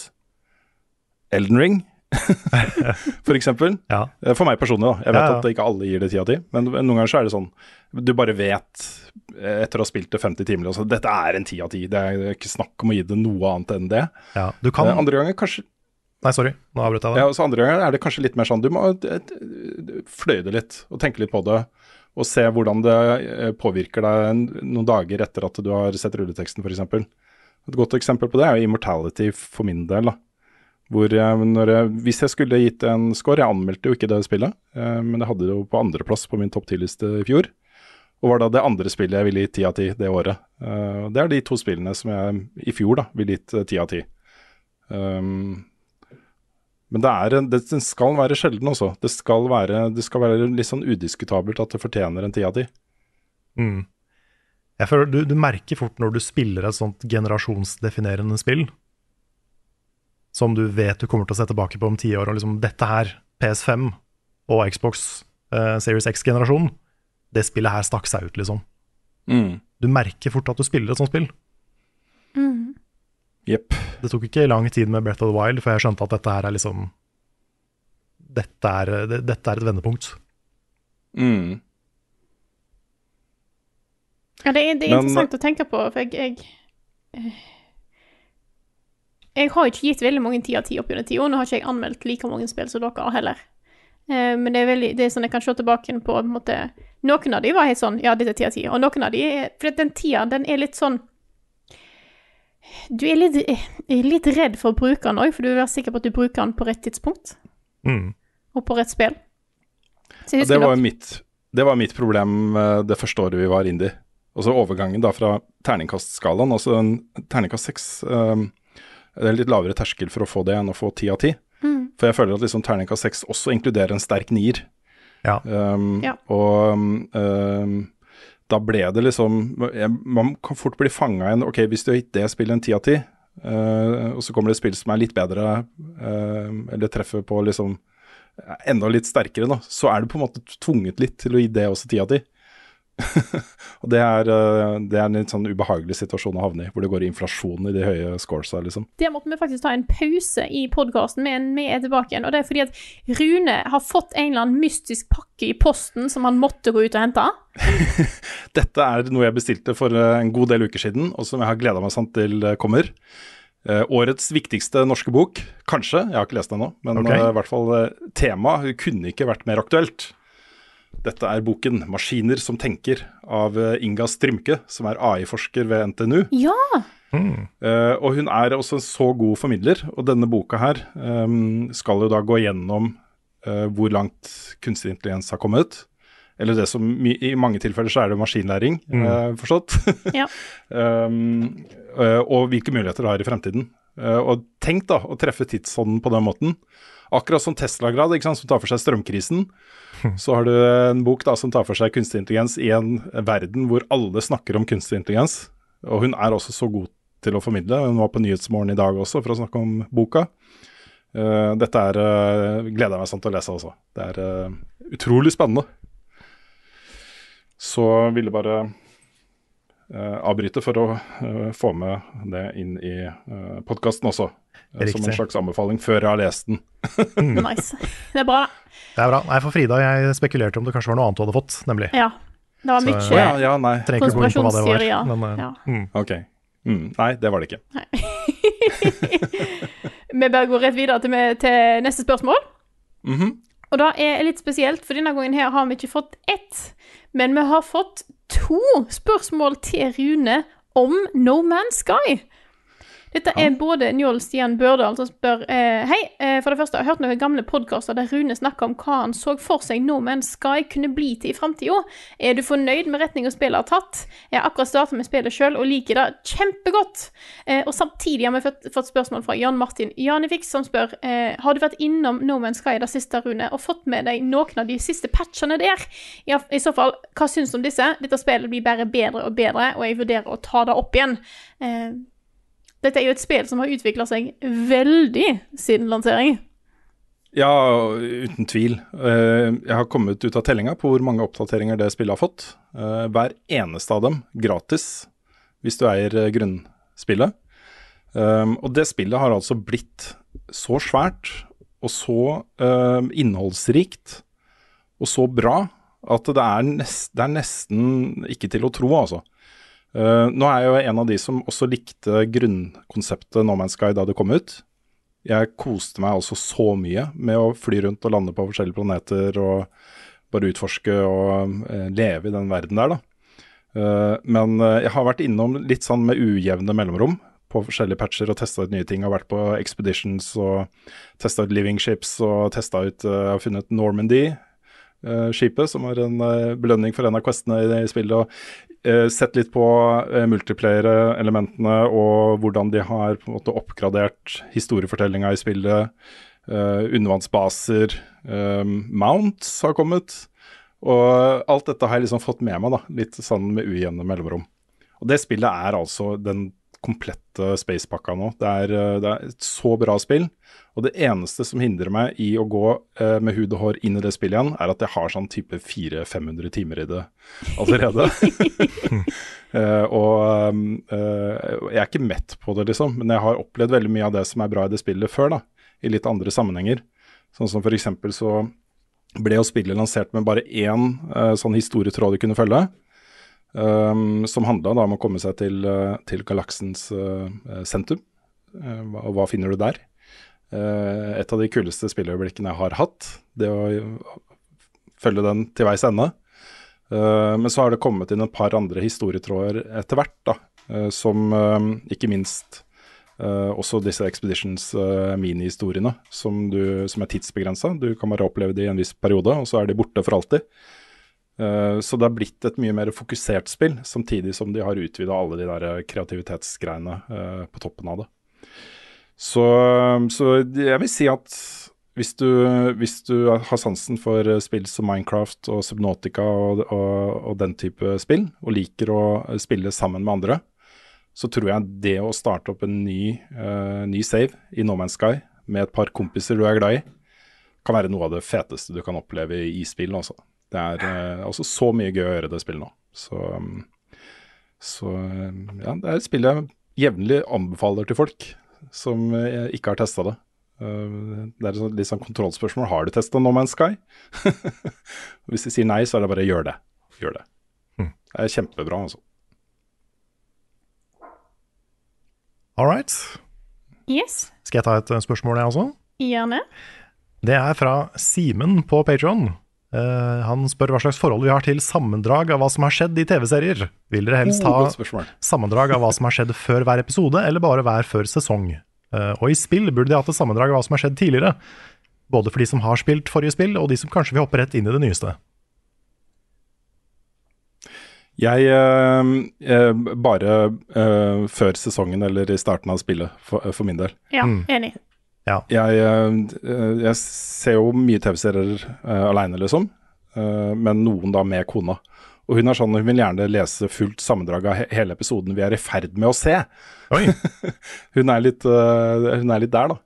Elden Ring, [laughs] for eksempel. Ja. Eh, For meg personlig, da. Jeg vet Ja, at ikke alle gir det ti av ti, men noen ganger så er det sånn Du bare vet, eh, etter å ha spilt det 50 timer, altså, dette er en ti av ti. Det er ikke snakk om å gi det noe annet enn det. Ja, du kan Eh, Andre ganger kanskje Nei, sorry, nå avbrøt jeg deg. ja, så andre ganger er det kanskje litt mer sånn Du må fløye det litt og tenke litt på det. Og se hvordan det påvirker deg noen dager etter at du har sett rulleteksten, f.eks. Et godt eksempel på det er jo Immortality for min del. da. Hvor jeg, jeg, hvis jeg skulle gitt en score Jeg anmeldte jo ikke det spillet, eh, men jeg hadde det jo på andreplass på min topp 10-liste i fjor. Og var da det andre spillet jeg ville gitt ti av ti det året. Eh, det er de to spillene som jeg i fjor da ville gitt ti av ti. Um, men det, er, det, det skal være sjelden også. Det skal være, det skal være litt sånn udiskutabelt at det fortjener en ti av ti. Mm. Jeg føler du, du merker fort når du spiller et sånt generasjonsdefinerende spill, som du vet du kommer til å se tilbake på om ti år, og liksom dette her, PS5 og Xbox uh, Series X-generasjonen, det spillet her stakk seg ut, liksom. Mm. Du merker fort at du spiller et sånt spill. Mm. Jepp. Det tok ikke lang tid med Breath of the Wild før jeg skjønte at dette her er liksom Dette er, det, dette er et vendepunkt. Mm. Ja, det er, det er Men- interessant å tenke på, for jeg, jeg Jeg har ikke gitt veldig mange ti av ti opp gjennom tida. Nå har ikke jeg anmeldt like mange spill som dere har heller. Eh, men det er, veldig, det er sånn jeg kan se tilbake på, på en måte Noen av de var helt sånn Ja, dette er ti av ti. Og noen av de er For den tida, den er litt sånn Du er litt, er litt redd for å bruke den òg, for du vil være sikker på at du bruker den på rett tidspunkt. Mm. Og på rett spill. Ja, det, var mitt, det var mitt problem eh, det første året vi var indie. Og så overgangen da fra terningkastskalaen, altså en terningkast seks um, Det er litt lavere terskel for å få det enn å få ti av ti. Mm. For jeg føler at liksom terningkast seks også inkluderer en sterk nier. Ja. Um, Ja. Og um, da ble det liksom jeg, Man kan fort bli fanga i en Ok, hvis du har gitt det spillet en ti av ti, uh, og så kommer det et spill som er litt bedre, uh, eller treffer på liksom enda litt sterkere, da, så er du på en måte tvunget litt til å gi det også ti av ti. [laughs] og det er, eh, det er en litt sånn ubehagelig situasjon å havne i, hvor det går inflasjon i de høye scoresa, liksom. Der måtte vi faktisk ta en pause i podkasten, men vi er tilbake igjen. Og det er fordi at Rune har fått en eller annen mystisk pakke i posten som han måtte gå ut og hente. [laughs] Dette er noe jeg bestilte for eh, en god del uker siden, og som jeg har gleda meg sånn til eh, kommer. Årets viktigste norske bok, kanskje, jeg har ikke lest den ennå, men okay. i hvert fall temaet kunne ikke vært mer aktuelt. Dette er boken 'Maskiner som tenker' av eh, Inga Strymke, som er AI-forsker ved NTNU. Ja! Eh, og hun er også en så god formidler, og denne boka her um, skal jo da gå gjennom uh, hvor langt kunstig intelligens har kommet. Eller det som my- i mange tilfeller så er det maskinlæring, Mm. uh, forstått. Ja. um, [laughs] eh, og hvilke muligheter det har i fremtiden. Eh, og tenk da å treffe tidsånden på den måten. Akkurat som Tesla-grad, som tar for seg strømkrisen. [laughs] Så har du en bok da som tar for seg kunstig intelligens i en verden hvor alle snakker om kunstig intelligens. Og hun er også så god til å formidle. Hun var på Nyhetsmorgen i dag også for å snakke om boka. Uh, dette er uh, gleder jeg meg sånn til å lese, altså. Det er uh, utrolig spennende. Så ville bare avbryte for å eh, få med det inn i uh, podkasten også. Riktig. som en slags anbefaling før jeg har lest den. [laughs] Nice. Det er bra. Det er bra. Nei, for Frida, jeg spekulerte om det kanskje var noe annet du hadde fått, nemlig. Ja. Det var mye Å ja, ja, nei. Gå. Men, eh, Ja. mm. Ok. Mm, nei, det var det ikke. [laughs] Vi bare går rett videre til, til neste spørsmål. Mhm. Og da er det litt spesielt, for denne gangen her har vi ikke fått ett, men vi har fått to spørsmål til Rune om No Man's Sky. Dette er både Njål Stian Børdal som spør eh, Hei, eh, for det første, jeg har hørt noen gamle podkaster der Rune snakka om hva han så for seg Nå men skal jeg kunne bli til i framtida. Er du fornøyd med retninga spillet har tatt? Jeg har akkurat starta med spillet sjøl og liker det kjempegodt. Eh, og samtidig har vi fått, fått spørsmål fra Jan Martin Janifix som spør eh, Har du vært innom No Man's Sky det siste, Rune, og fått med deg noen av de siste patchene der? Ja, I så fall, hva syns du om disse? Dette spillet blir bare bedre og bedre, og jeg vurderer å ta det opp igjen. Eh, dette er jo et spill som har utvikla seg veldig siden lansering. Ja, uten tvil. Eh, jeg har kommet ut av tellinga på hvor mange oppdateringer det spillet har fått. Eh, hver eneste av dem gratis, hvis du eier eh, grunnspillet. Og det spillet har altså blitt så svært og så innholdsrikt og så bra at det er, nest, det er nesten ikke til å tro, altså. Eh, nå er jeg jo en av de som også likte grunnkonseptet No Man's Sky da det kom ut. Jeg koste meg altså så mye med å fly rundt og lande på forskjellige planeter og bare utforske og uh, leve i den verden der, da. Uh, men jeg har vært innom litt sånn med ujevne mellomrom på forskjellige patcher og testa ut nye ting. Jeg Har vært på expeditions og testa ut living ships og testa ut uh, Har funnet Normandy. skipet, som var en belønning for en av questene i, spillet. og Sett litt på uh, multiplayer-elementene og hvordan de har på en måte oppgradert historiefortellinga i spillet. Uh, undervannsbaser, mounts har kommet. Og alt dette har jeg liksom fått med meg, da, litt sånn med ujevne mellomrom. Og det spillet er altså den komplette spacepakka nå. Det er, eh, det er, et så bra spill. Og det eneste som hindrer meg i å gå eh, med hud og hår inn i det spillet igjen, er at jeg har sånn type 400-500 timer i det allerede. [laughs] eh, og um, uh, jeg er ikke mett på det, liksom, men jeg har opplevd veldig mye av det som er bra i det spillet før, da. I litt andre sammenhenger. Sånn som eksempel så ble jo spillet lansert med bare én sånn historietråd du kunne følge. Um, som handla om å komme seg til, uh, til galaksens uh, sentrum. Uh, og hva finner du der? Et av de kuleste spilleøyeblikkene jeg har hatt. Det å følge den til veis ende. men så har det kommet inn et par andre historietråder etter hvert, da. som ikke minst også disse Expeditions minihistoriene, som, du, som er tidsbegrensa. Du kan bare oppleve det i en viss periode, og så er de borte for alltid. Så det har blitt et mye mer fokusert spill, samtidig som de har utvida alle de der kreativitetsgreiene på toppen av det. Så, så, jeg vil si at hvis du, hvis du, har sansen for spill som Minecraft og Subnotica og, og, og, den type spill, og liker å spille sammen med andre, så tror jeg det å starte opp en ny, uh, ny save i No Man's Sky med et par kompiser du er glad i, kan være noe av det feteste du kan oppleve i spill. Også. Det er uh, også så mye gøy å gjøre det spillet nå. Så, um, så ja, det er et spill jeg jevnlig anbefaler til folk som jeg ikke har testa det. Uh, det er et sånn, litt sånn kontrollspørsmål. Har du testa No Man's Sky? [laughs] Hvis de sier nei, så er det bare gjør det. Gjør det. Mm. Det er kjempebra, altså. All right. Yes. Skal jeg ta et spørsmål, jeg også? Gjerne. Det er fra Simen på Patron. Uh, han spør hva slags forhold vi har til sammendrag av hva som har skjedd i TV-serier. Vil dere helst ha sammendrag av hva som har skjedd før hver episode, eller bare hver før sesong? Uh, og i spill burde de hatt et sammendrag av hva som har skjedd tidligere. Både for de som har spilt forrige spill, og de som kanskje vil hoppe rett inn i det nyeste. Jeg eh, Bare før sesongen eller i starten av spillet, for, for min del. Ja, mm. enig. Ja. Jeg, eh, jeg, ser jo mye TV-serier uh, aleine, liksom. Uh, men noen da med kona. Og hun er sånn, hun vil gjerne lese fullt sammendrag av he hele episoden vi er i ferd med å se. [laughs] hun, er litt, uh, hun, er litt, der, da.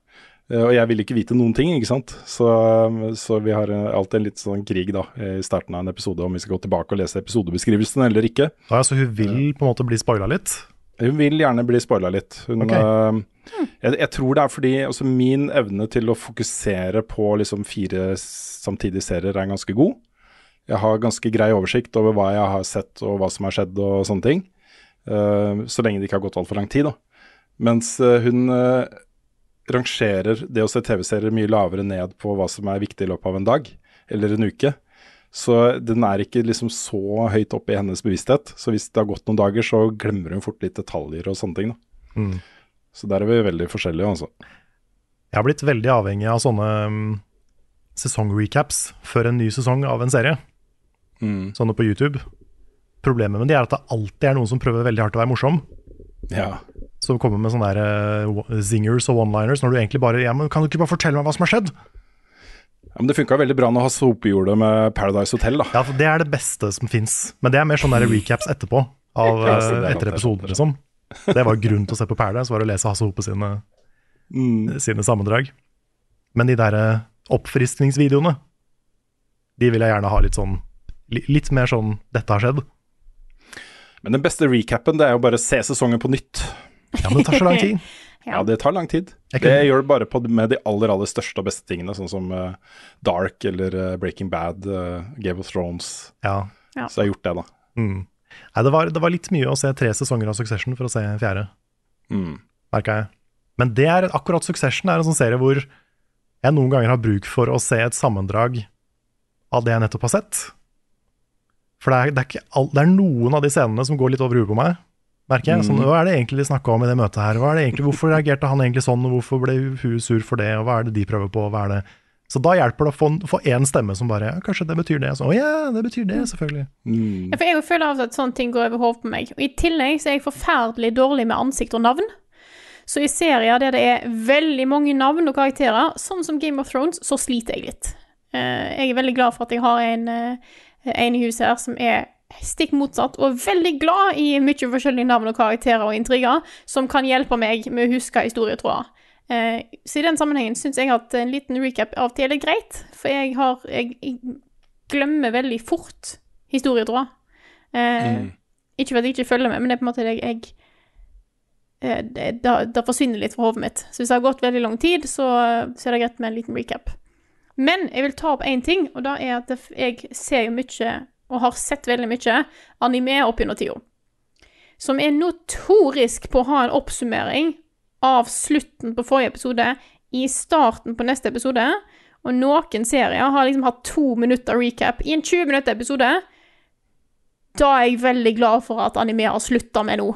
Og jeg vil ikke vite noen ting, ikke sant. Så, så, vi har alltid en litt sånn krig da, i starten av en episode om vi skal gå tilbake og lese episodebeskrivelsen eller ikke. Ja, Så hun vil på en måte bli spoila litt? Hun vil gjerne bli spoila litt. Hun, okay. Jeg, jeg, tror det er fordi altså, min evne til å fokusere på liksom, fire samtidige serier er ganske god. Jeg har ganske grei oversikt over hva jeg har sett og hva som har skjedd og sånne ting. Uh, så lenge det ikke har gått altfor lang tid, da. Mens uh, hun uh, rangerer det å se TV-serier mye lavere ned på hva som er viktig i løpet av en dag eller en uke. Så den er ikke liksom så høyt oppe i hennes bevissthet. Så hvis det har gått noen dager, så glemmer hun fort litt detaljer og sånne ting. da. Mm. Så der er vi veldig forskjellige, altså. Jeg har blitt veldig avhengig av sånne um, sesongrecaps før en ny sesong av en serie. Mm. Sånne på YouTube. Problemet med de er at det alltid er noen som prøver veldig hardt å være morsom. Ja. Som kommer med sånne der, uh, zingers og one-liners når du egentlig bare ja, men Kan du ikke bare fortelle meg hva som har skjedd? Ja, men Det funka veldig bra når Hasse Hope gjorde det med Paradise Hotel. da. Ja, for Det er det beste som fins. Men det er mer sånne recaps etterpå. Av, uh, etter episoden, liksom. Det var grunnen til å se på Paradise, var å lese Hasse Hope sine, mm. sine sammendrag. Men de der eh, oppfriskningsvideoene, de vil jeg gjerne ha litt sånn Litt mer sånn 'dette har skjedd'. Men den beste recapen, det er jo bare å se sesongen på nytt. Ja, men det tar så lang tid. [laughs] ja. det tar lang tid. Det gjør det bare på, med de aller, aller største og beste tingene, sånn som uh, Dark eller uh, Breaking Bad, uh, Game of Thrones. Ja. Så jeg har gjort det, da. Mm. Nei, det var, det var, litt mye å se tre sesonger av Succession for å se fjerde, mm. merka jeg. Men det er akkurat Succession er en sånn serie hvor jeg noen ganger har bruk for å se et sammendrag av det jeg nettopp har sett. For det er, det er, all, det er noen av de scenene som går litt over huet på meg, merker jeg. Sånn, mm. hva er det egentlig de snakka om i det møtet her? Hva er det egentlig, hvorfor reagerte han egentlig sånn, og hvorfor ble hun sur for det, og hva er det de prøver på, hva er det Så da hjelper det å få, få én stemme som bare ja, Kanskje det betyr det. Så, å ja, det betyr det, selvfølgelig. Ja, For jeg føler av at sånne ting går over hodet på meg. Og I tillegg så er jeg forferdelig dårlig med ansikt og navn. Så i serier der det er veldig mange navn og karakterer, sånn som Game of Thrones, så sliter jeg litt. Eh, jeg er veldig glad for at jeg har en, eh, en i huset her som er stikk motsatt, og veldig glad i mye forskjellige navn og karakterer og intriger, som kan hjelpe meg med å huske historietråder. Eh, så i den sammenhengen syns jeg at en liten recap av og til er greit, for jeg har Jeg, jeg glemmer veldig fort historietråder. Eh, Mm. Ikke fordi jeg ikke følger med, men det er på en måte det jeg, jeg eh, det, det, det forsvinner litt fra hodet mitt. Så hvis det har gått veldig lang tid, så, så er det greit med en liten recap. Men jeg vil ta opp én ting, og da er at jeg ser jo mye, og har sett veldig mye, anime opp gjennom tida. Som er notorisk på å ha en oppsummering av slutten på forrige episode i starten på neste episode. Og noen serier har liksom hatt to minutter recap i en 20 minutter episode. Da er jeg veldig glad for at anime har slutta med nå.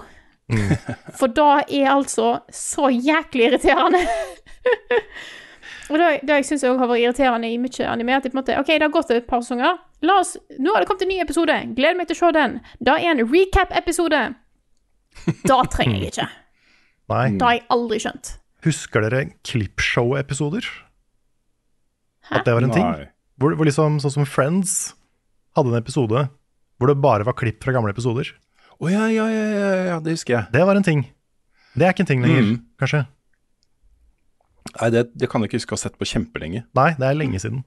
For da er altså så jæklig irriterende. [laughs] og det, det jeg syns har vært irriterende i mye anime, at det på en måte OK, det har gått et par sesonger. La oss, nå har det kommet en ny episode. Gleder meg til å se den. Da er en recap-episode. Da trenger jeg ikke. [laughs] Nei. Da har jeg aldri skjønt. Husker dere klippshow-episoder? At det var en ting? Hvor, hvor liksom, sånn som Friends hadde en episode hvor det bare var klipp fra gamle episoder. Å ja, ja, ja, ja, ja, det husker jeg. Det var en ting. Det er ikke en ting lenger, Mm. kanskje. Nei, det, det kan jeg ikke huske å ha sett på kjempelenge. Nei, det er lenge siden.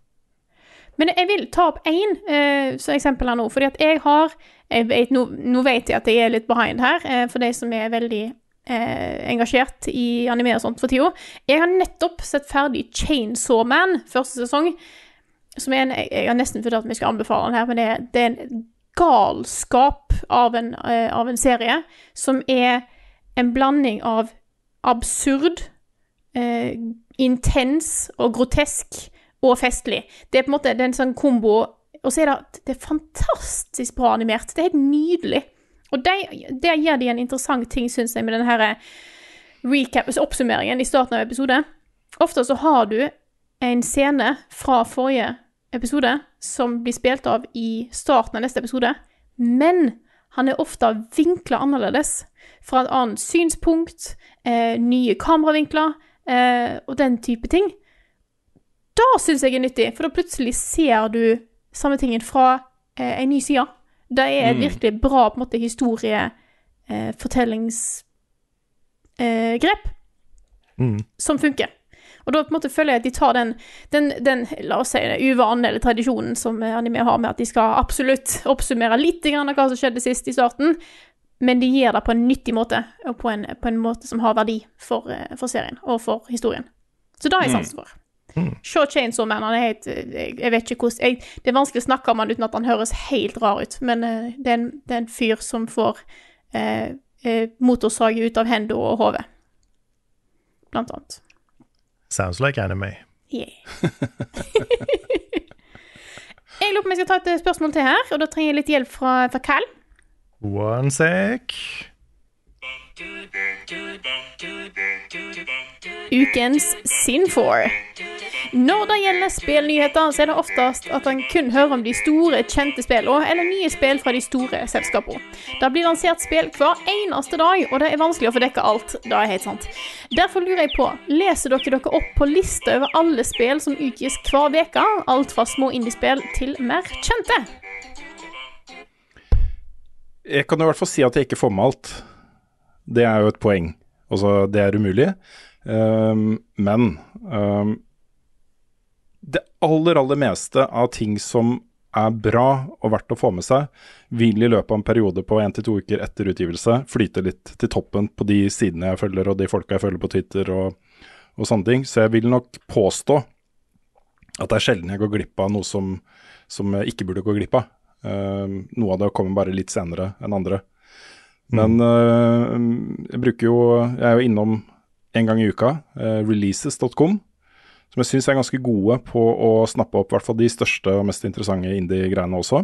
Men jeg vil ta opp én uh, eksempel her nå. Fordi at jeg har jeg vet, nå, nå vet jeg at jeg er litt behind her, uh, for de som er veldig uh, engasjert i anime og sånt for tida. Jeg har nettopp sett ferdig Chainsaw Man, første sesong. Som er en, jeg, har nesten vurdert om jeg skal anbefale den her, men det, er- det er en galskap av en, eh, av en serie som er en blanding av absurd, eh, intens og grotesk og festlig. Det er på en måte en sånn kombo Og så er det, det er fantastisk bra animert. Det er helt nydelig. Og det, det gir de en interessant ting, syns jeg, med denne her recap, altså oppsummeringen i starten av episode. Ofte så har du en scene fra forrige episode som blir spilt av i starten av neste episode, men han er ofte vinkla annerledes. Fra et annet synspunkt, eh, nye kameravinkler eh, og den type ting. Da syns jeg er nyttig, for da plutselig ser du samme tingen fra eh, en ny side. Det er et Mm. virkelig bra på en måte historie, eh, eh, Mm. som funker. Og da på en måte føler jeg at de tar den, den, den la oss si det, uvanen eller tradisjonen som anime har med at de skal absolutt oppsummere litt grann av hva som skjedde sist i starten, men de gjør det på en nyttig måte, og på en, på en måte som har verdi for, eh, for serien og for historien. Så det har jeg sansen sans for. Se Chainsaw Man, han er helt Jeg, jeg vet ikke hvordan jeg, Det er vanskelig å snakke om han uten at han høres helt rar ut, men uh, det, er en, det er en fyr som får uh, uh, motorsag ut av hendene og hodet. Blant annet. Sounds like anime. Yeah. [laughs] jeg lurer på om jeg skal ta et spørsmål til her, og da trenger jeg litt hjelp fra, fra Cal. One sec. Ukens Sinfor. Når det gjelder spillnyheter, så er det oftest at en kun hører om de store, kjente spillene, eller nye spill fra de store selskapene. Det blir lansert spill hver eneste dag, og det er vanskelig å få dekka alt. Det er helt sant. Derfor lurer jeg på, leser dere dere opp på lista over alle spill som utgis hver uke? Alt fra små indiespill til mer kjente? Jeg kan i hvert fall si at jeg ikke får med alt. Det er jo et poeng. Altså, det er umulig. Um, men um, det aller, aller meste av ting som er bra og verdt å få med seg, vil i løpet av en periode på én til to uker etter utgivelse flyte litt til toppen på de sidene jeg følger og de folka jeg følger på Twitter og, og sånne ting. Så jeg vil nok påstå at det er sjelden jeg går glipp av noe som, som jeg ikke burde gå glipp av. Ehm, noe av det kommer bare litt senere enn andre. Men øh, jeg bruker jo Jeg er jo innom en gang i uka, øh, releases.com, som jeg syns er ganske gode på å snappe opp i hvert fall de største og mest interessante indie-greiene også.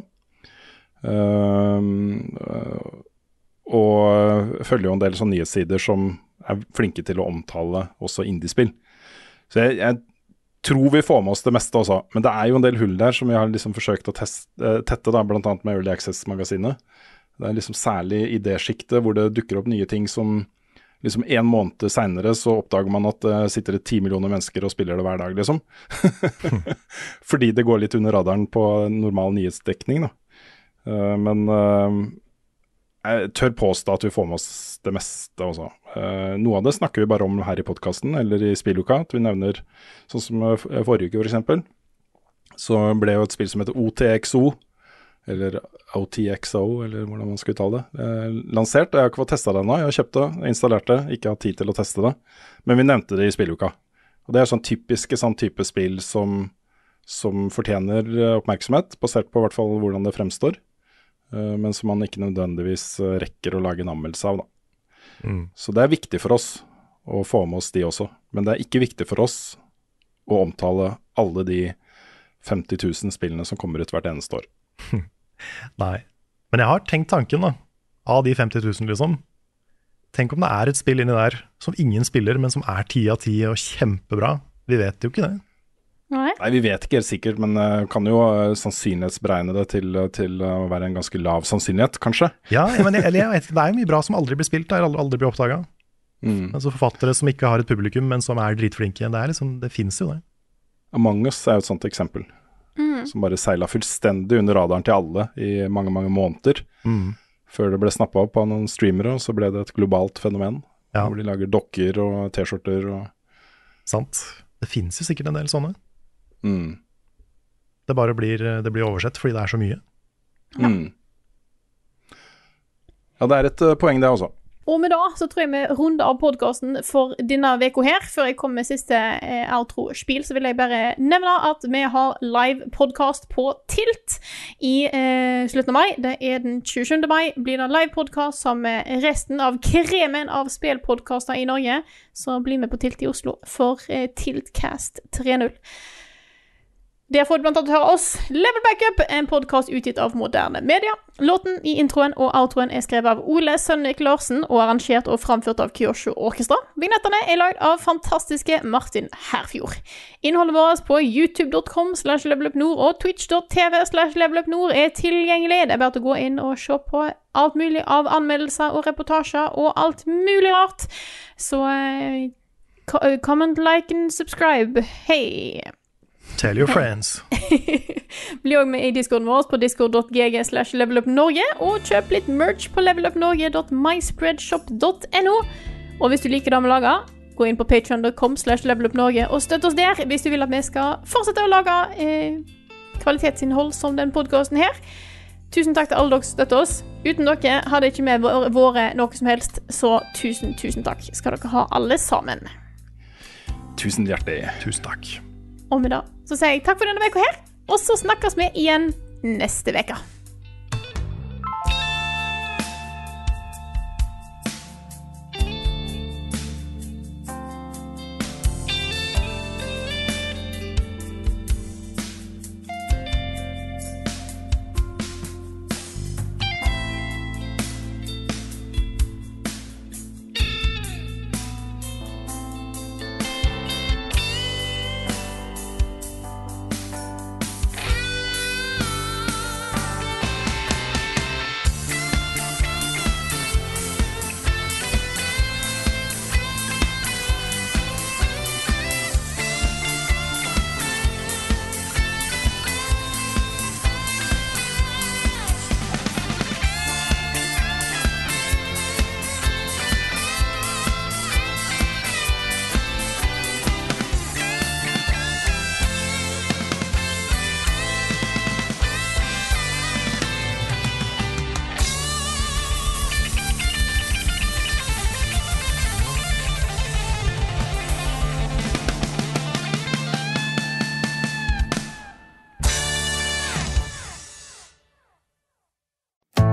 Ehm, øh, og følger jo en del sånne nyhetssider som er flinke til å omtale også indiespill. Så jeg, jeg tror vi får med oss det meste også, men det er jo en del hull der som vi har liksom forsøkt å teste, eh, tette, da, bl.a. med Early Access-magasinet. Det er liksom særlig i det sjiktet hvor det dukker opp nye ting som liksom en måned seinere så oppdager man at det sitter ti millioner mennesker og spiller det hver dag, liksom. [laughs] Fordi det går litt under radaren på normal nyhetsdekning, da. Eh, men eh, jeg tør påstå at vi får med oss det meste også. Uh, noe av det snakker vi bare om her i podkasten eller i spilluka. At vi nevner sånn som uh, forrige uke, f.eks. Så ble jo et spill som heter OTXO, eller OTXO, eller hvordan man skal uttale det, uh, lansert. Jeg har ikke fått testa det ennå. Jeg har kjøpt det, installert det, ikke hatt tid til å teste det. Men vi nevnte det i spilluka. Og det er sånn typiske sånn type spill som, som fortjener oppmerksomhet, basert på hvert fall hvordan det fremstår. Men som man ikke nødvendigvis rekker å lage en anmeldelse av. Mm. Så det er viktig for oss å få med oss de også. Men det er ikke viktig for oss å omtale alle de 50 000 spillene som kommer ut hvert eneste år. [laughs] Nei. Men jeg har tenkt tanken, da. Av de 50 000, liksom. Tenk om det er et spill inni der som ingen spiller, men som er ti av ti og kjempebra. Vi vet jo ikke det. Nei. Nei, Vi vet ikke helt sikkert, men uh, kan jo uh, sannsynlighetsberegne det til, uh, til å være en ganske lav sannsynlighet, kanskje. Ja, men jeg, jeg vet, det er jo mye bra som aldri blir spilt, eller aldri, aldri blir oppdaga. Mm. Altså forfattere som ikke har et publikum, men som er dritflinke. Det, er liksom, det fins jo, det. Among us er jo et sånt eksempel. Mm. Som bare seila fullstendig under radaren til alle i mange, mange måneder. Mm. Før det ble snappa opp av noen streamere, og så ble det et globalt fenomen. Ja. Hvor de lager dokker og T-skjorter og Sant. Det fins jo sikkert en del sånne. Mm. Det bare blir, det blir, oversett fordi det er så mye. Ja, mm. ja det er et uh, poeng, det også. Og med det så tror jeg vi runder av podkasten for denne uka her. Før jeg kommer med siste eh, outro-spill, så vil jeg bare nevne at vi har live podkast på Tilt i eh, slutten av mai. Det er den 27. mai. Blir det live podkast sammen med resten av kremen av spillpodkaster i Norge. Så blir vi på Tilt i Oslo for eh, Tiltcast 3.0. Der får du blant annet høre oss, Level Backup, en podkast utgitt av moderne media. Låten i introen og outroen er skrevet av Ole Sønnik Larsen og arrangert og framført av Kyosho Orkestra. Vignettene er lagd av fantastiske Martin Herfjord. Innholdet vårt på youtube.com slash levelupnord og twitch.tv slash levelupnord er tilgjengelig. Det er bare å gå inn og se på alt mulig av anmeldelser og reportasjer og alt mulig rart. Så uh, comment, like and subscribe. Hei! Tell your friends. [laughs] Bli òg med i discorden vår på discord.gg slash levelupnorge, og kjøp litt merch på levelupnorge.myspreadshop.no. Og hvis du liker det vi lager, gå inn på patreon.com slash levelupnorge og støtt oss der hvis du vil at vi skal fortsette å lage eh, kvalitetsinnhold som den podkasten her. Tusen takk til alle dere som støtter oss. Uten dere hadde ikke vi vært noe som helst, så tusen, tusen takk skal dere ha, alle sammen. Tusen hjertelig. Tusen takk. Og med det så sier jeg takk for denne uka her, og så snakkes vi igjen neste uke.